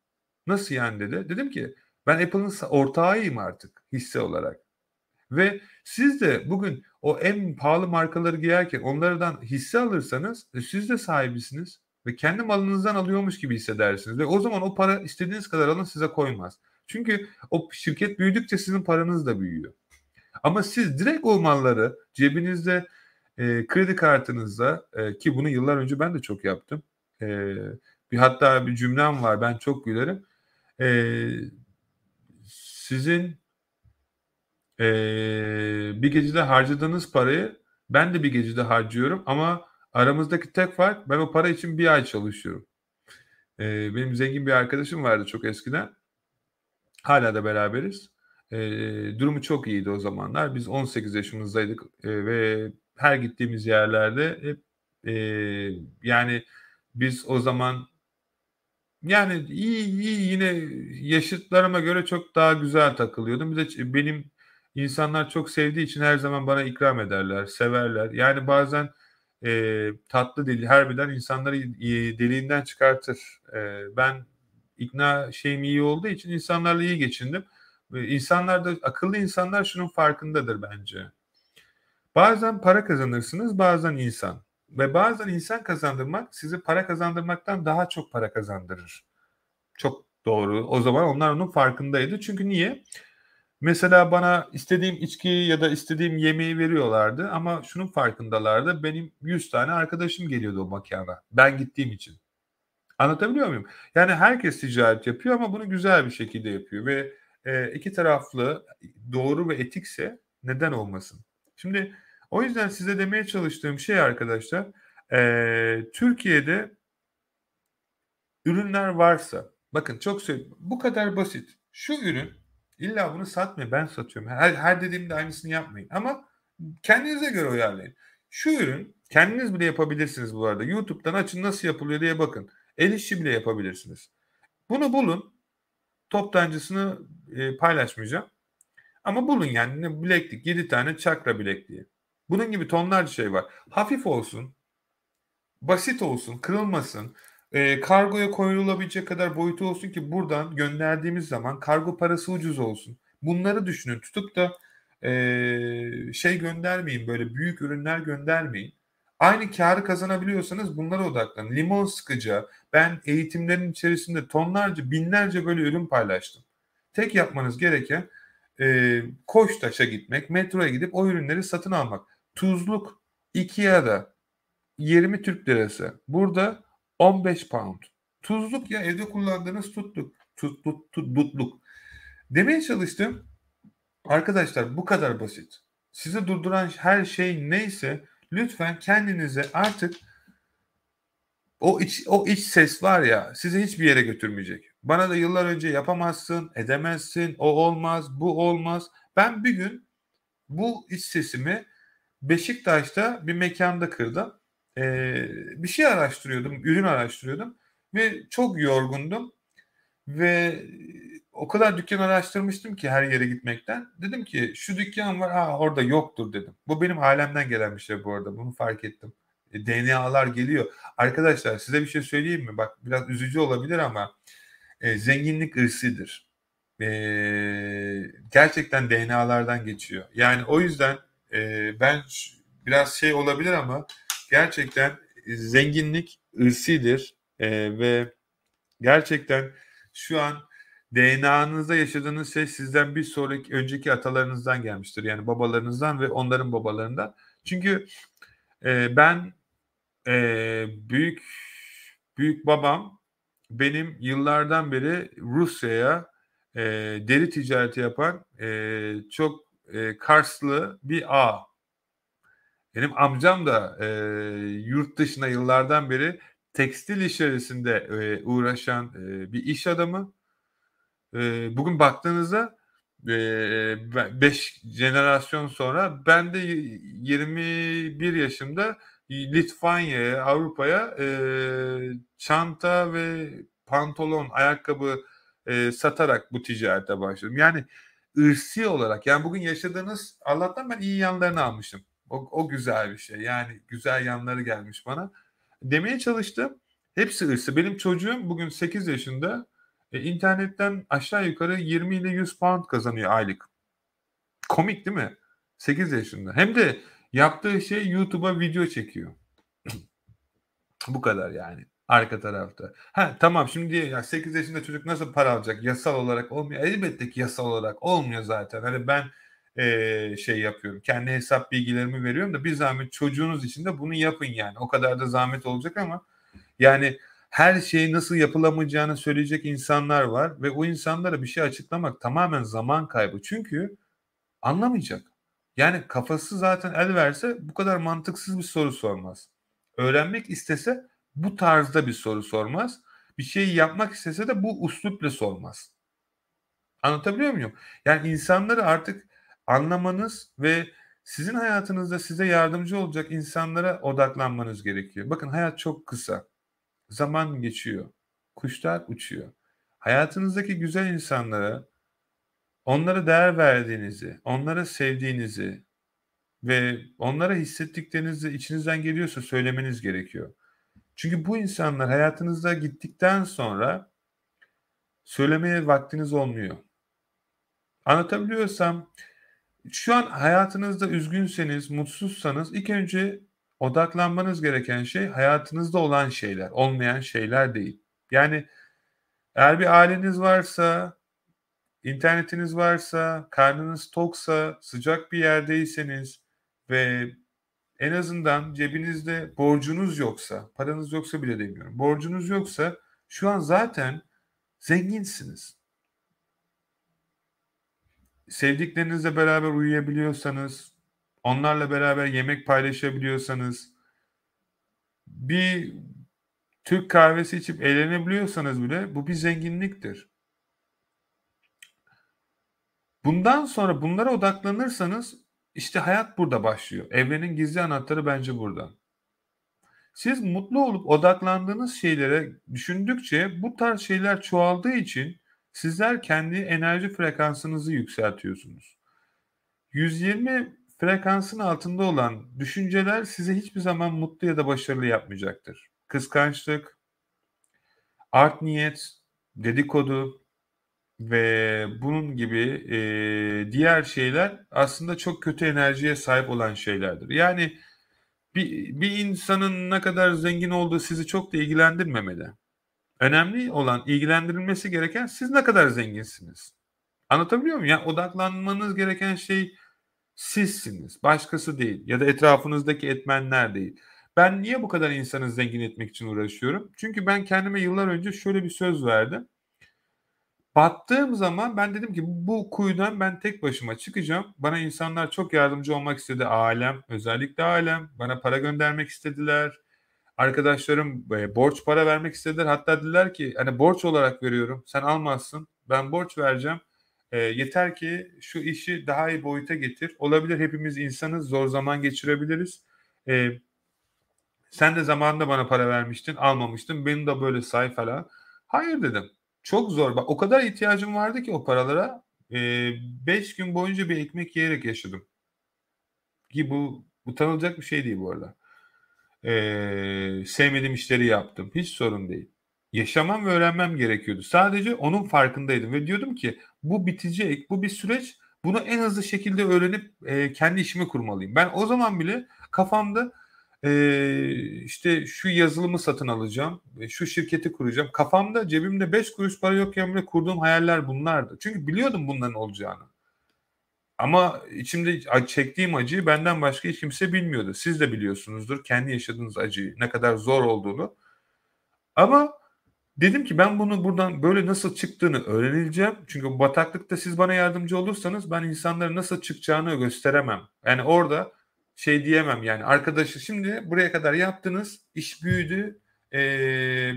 Nasıl yani dedi. Dedim ki ben Apple'ın ortağıyım artık hisse olarak. Ve siz de bugün o en pahalı markaları giyerken onlardan hisse alırsanız e, siz de sahibisiniz ve kendi malınızdan alıyormuş gibi hissedersiniz. Ve o zaman o para istediğiniz kadar alın size koymaz. Çünkü o şirket büyüdükçe sizin paranız da büyüyor. Ama siz direkt o malları cebinizde e, kredi kartınızda e, ki bunu yıllar önce ben de çok yaptım. E, bir hatta bir cümlem var ben çok gülerim. E, sizin e, bir gecede harcadığınız parayı ben de bir gecede harcıyorum ama aramızdaki tek fark ben o para için bir ay çalışıyorum. E, benim zengin bir arkadaşım vardı çok eskiden. Hala da beraberiz. E, durumu çok iyiydi o zamanlar. Biz 18 yaşımızdaydık e, ve her gittiğimiz yerlerde hep e, yani biz o zaman Yani iyi iyi yine yaşıtlarıma göre çok daha güzel takılıyordum. Bir de benim insanlar çok sevdiği için her zaman bana ikram ederler, severler. Yani bazen e, tatlı dil harbiden insanları e, deliğinden çıkartır. E, ben ikna şeyim iyi olduğu için insanlarla iyi geçindim. E, insanlar da akıllı insanlar şunun farkındadır bence. Bazen para kazanırsınız, bazen insan. Ve bazen insan kazandırmak sizi para kazandırmaktan daha çok para kazandırır. Çok doğru. O zaman onlar onun farkındaydı. Çünkü niye? Mesela bana istediğim içkiyi ya da istediğim yemeği veriyorlardı ama şunun farkındalardı. Benim 100 tane arkadaşım geliyordu o mekana. Ben gittiğim için. Anlatabiliyor muyum? Yani herkes ticaret yapıyor ama bunu güzel bir şekilde yapıyor ve e, iki taraflı doğru ve etikse neden olmasın? Şimdi o yüzden size demeye çalıştığım şey arkadaşlar e, Türkiye'de ürünler varsa bakın çok söyleyeyim bu kadar basit. Şu ürün illa bunu satmıyor ben satıyorum. Her, her dediğimde aynısını yapmayın ama kendinize göre uyarlayın. Şu ürün kendiniz bile yapabilirsiniz bu arada. YouTube'dan açın nasıl yapılıyor diye bakın. El işi bile yapabilirsiniz. Bunu bulun. Toptancısını e, paylaşmayacağım. Ama bulun yani bileklik 7 tane çakra bilekliği. Bunun gibi tonlarca şey var. Hafif olsun, basit olsun, kırılmasın, e, kargoya koyulabilecek kadar boyutu olsun ki buradan gönderdiğimiz zaman kargo parası ucuz olsun. Bunları düşünün. Tutup da e, şey göndermeyin, böyle büyük ürünler göndermeyin. Aynı karı kazanabiliyorsanız bunlara odaklanın. Limon sıkıcı. Ben eğitimlerin içerisinde tonlarca, binlerce böyle ürün paylaştım. Tek yapmanız gereken e, Koçtaş'a gitmek, metroya gidip o ürünleri satın almak. Tuzluk Ikea'da 20 Türk lirası. Burada 15 pound. Tuzluk ya evde kullandığınız tutluk. Tut, tut, tut, tutluk. Demeye çalıştım. Arkadaşlar bu kadar basit. Sizi durduran her şey neyse lütfen kendinize artık o iç, o iç ses var ya sizi hiçbir yere götürmeyecek. Bana da yıllar önce yapamazsın, edemezsin, o olmaz, bu olmaz. Ben bir gün bu iç sesimi Beşiktaş'ta bir mekanda kırdım. Ee, bir şey araştırıyordum, ürün araştırıyordum ve çok yorgundum ve o kadar dükkan araştırmıştım ki her yere gitmekten. Dedim ki şu dükkan var, ha orada yoktur dedim. Bu benim alemden gelen bir şey bu arada. Bunu fark ettim. E, DNA'lar geliyor. Arkadaşlar size bir şey söyleyeyim mi? Bak biraz üzücü olabilir ama e, zenginlik ırsidir. E, gerçekten DNA'lardan geçiyor. Yani o yüzden e, ben biraz şey olabilir ama gerçekten zenginlik ırsidir e, ve gerçekten şu an DNA'nızda yaşadığınız şey sizden bir sonraki önceki atalarınızdan gelmiştir. Yani babalarınızdan ve onların babalarından. Çünkü e, ben e, büyük büyük babam benim yıllardan beri Rusya'ya e, deri ticareti yapan e, çok e, Karslı bir ağ. Benim amcam da e, yurt dışına yıllardan beri tekstil içerisinde e, uğraşan e, bir iş adamı. E, bugün baktığınızda 5 e, jenerasyon sonra ben de 21 yaşımda Litvanya'ya, Avrupa'ya e, çanta ve pantolon, ayakkabı e, satarak bu ticarete başladım. Yani ırsi olarak yani bugün yaşadığınız Allah'tan ben iyi yanlarını almışım. O, o güzel bir şey. Yani güzel yanları gelmiş bana. Demeye çalıştım. Hepsi ırsı. Benim çocuğum bugün 8 yaşında e, internetten aşağı yukarı 20 ile 100 pound kazanıyor aylık. Komik değil mi? 8 yaşında. Hem de yaptığı şey YouTube'a video çekiyor. *clears throat* Bu kadar yani. Arka tarafta. Ha tamam şimdi ya 8 yaşında çocuk nasıl para alacak? Yasal olarak olmuyor. Elbette ki yasal olarak olmuyor zaten. Hani ben e, şey yapıyorum. Kendi hesap bilgilerimi veriyorum da bir zahmet çocuğunuz için de bunu yapın yani. O kadar da zahmet olacak ama yani her şeyi nasıl yapılamayacağını söyleyecek insanlar var ve o insanlara bir şey açıklamak tamamen zaman kaybı. Çünkü anlamayacak. Yani kafası zaten el verse bu kadar mantıksız bir soru sormaz. Öğrenmek istese bu tarzda bir soru sormaz. Bir şeyi yapmak istese de bu uslupla sormaz. Anlatabiliyor muyum? Yani insanları artık anlamanız ve sizin hayatınızda size yardımcı olacak insanlara odaklanmanız gerekiyor. Bakın hayat çok kısa. Zaman geçiyor. Kuşlar uçuyor. Hayatınızdaki güzel insanlara onlara değer verdiğinizi, onlara sevdiğinizi ve onlara hissettiklerinizi içinizden geliyorsa söylemeniz gerekiyor. Çünkü bu insanlar hayatınızda gittikten sonra söylemeye vaktiniz olmuyor. Anlatabiliyorsam şu an hayatınızda üzgünseniz, mutsuzsanız ilk önce odaklanmanız gereken şey hayatınızda olan şeyler, olmayan şeyler değil. Yani eğer bir aileniz varsa, internetiniz varsa, karnınız toksa, sıcak bir yerdeyseniz ve en azından cebinizde borcunuz yoksa, paranız yoksa bile demiyorum. Borcunuz yoksa şu an zaten zenginsiniz. Sevdiklerinizle beraber uyuyabiliyorsanız, onlarla beraber yemek paylaşabiliyorsanız, bir Türk kahvesi içip eğlenebiliyorsanız bile bu bir zenginliktir. Bundan sonra bunlara odaklanırsanız işte hayat burada başlıyor. Evrenin gizli anahtarı bence burada. Siz mutlu olup odaklandığınız şeylere düşündükçe bu tarz şeyler çoğaldığı için sizler kendi enerji frekansınızı yükseltiyorsunuz. 120 frekansın altında olan düşünceler size hiçbir zaman mutlu ya da başarılı yapmayacaktır. Kıskançlık, art niyet, dedikodu, ve bunun gibi e, diğer şeyler aslında çok kötü enerjiye sahip olan şeylerdir. Yani bir, bir insanın ne kadar zengin olduğu sizi çok da ilgilendirmemeli. Önemli olan ilgilendirilmesi gereken siz ne kadar zenginsiniz. Anlatabiliyor muyum? Yani odaklanmanız gereken şey sizsiniz. Başkası değil. Ya da etrafınızdaki etmenler değil. Ben niye bu kadar insanı zengin etmek için uğraşıyorum? Çünkü ben kendime yıllar önce şöyle bir söz verdim. Battığım zaman ben dedim ki bu kuyudan ben tek başıma çıkacağım. Bana insanlar çok yardımcı olmak istedi. Ailem, özellikle ailem. Bana para göndermek istediler. Arkadaşlarım e, borç para vermek istediler. Hatta dediler ki hani borç olarak veriyorum. Sen almazsın. Ben borç vereceğim. E, yeter ki şu işi daha iyi boyuta getir. Olabilir hepimiz insanız. Zor zaman geçirebiliriz. E, sen de zamanında bana para vermiştin. Almamıştın. Benim de böyle say falan. Hayır dedim. Çok zor. Bak o kadar ihtiyacım vardı ki o paralara. 5 gün boyunca bir ekmek yiyerek yaşadım. Ki bu utanılacak bir şey değil bu arada. Ee, sevmediğim işleri yaptım. Hiç sorun değil. Yaşamam ve öğrenmem gerekiyordu. Sadece onun farkındaydım ve diyordum ki bu bitecek, bu bir süreç. Bunu en hızlı şekilde öğrenip e, kendi işimi kurmalıyım. Ben o zaman bile kafamda e, işte şu yazılımı satın alacağım, şu şirketi kuracağım. Kafamda cebimde 5 kuruş para yokken bile kurduğum hayaller bunlardı. Çünkü biliyordum bunların olacağını. Ama içimde çektiğim acıyı benden başka hiç kimse bilmiyordu. Siz de biliyorsunuzdur kendi yaşadığınız acıyı, ne kadar zor olduğunu. Ama dedim ki ben bunu buradan böyle nasıl çıktığını öğreneceğim. Çünkü bu bataklıkta siz bana yardımcı olursanız ben insanlara nasıl çıkacağını gösteremem. Yani orada şey diyemem yani arkadaşı şimdi buraya kadar yaptınız iş büyüdü e,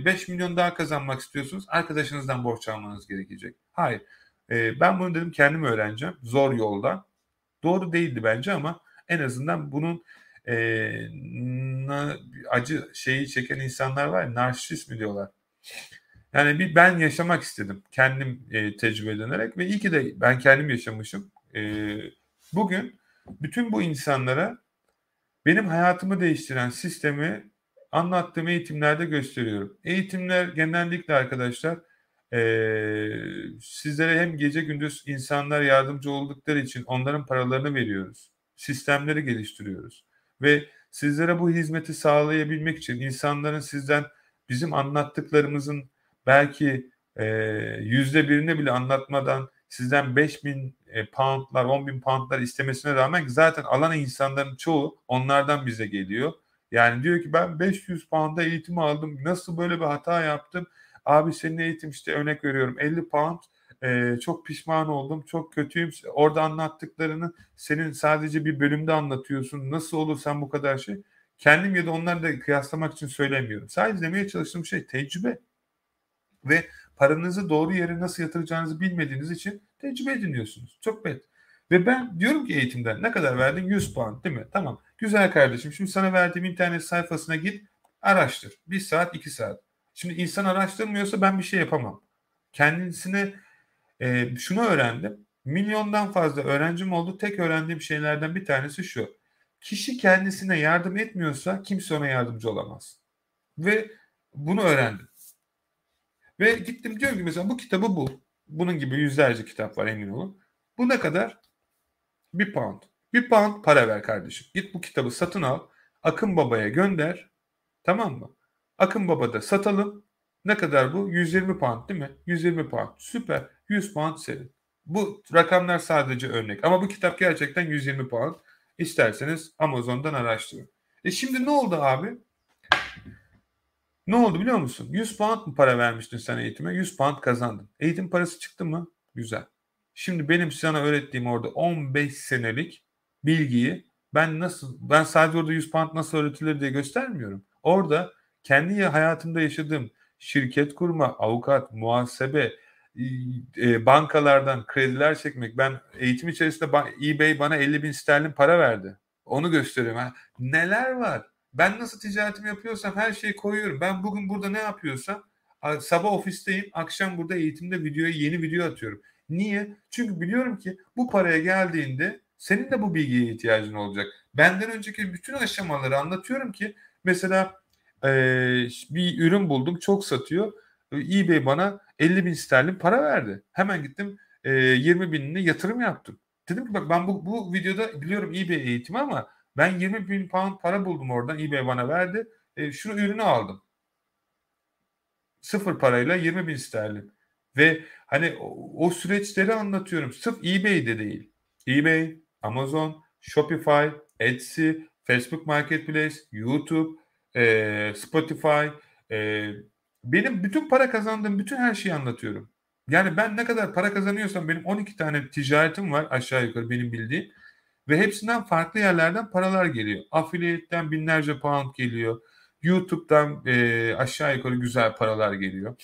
5 milyon daha kazanmak istiyorsunuz arkadaşınızdan borç almanız gerekecek. Hayır ben bunu dedim kendim öğreneceğim zor yolda doğru değildi bence ama en azından bunun acı şeyi çeken insanlar var ya narsist mi diyorlar. Yani bir ben yaşamak istedim kendim tecrübe edinerek ve iyi ki de ben kendim yaşamışım. Bugün bütün bu insanlara benim hayatımı değiştiren sistemi anlattığım eğitimlerde gösteriyorum. Eğitimler genellikle arkadaşlar e, sizlere hem gece gündüz insanlar yardımcı oldukları için onların paralarını veriyoruz. Sistemleri geliştiriyoruz. Ve sizlere bu hizmeti sağlayabilmek için insanların sizden bizim anlattıklarımızın belki yüzde birini bile anlatmadan sizden 5 bin e, poundlar, 10 bin poundlar istemesine rağmen zaten alan insanların çoğu onlardan bize geliyor. Yani diyor ki ben 500 pound'a eğitim aldım. Nasıl böyle bir hata yaptım? Abi senin eğitim işte örnek veriyorum 50 pound e, çok pişman oldum çok kötüyüm orada anlattıklarını senin sadece bir bölümde anlatıyorsun nasıl olur sen bu kadar şey kendim ya da onları da kıyaslamak için söylemiyorum sadece demeye çalıştığım şey tecrübe ve paranızı doğru yere nasıl yatıracağınızı bilmediğiniz için tecrübe ediniyorsunuz. Çok bet. Ve ben diyorum ki eğitimden ne kadar verdin? 100 puan değil mi? Tamam. Güzel kardeşim. Şimdi sana verdiğim internet sayfasına git araştır. Bir saat iki saat. Şimdi insan araştırmıyorsa ben bir şey yapamam. Kendisine e, şunu öğrendim. Milyondan fazla öğrencim oldu. Tek öğrendiğim şeylerden bir tanesi şu. Kişi kendisine yardım etmiyorsa kimse ona yardımcı olamaz. Ve bunu öğrendim. Ve gittim diyorum ki mesela bu kitabı bul. Bunun gibi yüzlerce kitap var emin olun. Bu ne kadar? Bir pound. Bir pound para ver kardeşim. Git bu kitabı satın al. Akın Baba'ya gönder. Tamam mı? Akın Baba'da satalım. Ne kadar bu? 120 pound değil mi? 120 pound. Süper. 100 pound senin. Bu rakamlar sadece örnek. Ama bu kitap gerçekten 120 pound. İsterseniz Amazon'dan araştırın. E şimdi ne oldu abi? Ne oldu biliyor musun? 100 pound mu para vermiştin sen eğitime? 100 pound kazandın. Eğitim parası çıktı mı? Güzel. Şimdi benim sana öğrettiğim orada 15 senelik bilgiyi ben nasıl ben sadece orada 100 pound nasıl öğretilir diye göstermiyorum. Orada kendi hayatımda yaşadığım şirket kurma, avukat, muhasebe, e, bankalardan krediler çekmek. Ben eğitim içerisinde eBay bana 50 bin sterlin para verdi. Onu gösteriyorum. Ha, neler var? Ben nasıl ticaretimi yapıyorsam her şeyi koyuyorum. Ben bugün burada ne yapıyorsam sabah ofisteyim, akşam burada eğitimde videoya yeni video atıyorum. Niye? Çünkü biliyorum ki bu paraya geldiğinde senin de bu bilgiye ihtiyacın olacak. Benden önceki bütün aşamaları anlatıyorum ki mesela e, bir ürün buldum çok satıyor. eBay bana 50 bin sterlin para verdi. Hemen gittim e, 20 binini yatırım yaptım. Dedim ki bak ben bu, bu videoda biliyorum eBay eğitimi ama ben 20 bin pound para buldum oradan eBay bana verdi. E, şu ürünü aldım. Sıfır parayla 20 bin sterlin. Ve hani o, o süreçleri anlatıyorum. Sırf eBay'de değil. eBay, Amazon, Shopify, Etsy, Facebook Marketplace, YouTube, e, Spotify, e, benim bütün para kazandığım bütün her şeyi anlatıyorum. Yani ben ne kadar para kazanıyorsam benim 12 tane ticaretim var aşağı yukarı benim bildiğim. Ve hepsinden farklı yerlerden paralar geliyor. Affiliate'den binlerce pound geliyor. YouTube'dan e, aşağı yukarı güzel paralar geliyor.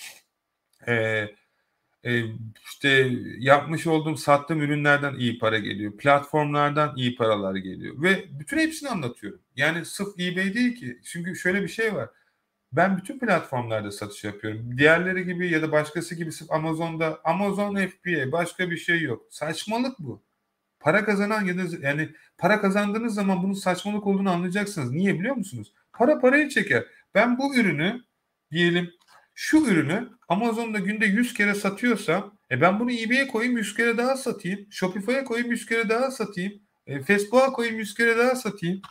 E, e, işte yapmış olduğum sattığım ürünlerden iyi para geliyor. Platformlardan iyi paralar geliyor. Ve bütün hepsini anlatıyorum. Yani sırf eBay değil ki. Çünkü şöyle bir şey var. Ben bütün platformlarda satış yapıyorum. Diğerleri gibi ya da başkası gibi sırf Amazon'da Amazon FBA başka bir şey yok. Saçmalık bu. Para kazanan ya da yani para kazandığınız zaman bunun saçmalık olduğunu anlayacaksınız. Niye biliyor musunuz? Para parayı çeker. Ben bu ürünü diyelim şu ürünü Amazon'da günde 100 kere satıyorsam e ben bunu eBay'e koyayım 100 kere daha satayım. Shopify'a koyayım 100 kere daha satayım. E, Facebook'a koyayım 100 kere daha satayım.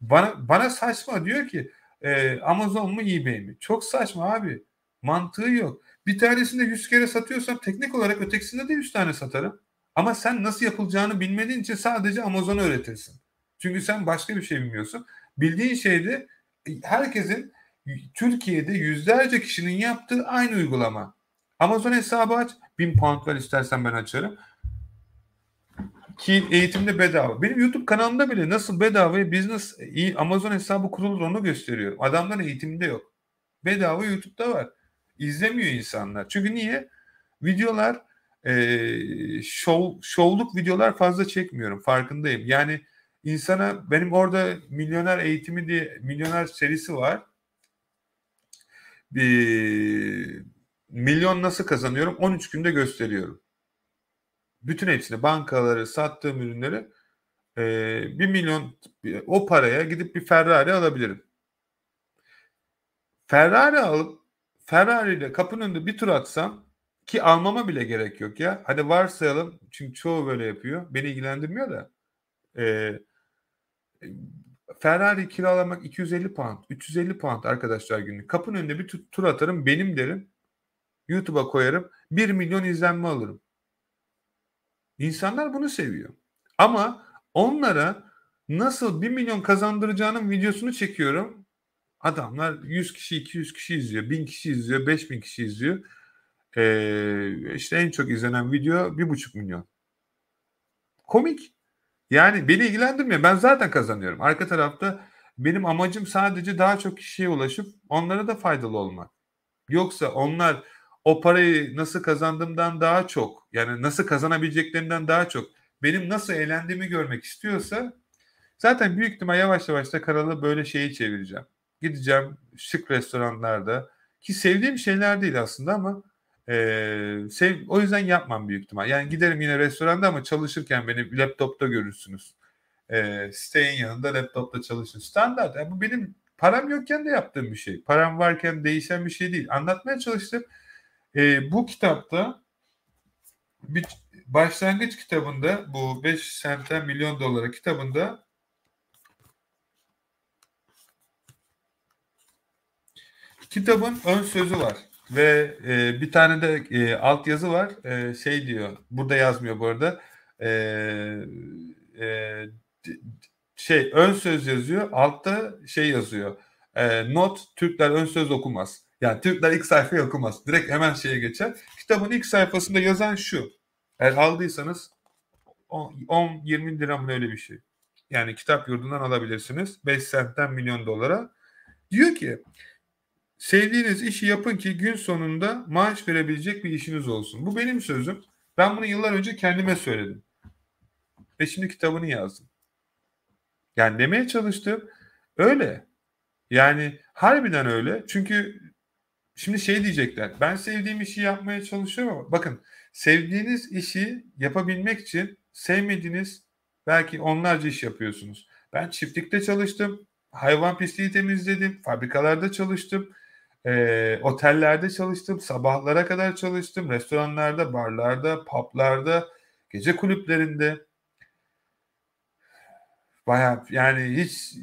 Bana, bana saçma diyor ki e, Amazon mu eBay mi? Çok saçma abi. Mantığı yok. Bir tanesinde 100 kere satıyorsam teknik olarak ötekisinde de 100 tane satarım. Ama sen nasıl yapılacağını bilmediğin için sadece Amazon'u öğretirsin. Çünkü sen başka bir şey bilmiyorsun. Bildiğin şeyde herkesin Türkiye'de yüzlerce kişinin yaptığı aynı uygulama. Amazon hesabı aç. Bin pound ver istersen ben açarım. Ki eğitimde bedava. Benim YouTube kanalımda bile nasıl bedava business Amazon hesabı kurulur onu gösteriyorum. Adamların eğitiminde yok. Bedava YouTube'da var. İzlemiyor insanlar. Çünkü niye? Videolar e, şov, şovluk videolar fazla çekmiyorum. Farkındayım. Yani insana benim orada milyoner eğitimi diye milyoner serisi var. Bir, milyon nasıl kazanıyorum? 13 günde gösteriyorum. Bütün hepsini bankaları sattığım ürünleri e, 1 milyon o paraya gidip bir Ferrari alabilirim. Ferrari alıp Ferrari ile kapının önünde bir tur atsam ki almama bile gerek yok ya. Hadi varsayalım çünkü çoğu böyle yapıyor. Beni ilgilendirmiyor da. E, Ferrari kiralamak 250 pound, 350 pound arkadaşlar günlük. Kapının önünde bir tur atarım benim derim. YouTube'a koyarım. 1 milyon izlenme alırım. İnsanlar bunu seviyor. Ama onlara nasıl 1 milyon kazandıracağının videosunu çekiyorum. Adamlar 100 kişi, 200 kişi izliyor, 1000 kişi izliyor, 5000 kişi izliyor. Ee, işte en çok izlenen video 1,5 milyon. Komik. Yani beni ilgilendirmiyor. Ben zaten kazanıyorum. Arka tarafta benim amacım sadece daha çok kişiye ulaşıp onlara da faydalı olmak. Yoksa onlar o parayı nasıl kazandığımdan daha çok yani nasıl kazanabileceklerinden daha çok benim nasıl eğlendiğimi görmek istiyorsa zaten büyük ihtimal yavaş yavaş da kanalı böyle şeyi çevireceğim. Gideceğim şık restoranlarda Ki sevdiğim şeyler değil aslında ama e, sev, o yüzden yapmam büyük ihtimal. Yani giderim yine restoranda ama çalışırken beni laptopta görürsünüz. E, siteyin yanında laptopta çalışın. Standart. Yani bu benim param yokken de yaptığım bir şey. Param varken değişen bir şey değil. Anlatmaya çalıştım. E, bu kitapta bir başlangıç kitabında bu 5 sentten milyon dolara kitabında kitabın ön sözü var ve e, bir tane de e, alt yazı var. E, şey diyor burada yazmıyor bu arada. E, e, şey ön söz yazıyor altta şey yazıyor. E, not Türkler ön söz okumaz. Yani Türkler ilk sayfayı okumaz. Direkt hemen şeye geçer. Kitabın ilk sayfasında yazan şu. Eğer aldıysanız 10-20 lira mı öyle bir şey. Yani kitap yurdundan alabilirsiniz. 5 sentten milyon dolara. Diyor ki sevdiğiniz işi yapın ki gün sonunda maaş verebilecek bir işiniz olsun. Bu benim sözüm. Ben bunu yıllar önce kendime söyledim. Ve şimdi kitabını yazdım. Yani demeye çalıştım. Öyle. Yani harbiden öyle. Çünkü şimdi şey diyecekler. Ben sevdiğim işi yapmaya çalışıyorum ama bakın Sevdiğiniz işi yapabilmek için sevmediğiniz belki onlarca iş yapıyorsunuz. Ben çiftlikte çalıştım, hayvan pisliği temizledim, fabrikalarda çalıştım, e, otellerde çalıştım, sabahlara kadar çalıştım, restoranlarda, barlarda, publarda, gece kulüplerinde. Baya yani hiç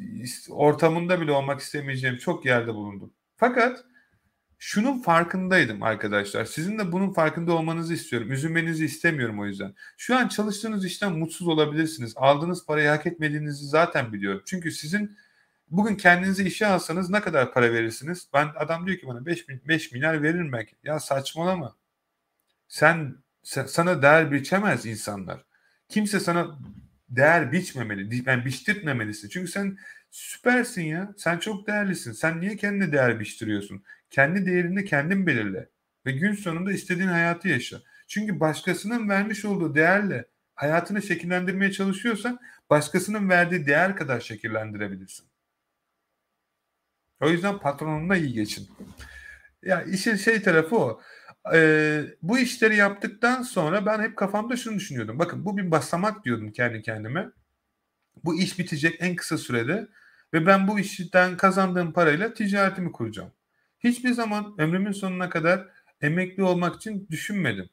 ortamında bile olmak istemeyeceğim çok yerde bulundum. Fakat şunun farkındaydım arkadaşlar. Sizin de bunun farkında olmanızı istiyorum. Üzülmenizi istemiyorum o yüzden. Şu an çalıştığınız işten mutsuz olabilirsiniz. Aldığınız parayı hak etmediğinizi zaten biliyorum. Çünkü sizin bugün kendinizi işe alsanız ne kadar para verirsiniz? Ben adam diyor ki bana 5, 5 milyar veririm belki. Ya saçmalama. Sen, sen sana değer biçemez insanlar. Kimse sana değer biçmemeli. Yani biçtirtmemelisin. Çünkü sen süpersin ya. Sen çok değerlisin. Sen niye kendine değer biçtiriyorsun? Kendi değerini kendin belirle. Ve gün sonunda istediğin hayatı yaşa. Çünkü başkasının vermiş olduğu değerle hayatını şekillendirmeye çalışıyorsan başkasının verdiği değer kadar şekillendirebilirsin. O yüzden patronunla iyi geçin. Ya işin şey tarafı o. Ee, bu işleri yaptıktan sonra ben hep kafamda şunu düşünüyordum. Bakın bu bir basamak diyordum kendi kendime. Bu iş bitecek en kısa sürede ve ben bu işten kazandığım parayla ticaretimi kuracağım. Hiçbir zaman ömrümün sonuna kadar emekli olmak için düşünmedim.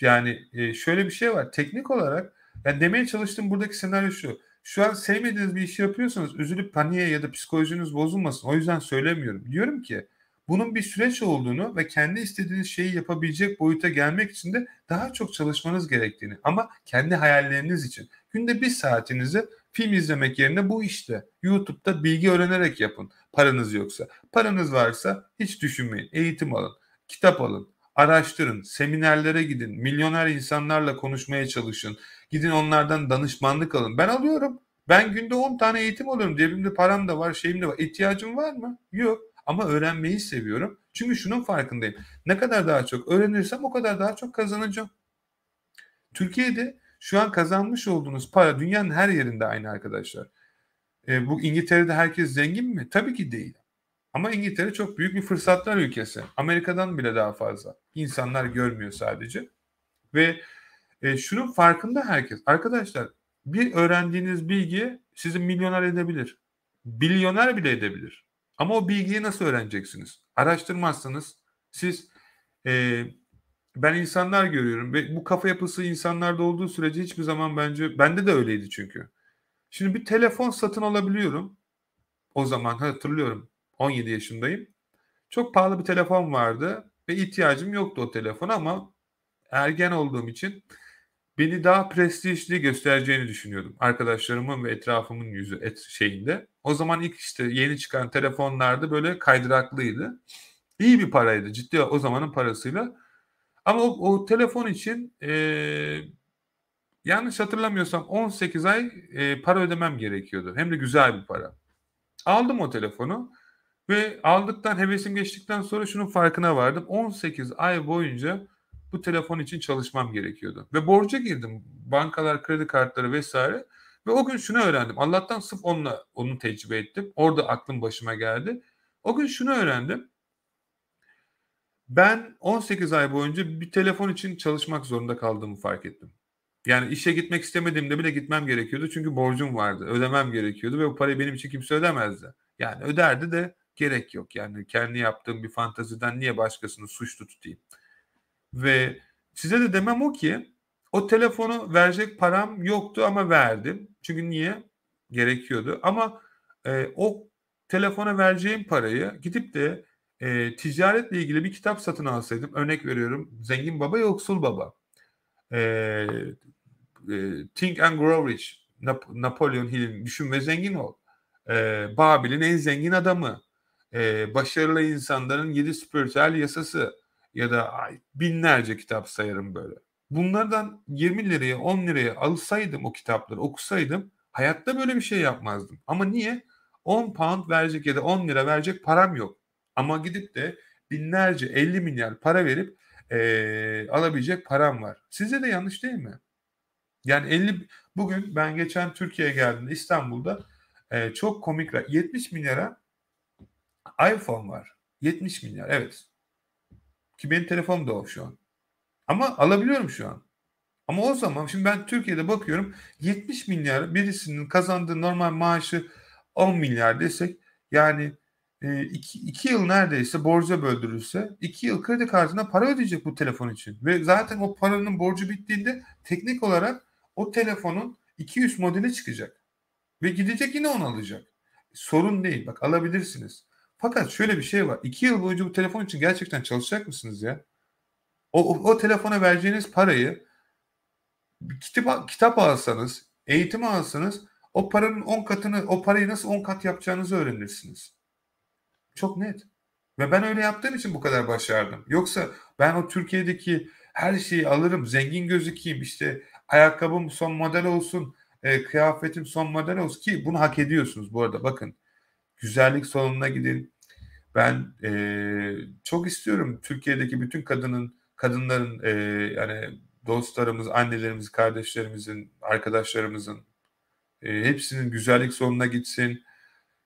Yani e, şöyle bir şey var. Teknik olarak yani demeye çalıştığım buradaki senaryo şu. Şu an sevmediğiniz bir işi yapıyorsanız üzülüp paniğe ya da psikolojiniz bozulmasın. O yüzden söylemiyorum. Diyorum ki bunun bir süreç olduğunu ve kendi istediğiniz şeyi yapabilecek boyuta gelmek için de daha çok çalışmanız gerektiğini ama kendi hayalleriniz için günde bir saatinizi film izlemek yerine bu işte YouTube'da bilgi öğrenerek yapın paranız yoksa. Paranız varsa hiç düşünmeyin. Eğitim alın, kitap alın, araştırın, seminerlere gidin, milyoner insanlarla konuşmaya çalışın. Gidin onlardan danışmanlık alın. Ben alıyorum. Ben günde 10 tane eğitim alıyorum. Cebimde param da var, şeyim de var. İhtiyacım var mı? Yok. Ama öğrenmeyi seviyorum. Çünkü şunun farkındayım. Ne kadar daha çok öğrenirsem o kadar daha çok kazanacağım. Türkiye'de şu an kazanmış olduğunuz para dünyanın her yerinde aynı arkadaşlar. E, bu İngiltere'de herkes zengin mi? Tabii ki değil. Ama İngiltere çok büyük bir fırsatlar ülkesi. Amerika'dan bile daha fazla. İnsanlar görmüyor sadece. Ve e, şunun farkında herkes. Arkadaşlar bir öğrendiğiniz bilgi sizi milyoner edebilir. Milyoner bile edebilir. Ama o bilgiyi nasıl öğreneceksiniz? Araştırmazsanız siz e, ben insanlar görüyorum ve bu kafa yapısı insanlarda olduğu sürece hiçbir zaman bence bende de öyleydi çünkü. Şimdi bir telefon satın alabiliyorum. O zaman hatırlıyorum 17 yaşındayım. Çok pahalı bir telefon vardı ve ihtiyacım yoktu o telefona ama ergen olduğum için beni daha prestijli göstereceğini düşünüyordum. Arkadaşlarımın ve etrafımın yüzü et şeyinde. O zaman ilk işte yeni çıkan telefonlarda böyle kaydıraklıydı. İyi bir paraydı ciddi o zamanın parasıyla. Ama o, o telefon için e, yanlış hatırlamıyorsam 18 ay e, para ödemem gerekiyordu. Hem de güzel bir para. Aldım o telefonu ve aldıktan hevesim geçtikten sonra şunun farkına vardım. 18 ay boyunca bu telefon için çalışmam gerekiyordu. Ve borca girdim. Bankalar, kredi kartları vesaire. Ve o gün şunu öğrendim. Allah'tan sırf onunla onu tecrübe ettim. Orada aklım başıma geldi. O gün şunu öğrendim. ben 18 ay boyunca bir telefon için çalışmak zorunda kaldığımı fark ettim. Yani işe gitmek istemediğimde bile gitmem gerekiyordu. Çünkü borcum vardı. Ödemem gerekiyordu ve o parayı benim için kimse ödemezdi. Yani öderdi de gerek yok. Yani kendi yaptığım bir fantaziden niye başkasını suçlu tutayım? Ve size de demem o ki o telefonu verecek param yoktu ama verdim. Çünkü niye? Gerekiyordu. Ama e, o telefona vereceğim parayı gidip de e, ticaretle ilgili bir kitap satın alsaydım. Örnek veriyorum. Zengin Baba Yoksul Baba. E, e, Think and Grow Rich. Nap- Napolyon Hill'in Düşün ve Zengin Ol. E, Babil'in en zengin adamı. E, başarılı insanların yedi spiritüel yasası ya da ay, binlerce kitap sayarım böyle. Bunlardan 20 liraya 10 liraya alsaydım o kitapları okusaydım hayatta böyle bir şey yapmazdım. Ama niye? 10 pound verecek ya da 10 lira verecek param yok. Ama gidip de binlerce 50 milyar para verip e, alabilecek param var. Size de yanlış değil mi? Yani 50 bugün ben geçen Türkiye'ye geldiğimde İstanbul'da e, çok komik 70 milyara iPhone var. 70 milyar evet. Ki benim telefonum da o şu an. Ama alabiliyorum şu an. Ama o zaman şimdi ben Türkiye'de bakıyorum 70 milyar birisinin kazandığı normal maaşı 10 milyar desek yani 2 e, yıl neredeyse borca böldürülse 2 yıl kredi kartına para ödeyecek bu telefon için. Ve zaten o paranın borcu bittiğinde teknik olarak o telefonun 200 modeli çıkacak. Ve gidecek yine onu alacak. Sorun değil. Bak alabilirsiniz. Fakat şöyle bir şey var. 2 yıl boyunca bu telefon için gerçekten çalışacak mısınız ya? O, o, o telefona vereceğiniz parayı kitap, kitap alsanız, eğitim alsanız o paranın 10 katını, o parayı nasıl 10 kat yapacağınızı öğrenirsiniz. Çok net. Ve ben öyle yaptığım için bu kadar başardım. Yoksa ben o Türkiye'deki her şeyi alırım, zengin gözükeyim, işte ayakkabım son model olsun, e, kıyafetim son model olsun ki bunu hak ediyorsunuz bu arada. Bakın güzellik salonuna gidin. Ben e, çok istiyorum Türkiye'deki bütün kadının, kadınların e, yani dostlarımız, annelerimiz, kardeşlerimizin, arkadaşlarımızın e, hepsinin güzellik salonuna gitsin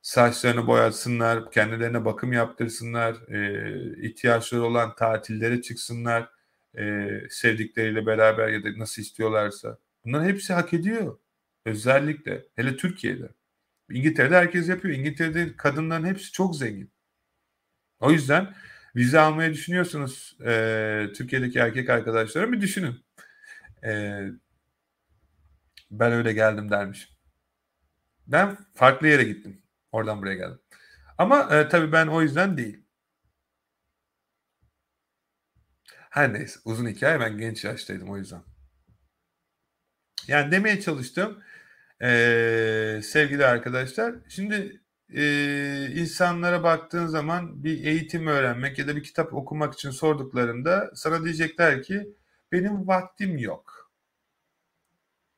saçlarını boyatsınlar, kendilerine bakım yaptırsınlar, e, ihtiyaçları olan tatillere çıksınlar, e, sevdikleriyle beraber ya da nasıl istiyorlarsa. Bunların hepsi hak ediyor. Özellikle hele Türkiye'de. İngiltere'de herkes yapıyor. İngiltere'de kadınların hepsi çok zengin. O yüzden vize almayı düşünüyorsunuz e, Türkiye'deki erkek arkadaşlara bir düşünün. E, ben öyle geldim dermiş. Ben farklı yere gittim. Oradan buraya geldim. Ama e, tabii ben o yüzden değil. Her neyse uzun hikaye ben genç yaştaydım o yüzden. Yani demeye çalıştım e, sevgili arkadaşlar. Şimdi e, insanlara baktığın zaman bir eğitim öğrenmek ya da bir kitap okumak için sorduklarında sana diyecekler ki benim vaktim yok.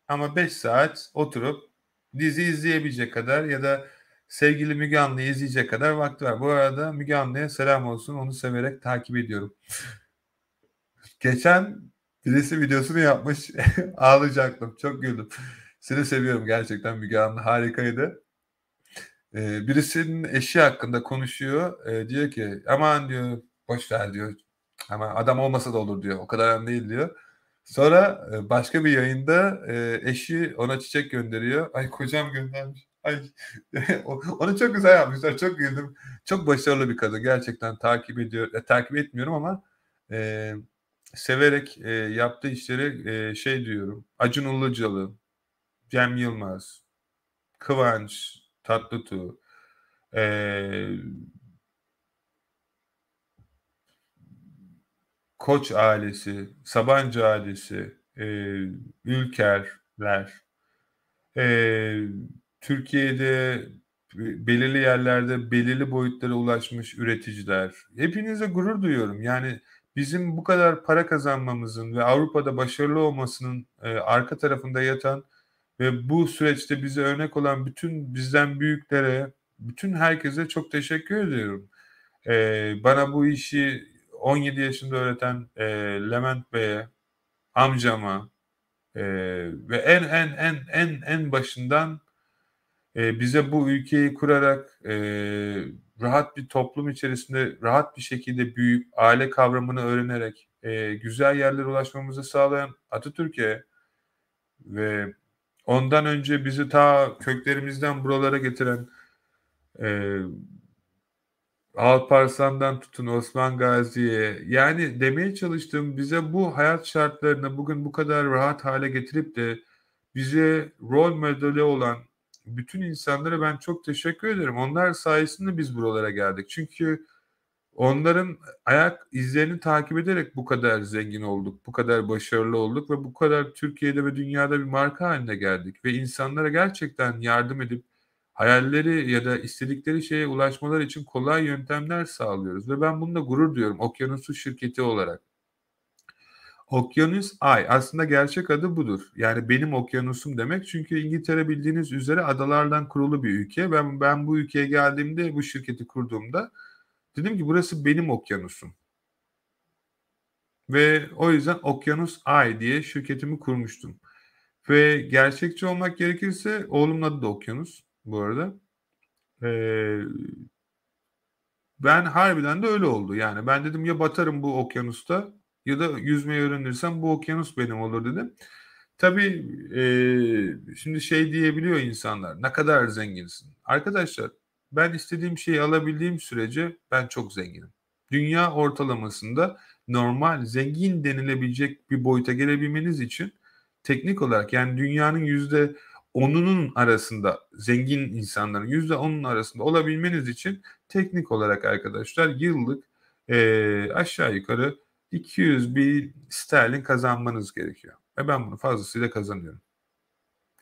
Ama 5 saat oturup dizi izleyebilecek kadar ya da sevgili Müge Anlı'yı izleyecek kadar vakti var. Bu arada Müge Anlı'ya selam olsun. Onu severek takip ediyorum. *laughs* Geçen birisi videosunu yapmış. *laughs* Ağlayacaktım. Çok güldüm. Seni seviyorum gerçekten Müge Anlı. Harikaydı. Ee, birisinin eşi hakkında konuşuyor. Ee, diyor ki aman diyor boş ver diyor. Ama adam olmasa da olur diyor. O kadar önemli değil diyor. Sonra e, başka bir yayında e, eşi ona çiçek gönderiyor. Ay kocam göndermiş. Ay, *laughs* onu çok güzel yapmışlar. Çok güldüm. Çok başarılı bir kadın. Gerçekten takip ediyor. E, takip etmiyorum ama e, severek e, yaptığı işleri e, şey diyorum. Acun Ilıcalı, Cem Yılmaz, Kıvanç, Tatlıtuğ, e, Koç ailesi, Sabancı ailesi, e, Ülkerler, e, Türkiye'de belirli yerlerde belirli boyutlara ulaşmış üreticiler. Hepinize gurur duyuyorum. Yani bizim bu kadar para kazanmamızın ve Avrupa'da başarılı olmasının e, arka tarafında yatan ve bu süreçte bize örnek olan bütün bizden büyüklere, bütün herkese çok teşekkür ediyorum. E, bana bu işi 17 yaşında öğreten e, Levent Bey'e, amcama e, ve en en en en en başından e, bize bu ülkeyi kurarak e, rahat bir toplum içerisinde rahat bir şekilde büyüyüp aile kavramını öğrenerek e, güzel yerlere ulaşmamızı sağlayan Atatürk'e ve ondan önce bizi ta köklerimizden buralara getiren e, Alparslan'dan tutun Osman Gazi'ye yani demeye çalıştığım bize bu hayat şartlarını bugün bu kadar rahat hale getirip de bize rol modeli olan bütün insanlara ben çok teşekkür ederim. Onlar sayesinde biz buralara geldik. Çünkü onların ayak izlerini takip ederek bu kadar zengin olduk, bu kadar başarılı olduk ve bu kadar Türkiye'de ve dünyada bir marka haline geldik ve insanlara gerçekten yardım edip hayalleri ya da istedikleri şeye ulaşmaları için kolay yöntemler sağlıyoruz ve ben bununla gurur duyuyorum Okyanusu şirketi olarak. Okyanus Ay aslında gerçek adı budur. Yani benim okyanusum demek çünkü İngiltere bildiğiniz üzere adalardan kurulu bir ülke. Ben ben bu ülkeye geldiğimde bu şirketi kurduğumda dedim ki burası benim okyanusum. Ve o yüzden Okyanus Ay diye şirketimi kurmuştum. Ve gerçekçi olmak gerekirse oğlumun adı da Okyanus bu arada. Ee, ben harbiden de öyle oldu. Yani ben dedim ya batarım bu okyanusta ya da yüzmeyi öğrenirsem bu okyanus benim olur dedim. Tabii e, şimdi şey diyebiliyor insanlar ne kadar zenginsin. Arkadaşlar ben istediğim şeyi alabildiğim sürece ben çok zenginim. Dünya ortalamasında normal zengin denilebilecek bir boyuta gelebilmeniz için teknik olarak yani dünyanın yüzde onunun arasında zengin insanların yüzde onun arasında olabilmeniz için teknik olarak arkadaşlar yıllık e, aşağı yukarı 200 bir sterlin kazanmanız gerekiyor. Ve ben bunu fazlasıyla kazanıyorum.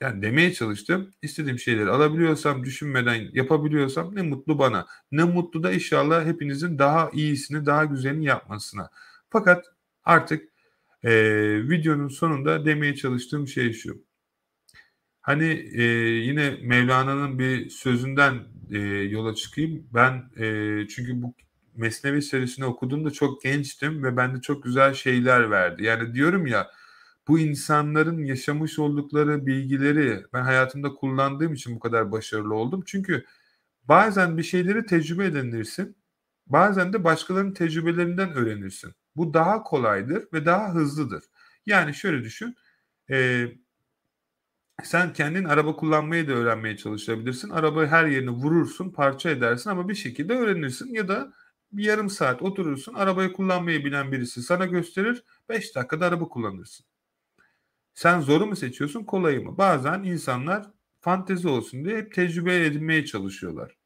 Yani demeye çalıştım. İstediğim şeyleri alabiliyorsam, düşünmeden yapabiliyorsam ne mutlu bana. Ne mutlu da inşallah hepinizin daha iyisini, daha güzelini yapmasına. Fakat artık e, videonun sonunda demeye çalıştığım şey şu. Hani e, yine Mevlana'nın bir sözünden e, yola çıkayım. Ben e, çünkü bu Mesnevi serisini okuduğumda çok gençtim ve bende çok güzel şeyler verdi. Yani diyorum ya bu insanların yaşamış oldukları bilgileri ben hayatımda kullandığım için bu kadar başarılı oldum. Çünkü bazen bir şeyleri tecrübe edinirsin. Bazen de başkalarının tecrübelerinden öğrenirsin. Bu daha kolaydır ve daha hızlıdır. Yani şöyle düşün. E, sen kendin araba kullanmayı da öğrenmeye çalışabilirsin. Arabayı her yerine vurursun, parça edersin ama bir şekilde öğrenirsin ya da bir yarım saat oturursun, arabayı kullanmayı bilen birisi sana gösterir, 5 dakikada araba kullanırsın. Sen zoru mu seçiyorsun, kolayı mı? Bazen insanlar fantezi olsun diye hep tecrübe edinmeye çalışıyorlar.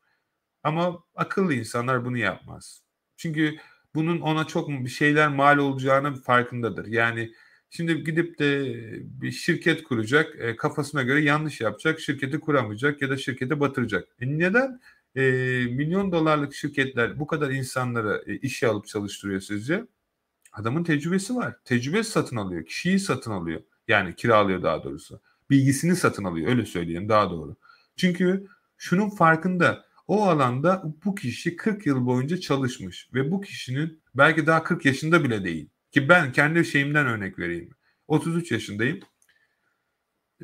Ama akıllı insanlar bunu yapmaz. Çünkü bunun ona çok bir şeyler mal olacağını farkındadır. Yani Şimdi gidip de bir şirket kuracak, e, kafasına göre yanlış yapacak, şirketi kuramayacak ya da şirketi batıracak. E neden e, milyon dolarlık şirketler bu kadar insanları e, işe alıp çalıştırıyor sizce? Adamın tecrübesi var. Tecrübe satın alıyor, kişiyi satın alıyor. Yani kiralıyor daha doğrusu. Bilgisini satın alıyor, öyle söyleyeyim daha doğru. Çünkü şunun farkında o alanda bu kişi 40 yıl boyunca çalışmış ve bu kişinin belki daha 40 yaşında bile değil ki ben kendi şeyimden örnek vereyim. 33 yaşındayım.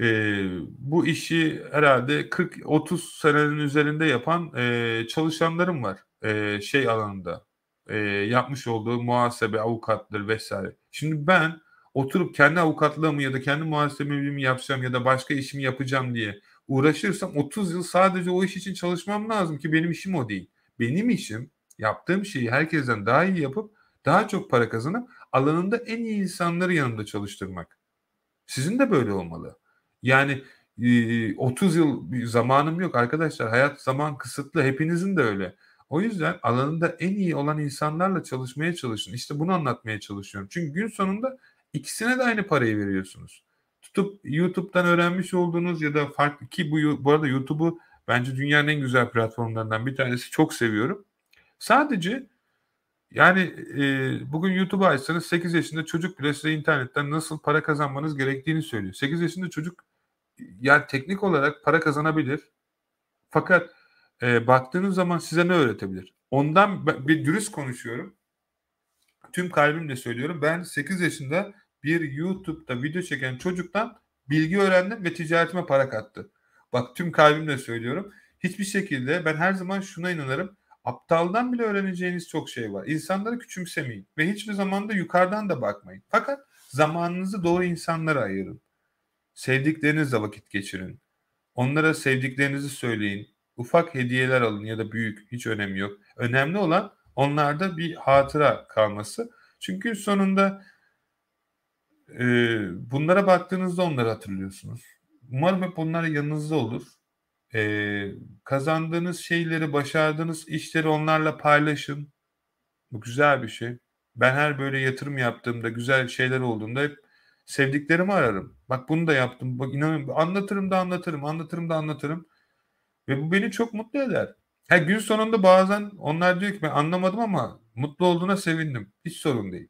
Ee, bu işi herhalde 40-30 senenin üzerinde yapan e, çalışanlarım var. E, şey alanında. E, yapmış olduğu muhasebe, avukattır vesaire. Şimdi ben oturup kendi avukatlığımı ya da kendi muhasebemi yapacağım ya da başka işimi yapacağım diye uğraşırsam 30 yıl sadece o iş için çalışmam lazım ki benim işim o değil. Benim işim yaptığım şeyi herkesten daha iyi yapıp daha çok para kazanıp alanında en iyi insanları yanında çalıştırmak. Sizin de böyle olmalı. Yani 30 yıl bir zamanım yok arkadaşlar. Hayat zaman kısıtlı. Hepinizin de öyle. O yüzden alanında en iyi olan insanlarla çalışmaya çalışın. İşte bunu anlatmaya çalışıyorum. Çünkü gün sonunda ikisine de aynı parayı veriyorsunuz. Tutup YouTube'dan öğrenmiş olduğunuz ya da farklı ki bu, bu arada YouTube'u bence dünyanın en güzel platformlarından bir tanesi. Çok seviyorum. Sadece yani e, bugün YouTube'u açsanız 8 yaşında çocuk bile size internetten nasıl para kazanmanız gerektiğini söylüyor. 8 yaşında çocuk yani teknik olarak para kazanabilir. Fakat e, baktığınız zaman size ne öğretebilir? Ondan bir dürüst konuşuyorum. Tüm kalbimle söylüyorum. Ben 8 yaşında bir YouTube'da video çeken çocuktan bilgi öğrendim ve ticaretime para kattı. Bak tüm kalbimle söylüyorum. Hiçbir şekilde ben her zaman şuna inanırım Aptaldan bile öğreneceğiniz çok şey var. İnsanları küçümsemeyin ve hiçbir zaman da yukarıdan da bakmayın. Fakat zamanınızı doğru insanlara ayırın. Sevdiklerinizle vakit geçirin. Onlara sevdiklerinizi söyleyin. Ufak hediyeler alın ya da büyük hiç önemi yok. Önemli olan onlarda bir hatıra kalması. Çünkü sonunda e, bunlara baktığınızda onları hatırlıyorsunuz. Umarım hep bunlar yanınızda olur. E, kazandığınız şeyleri, başardığınız işleri onlarla paylaşın. Bu güzel bir şey. Ben her böyle yatırım yaptığımda, güzel şeyler olduğunda hep sevdiklerimi ararım. Bak bunu da yaptım. Bak inanın anlatırım da anlatırım, anlatırım da anlatırım. Ve bu beni çok mutlu eder. Her gün sonunda bazen onlar diyor ki ben anlamadım ama mutlu olduğuna sevindim. Hiç sorun değil.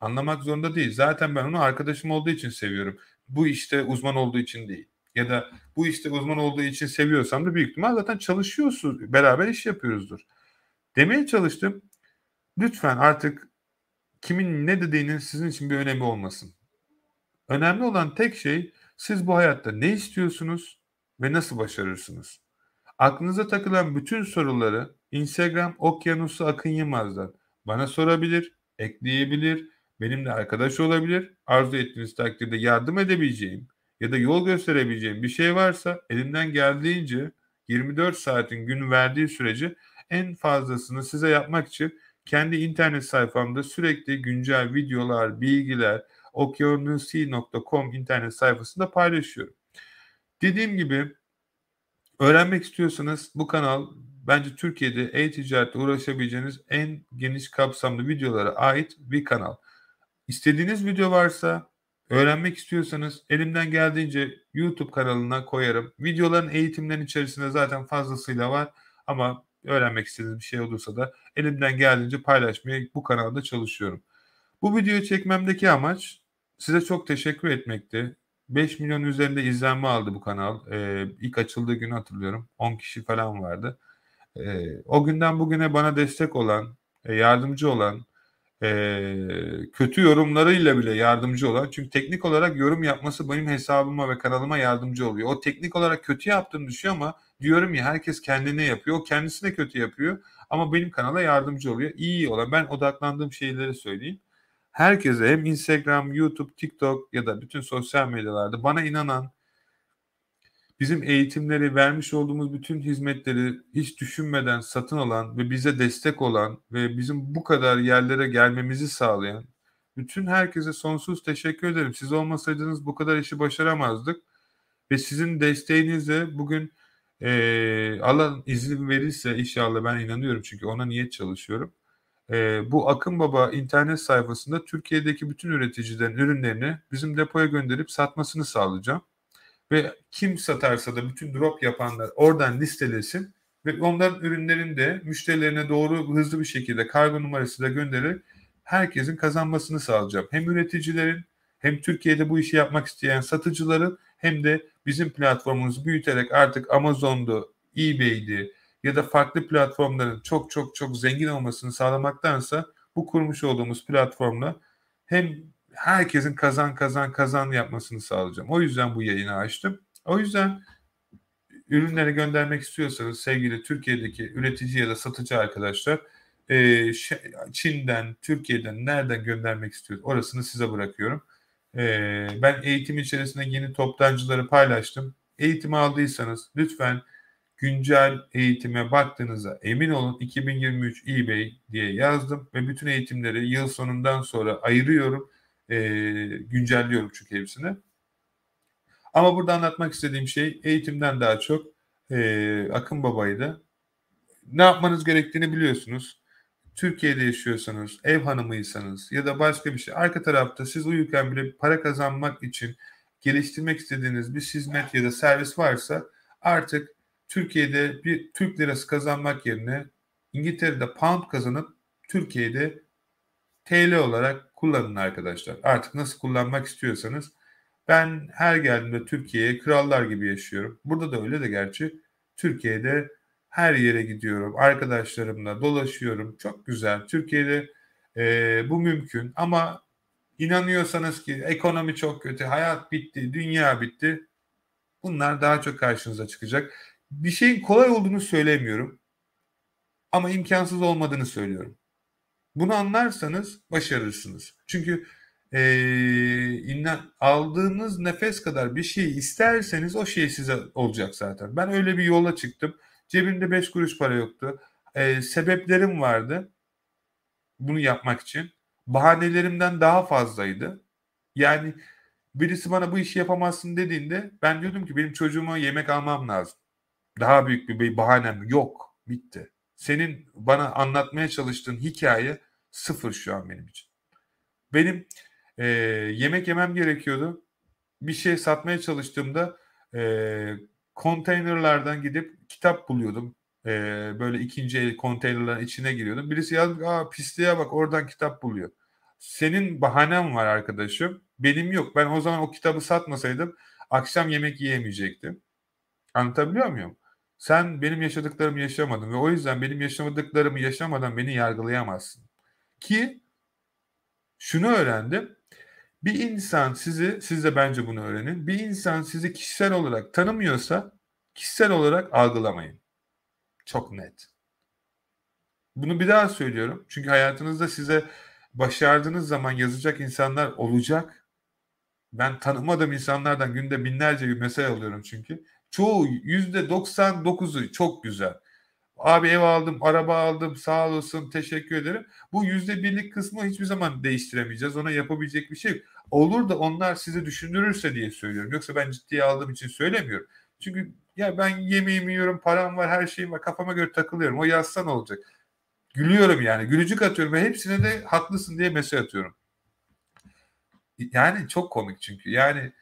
Anlamak zorunda değil. Zaten ben onu arkadaşım olduğu için seviyorum. Bu işte uzman olduğu için değil. Ya da bu işte uzman olduğu için seviyorsam da büyük ihtimal zaten çalışıyorsun. Beraber iş yapıyoruzdur. Demeye çalıştım. Lütfen artık kimin ne dediğinin sizin için bir önemi olmasın. Önemli olan tek şey siz bu hayatta ne istiyorsunuz ve nasıl başarırsınız? Aklınıza takılan bütün soruları Instagram Okyanusu Akın Yılmaz'dan bana sorabilir, ekleyebilir, benimle arkadaş olabilir. Arzu ettiğiniz takdirde yardım edebileceğim ya da yol gösterebileceğim bir şey varsa elimden geldiğince 24 saatin gün verdiği sürece en fazlasını size yapmak için kendi internet sayfamda sürekli güncel videolar, bilgiler, okyanusi.com internet sayfasında paylaşıyorum. Dediğim gibi öğrenmek istiyorsanız bu kanal bence Türkiye'de e-ticarette uğraşabileceğiniz en geniş kapsamlı videolara ait bir kanal. İstediğiniz video varsa öğrenmek istiyorsanız elimden geldiğince YouTube kanalına koyarım. Videoların eğitimlerin içerisinde zaten fazlasıyla var ama öğrenmek istediğiniz bir şey olursa da elimden geldiğince paylaşmaya bu kanalda çalışıyorum. Bu videoyu çekmemdeki amaç size çok teşekkür etmekti. 5 milyon üzerinde izlenme aldı bu kanal. Ee, ilk açıldığı günü hatırlıyorum. 10 kişi falan vardı. Ee, o günden bugüne bana destek olan, e, yardımcı olan, e, kötü yorumlarıyla bile yardımcı olan. Çünkü teknik olarak yorum yapması benim hesabıma ve kanalıma yardımcı oluyor. O teknik olarak kötü yaptığını düşüyor ama diyorum ya herkes kendine yapıyor. O kendisine kötü yapıyor ama benim kanala yardımcı oluyor. İyi olan ben odaklandığım şeyleri söyleyeyim. Herkese hem Instagram, YouTube, TikTok ya da bütün sosyal medyalarda bana inanan, bizim eğitimleri, vermiş olduğumuz bütün hizmetleri hiç düşünmeden satın alan ve bize destek olan ve bizim bu kadar yerlere gelmemizi sağlayan bütün herkese sonsuz teşekkür ederim. Siz olmasaydınız bu kadar işi başaramazdık. Ve sizin desteğinizle bugün e, Allah izin verirse inşallah ben inanıyorum çünkü ona niyet çalışıyorum. E, bu Akın Baba internet sayfasında Türkiye'deki bütün üreticilerin ürünlerini bizim depoya gönderip satmasını sağlayacağım. Ve kim satarsa da bütün drop yapanlar oradan listelesin ve onların ürünlerini de müşterilerine doğru hızlı bir şekilde kargo numarasıyla göndererek herkesin kazanmasını sağlayacağım. Hem üreticilerin hem Türkiye'de bu işi yapmak isteyen satıcıların hem de bizim platformumuzu büyüterek artık Amazon'du, eBay'di ya da farklı platformların çok çok çok zengin olmasını sağlamaktansa bu kurmuş olduğumuz platformla hem herkesin kazan kazan kazan yapmasını sağlayacağım. O yüzden bu yayını açtım. O yüzden ürünleri göndermek istiyorsanız sevgili Türkiye'deki üretici ya da satıcı arkadaşlar e, Çin'den, Türkiye'den nereden göndermek istiyoruz orasını size bırakıyorum. E, ben eğitim içerisinde yeni toptancıları paylaştım. Eğitimi aldıysanız lütfen güncel eğitime baktığınızda emin olun 2023 eBay diye yazdım ve bütün eğitimleri yıl sonundan sonra ayırıyorum e, güncelliyorum çünkü hepsini. Ama burada anlatmak istediğim şey eğitimden daha çok e, Akın Baba'ydı. Ne yapmanız gerektiğini biliyorsunuz. Türkiye'de yaşıyorsanız, ev hanımıysanız ya da başka bir şey. Arka tarafta siz uyurken bile para kazanmak için geliştirmek istediğiniz bir hizmet ya da servis varsa artık Türkiye'de bir Türk lirası kazanmak yerine İngiltere'de pound kazanıp Türkiye'de TL olarak kullanın arkadaşlar. Artık nasıl kullanmak istiyorsanız. Ben her geldiğimde Türkiye'ye krallar gibi yaşıyorum. Burada da öyle de gerçi. Türkiye'de her yere gidiyorum. Arkadaşlarımla dolaşıyorum. Çok güzel. Türkiye'de e, bu mümkün. Ama inanıyorsanız ki ekonomi çok kötü, hayat bitti, dünya bitti. Bunlar daha çok karşınıza çıkacak. Bir şeyin kolay olduğunu söylemiyorum. Ama imkansız olmadığını söylüyorum. Bunu anlarsanız başarırsınız. Çünkü e, aldığınız nefes kadar bir şey isterseniz o şey size olacak zaten. Ben öyle bir yola çıktım. Cebimde 5 kuruş para yoktu. E, sebeplerim vardı bunu yapmak için. Bahanelerimden daha fazlaydı. Yani birisi bana bu işi yapamazsın dediğinde ben diyordum ki benim çocuğuma yemek almam lazım. Daha büyük bir bahanem yok. Bitti. Senin bana anlatmaya çalıştığın hikaye sıfır şu an benim için. Benim e, yemek yemem gerekiyordu. Bir şey satmaya çalıştığımda e, konteynerlardan gidip kitap buluyordum. E, böyle ikinci el konteynerların içine giriyordum. Birisi yazmış, aa pisliğe bak oradan kitap buluyor. Senin bahanem var arkadaşım. Benim yok. Ben o zaman o kitabı satmasaydım akşam yemek yiyemeyecektim. Anlatabiliyor muyum? Sen benim yaşadıklarımı yaşamadın ve o yüzden benim yaşamadıklarımı yaşamadan beni yargılayamazsın. Ki şunu öğrendim. Bir insan sizi, siz de bence bunu öğrenin. Bir insan sizi kişisel olarak tanımıyorsa kişisel olarak algılamayın. Çok net. Bunu bir daha söylüyorum. Çünkü hayatınızda size başardığınız zaman yazacak insanlar olacak. Ben tanımadığım insanlardan günde binlerce bir mesaj alıyorum çünkü. Çoğu yüzde 99'u çok güzel. Abi ev aldım, araba aldım, sağ olasın, teşekkür ederim. Bu yüzde birlik kısmı hiçbir zaman değiştiremeyeceğiz. Ona yapabilecek bir şey Olur da onlar sizi düşündürürse diye söylüyorum. Yoksa ben ciddiye aldığım için söylemiyorum. Çünkü ya ben yemeğimi yiyorum, param var, her şeyim var, kafama göre takılıyorum. O yazsan olacak. Gülüyorum yani, gülücük atıyorum ve hepsine de haklısın diye mesaj atıyorum. Yani çok komik çünkü. Yani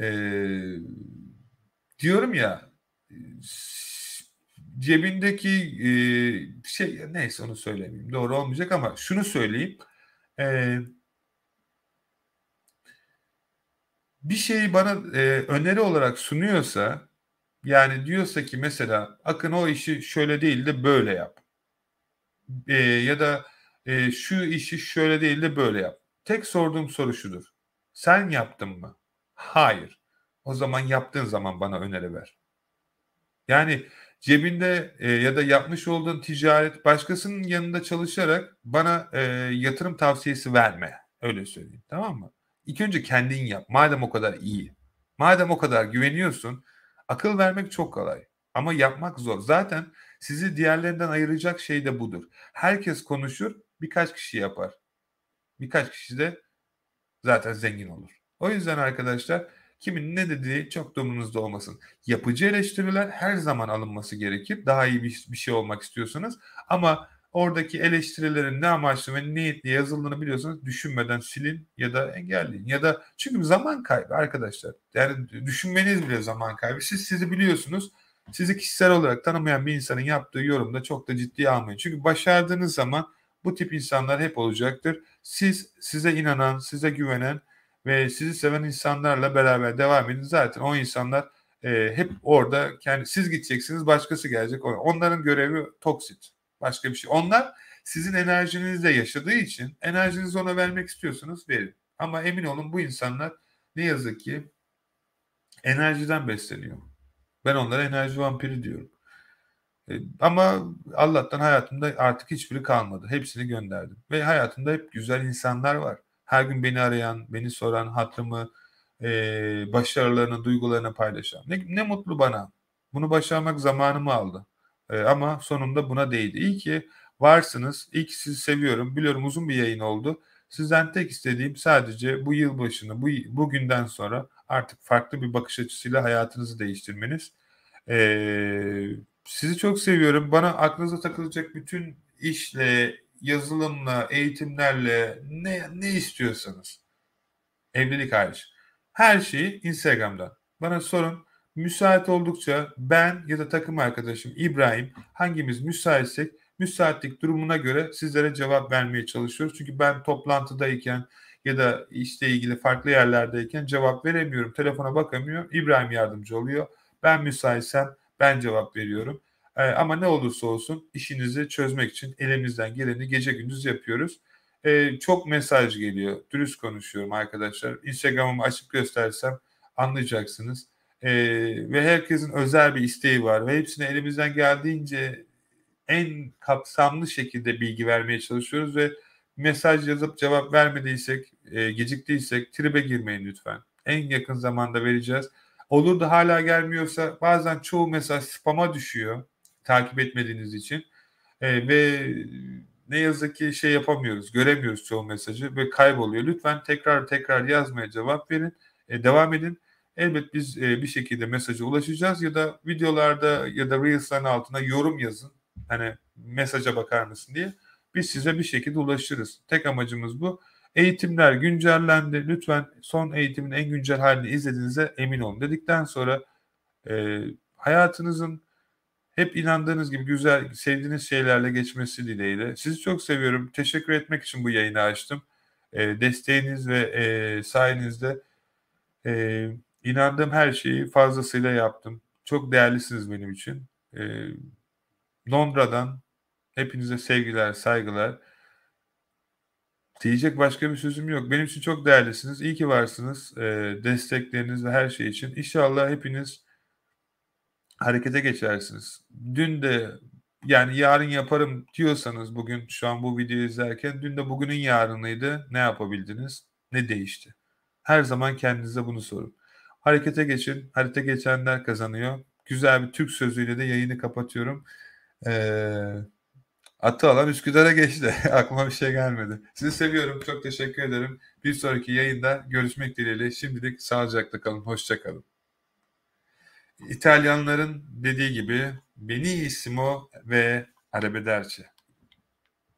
ee, diyorum ya cebindeki e, şey neyse onu söylemeyeyim doğru olmayacak ama şunu söyleyeyim e, bir şeyi bana e, öneri olarak sunuyorsa yani diyorsa ki mesela Akın o işi şöyle değil de böyle yap e, ya da e, şu işi şöyle değil de böyle yap tek sorduğum soru şudur sen yaptın mı? Hayır. O zaman yaptığın zaman bana öneri ver. Yani cebinde e, ya da yapmış olduğun ticaret başkasının yanında çalışarak bana e, yatırım tavsiyesi verme. Öyle söyleyeyim tamam mı? İlk önce kendin yap. Madem o kadar iyi. Madem o kadar güveniyorsun akıl vermek çok kolay. Ama yapmak zor. Zaten sizi diğerlerinden ayıracak şey de budur. Herkes konuşur, birkaç kişi yapar. Birkaç kişi de zaten zengin olur. O yüzden arkadaşlar Kimin ne dediği çok da umurunuzda olmasın. Yapıcı eleştiriler her zaman alınması gerekir. Daha iyi bir, bir şey olmak istiyorsanız. Ama oradaki eleştirilerin ne amaçlı ve niyetli yazıldığını biliyorsanız düşünmeden silin ya da engelleyin. Ya da çünkü zaman kaybı arkadaşlar. Yani düşünmeniz bile zaman kaybı. Siz sizi biliyorsunuz. Sizi kişisel olarak tanımayan bir insanın yaptığı yorumda çok da ciddiye almayın. Çünkü başardığınız zaman bu tip insanlar hep olacaktır. Siz size inanan, size güvenen ve sizi seven insanlarla beraber devam edin. Zaten o insanlar e, hep orada kendi siz gideceksiniz başkası gelecek. Onların görevi toksit. Başka bir şey. Onlar sizin enerjinizle yaşadığı için enerjinizi ona vermek istiyorsunuz verin. Ama emin olun bu insanlar ne yazık ki enerjiden besleniyor. Ben onlara enerji vampiri diyorum. E, ama Allah'tan hayatımda artık hiçbiri kalmadı. Hepsini gönderdim. Ve hayatımda hep güzel insanlar var. Her gün beni arayan, beni soran, hatırımı, e, başarılarını, duygularını paylaşan. Ne, ne mutlu bana. Bunu başarmak zamanımı aldı. E, ama sonunda buna değdi. İyi ki varsınız. İyi ki sizi seviyorum. Biliyorum uzun bir yayın oldu. Sizden tek istediğim sadece bu yılbaşını, bu bugünden sonra artık farklı bir bakış açısıyla hayatınızı değiştirmeniz. Ee, sizi çok seviyorum. Bana aklınıza takılacak bütün işle, yazılımla, eğitimlerle ne, ne istiyorsanız. Evlilik hariç. Her şeyi Instagram'dan. Bana sorun. Müsait oldukça ben ya da takım arkadaşım İbrahim hangimiz müsaitsek müsaitlik durumuna göre sizlere cevap vermeye çalışıyoruz. Çünkü ben toplantıdayken ya da işte ilgili farklı yerlerdeyken cevap veremiyorum. Telefona bakamıyorum. İbrahim yardımcı oluyor. Ben müsaitsem ben cevap veriyorum. E, ama ne olursa olsun işinizi çözmek için elimizden geleni gece gündüz yapıyoruz. E, çok mesaj geliyor. Dürüst konuşuyorum arkadaşlar. Instagram'ımı açıp göstersem anlayacaksınız. E, ve herkesin özel bir isteği var ve hepsini elimizden geldiğince en kapsamlı şekilde bilgi vermeye çalışıyoruz ve mesaj yazıp cevap vermediysek, e, geciktiysek tribe girmeyin lütfen. En yakın zamanda vereceğiz. Olur da hala gelmiyorsa bazen çoğu mesaj spama düşüyor takip etmediğiniz için. E, ve ne yazık ki şey yapamıyoruz, göremiyoruz çoğu mesajı ve kayboluyor. Lütfen tekrar tekrar yazmaya cevap verin, e, devam edin. Elbet biz e, bir şekilde mesaja ulaşacağız ya da videolarda ya da Reels'ların altına yorum yazın. Hani mesaja bakar mısın diye. Biz size bir şekilde ulaşırız. Tek amacımız bu. Eğitimler güncellendi. Lütfen son eğitimin en güncel halini izlediğinize emin olun dedikten sonra e, hayatınızın hep inandığınız gibi güzel, sevdiğiniz şeylerle geçmesi dileğiyle. Sizi çok seviyorum. Teşekkür etmek için bu yayını açtım. E, desteğiniz ve e, sayenizde e, inandığım her şeyi fazlasıyla yaptım. Çok değerlisiniz benim için. E, Londra'dan hepinize sevgiler, saygılar. Diyecek başka bir sözüm yok. Benim için çok değerlisiniz. İyi ki varsınız. E, destekleriniz ve her şey için. İnşallah hepiniz harekete geçersiniz. Dün de yani yarın yaparım diyorsanız bugün şu an bu videoyu izlerken dün de bugünün yarınıydı. Ne yapabildiniz? Ne değişti? Her zaman kendinize bunu sorun. Harekete geçin. Harekete geçenler kazanıyor. Güzel bir Türk sözüyle de yayını kapatıyorum. Ee, atı alan Üsküdar'a geçti. *laughs* Aklıma bir şey gelmedi. Sizi seviyorum. Çok teşekkür ederim. Bir sonraki yayında görüşmek dileğiyle. Şimdilik sağlıcakla kalın. Hoşçakalın. İtalyanların dediği gibi Benissimo ve Arrivederci.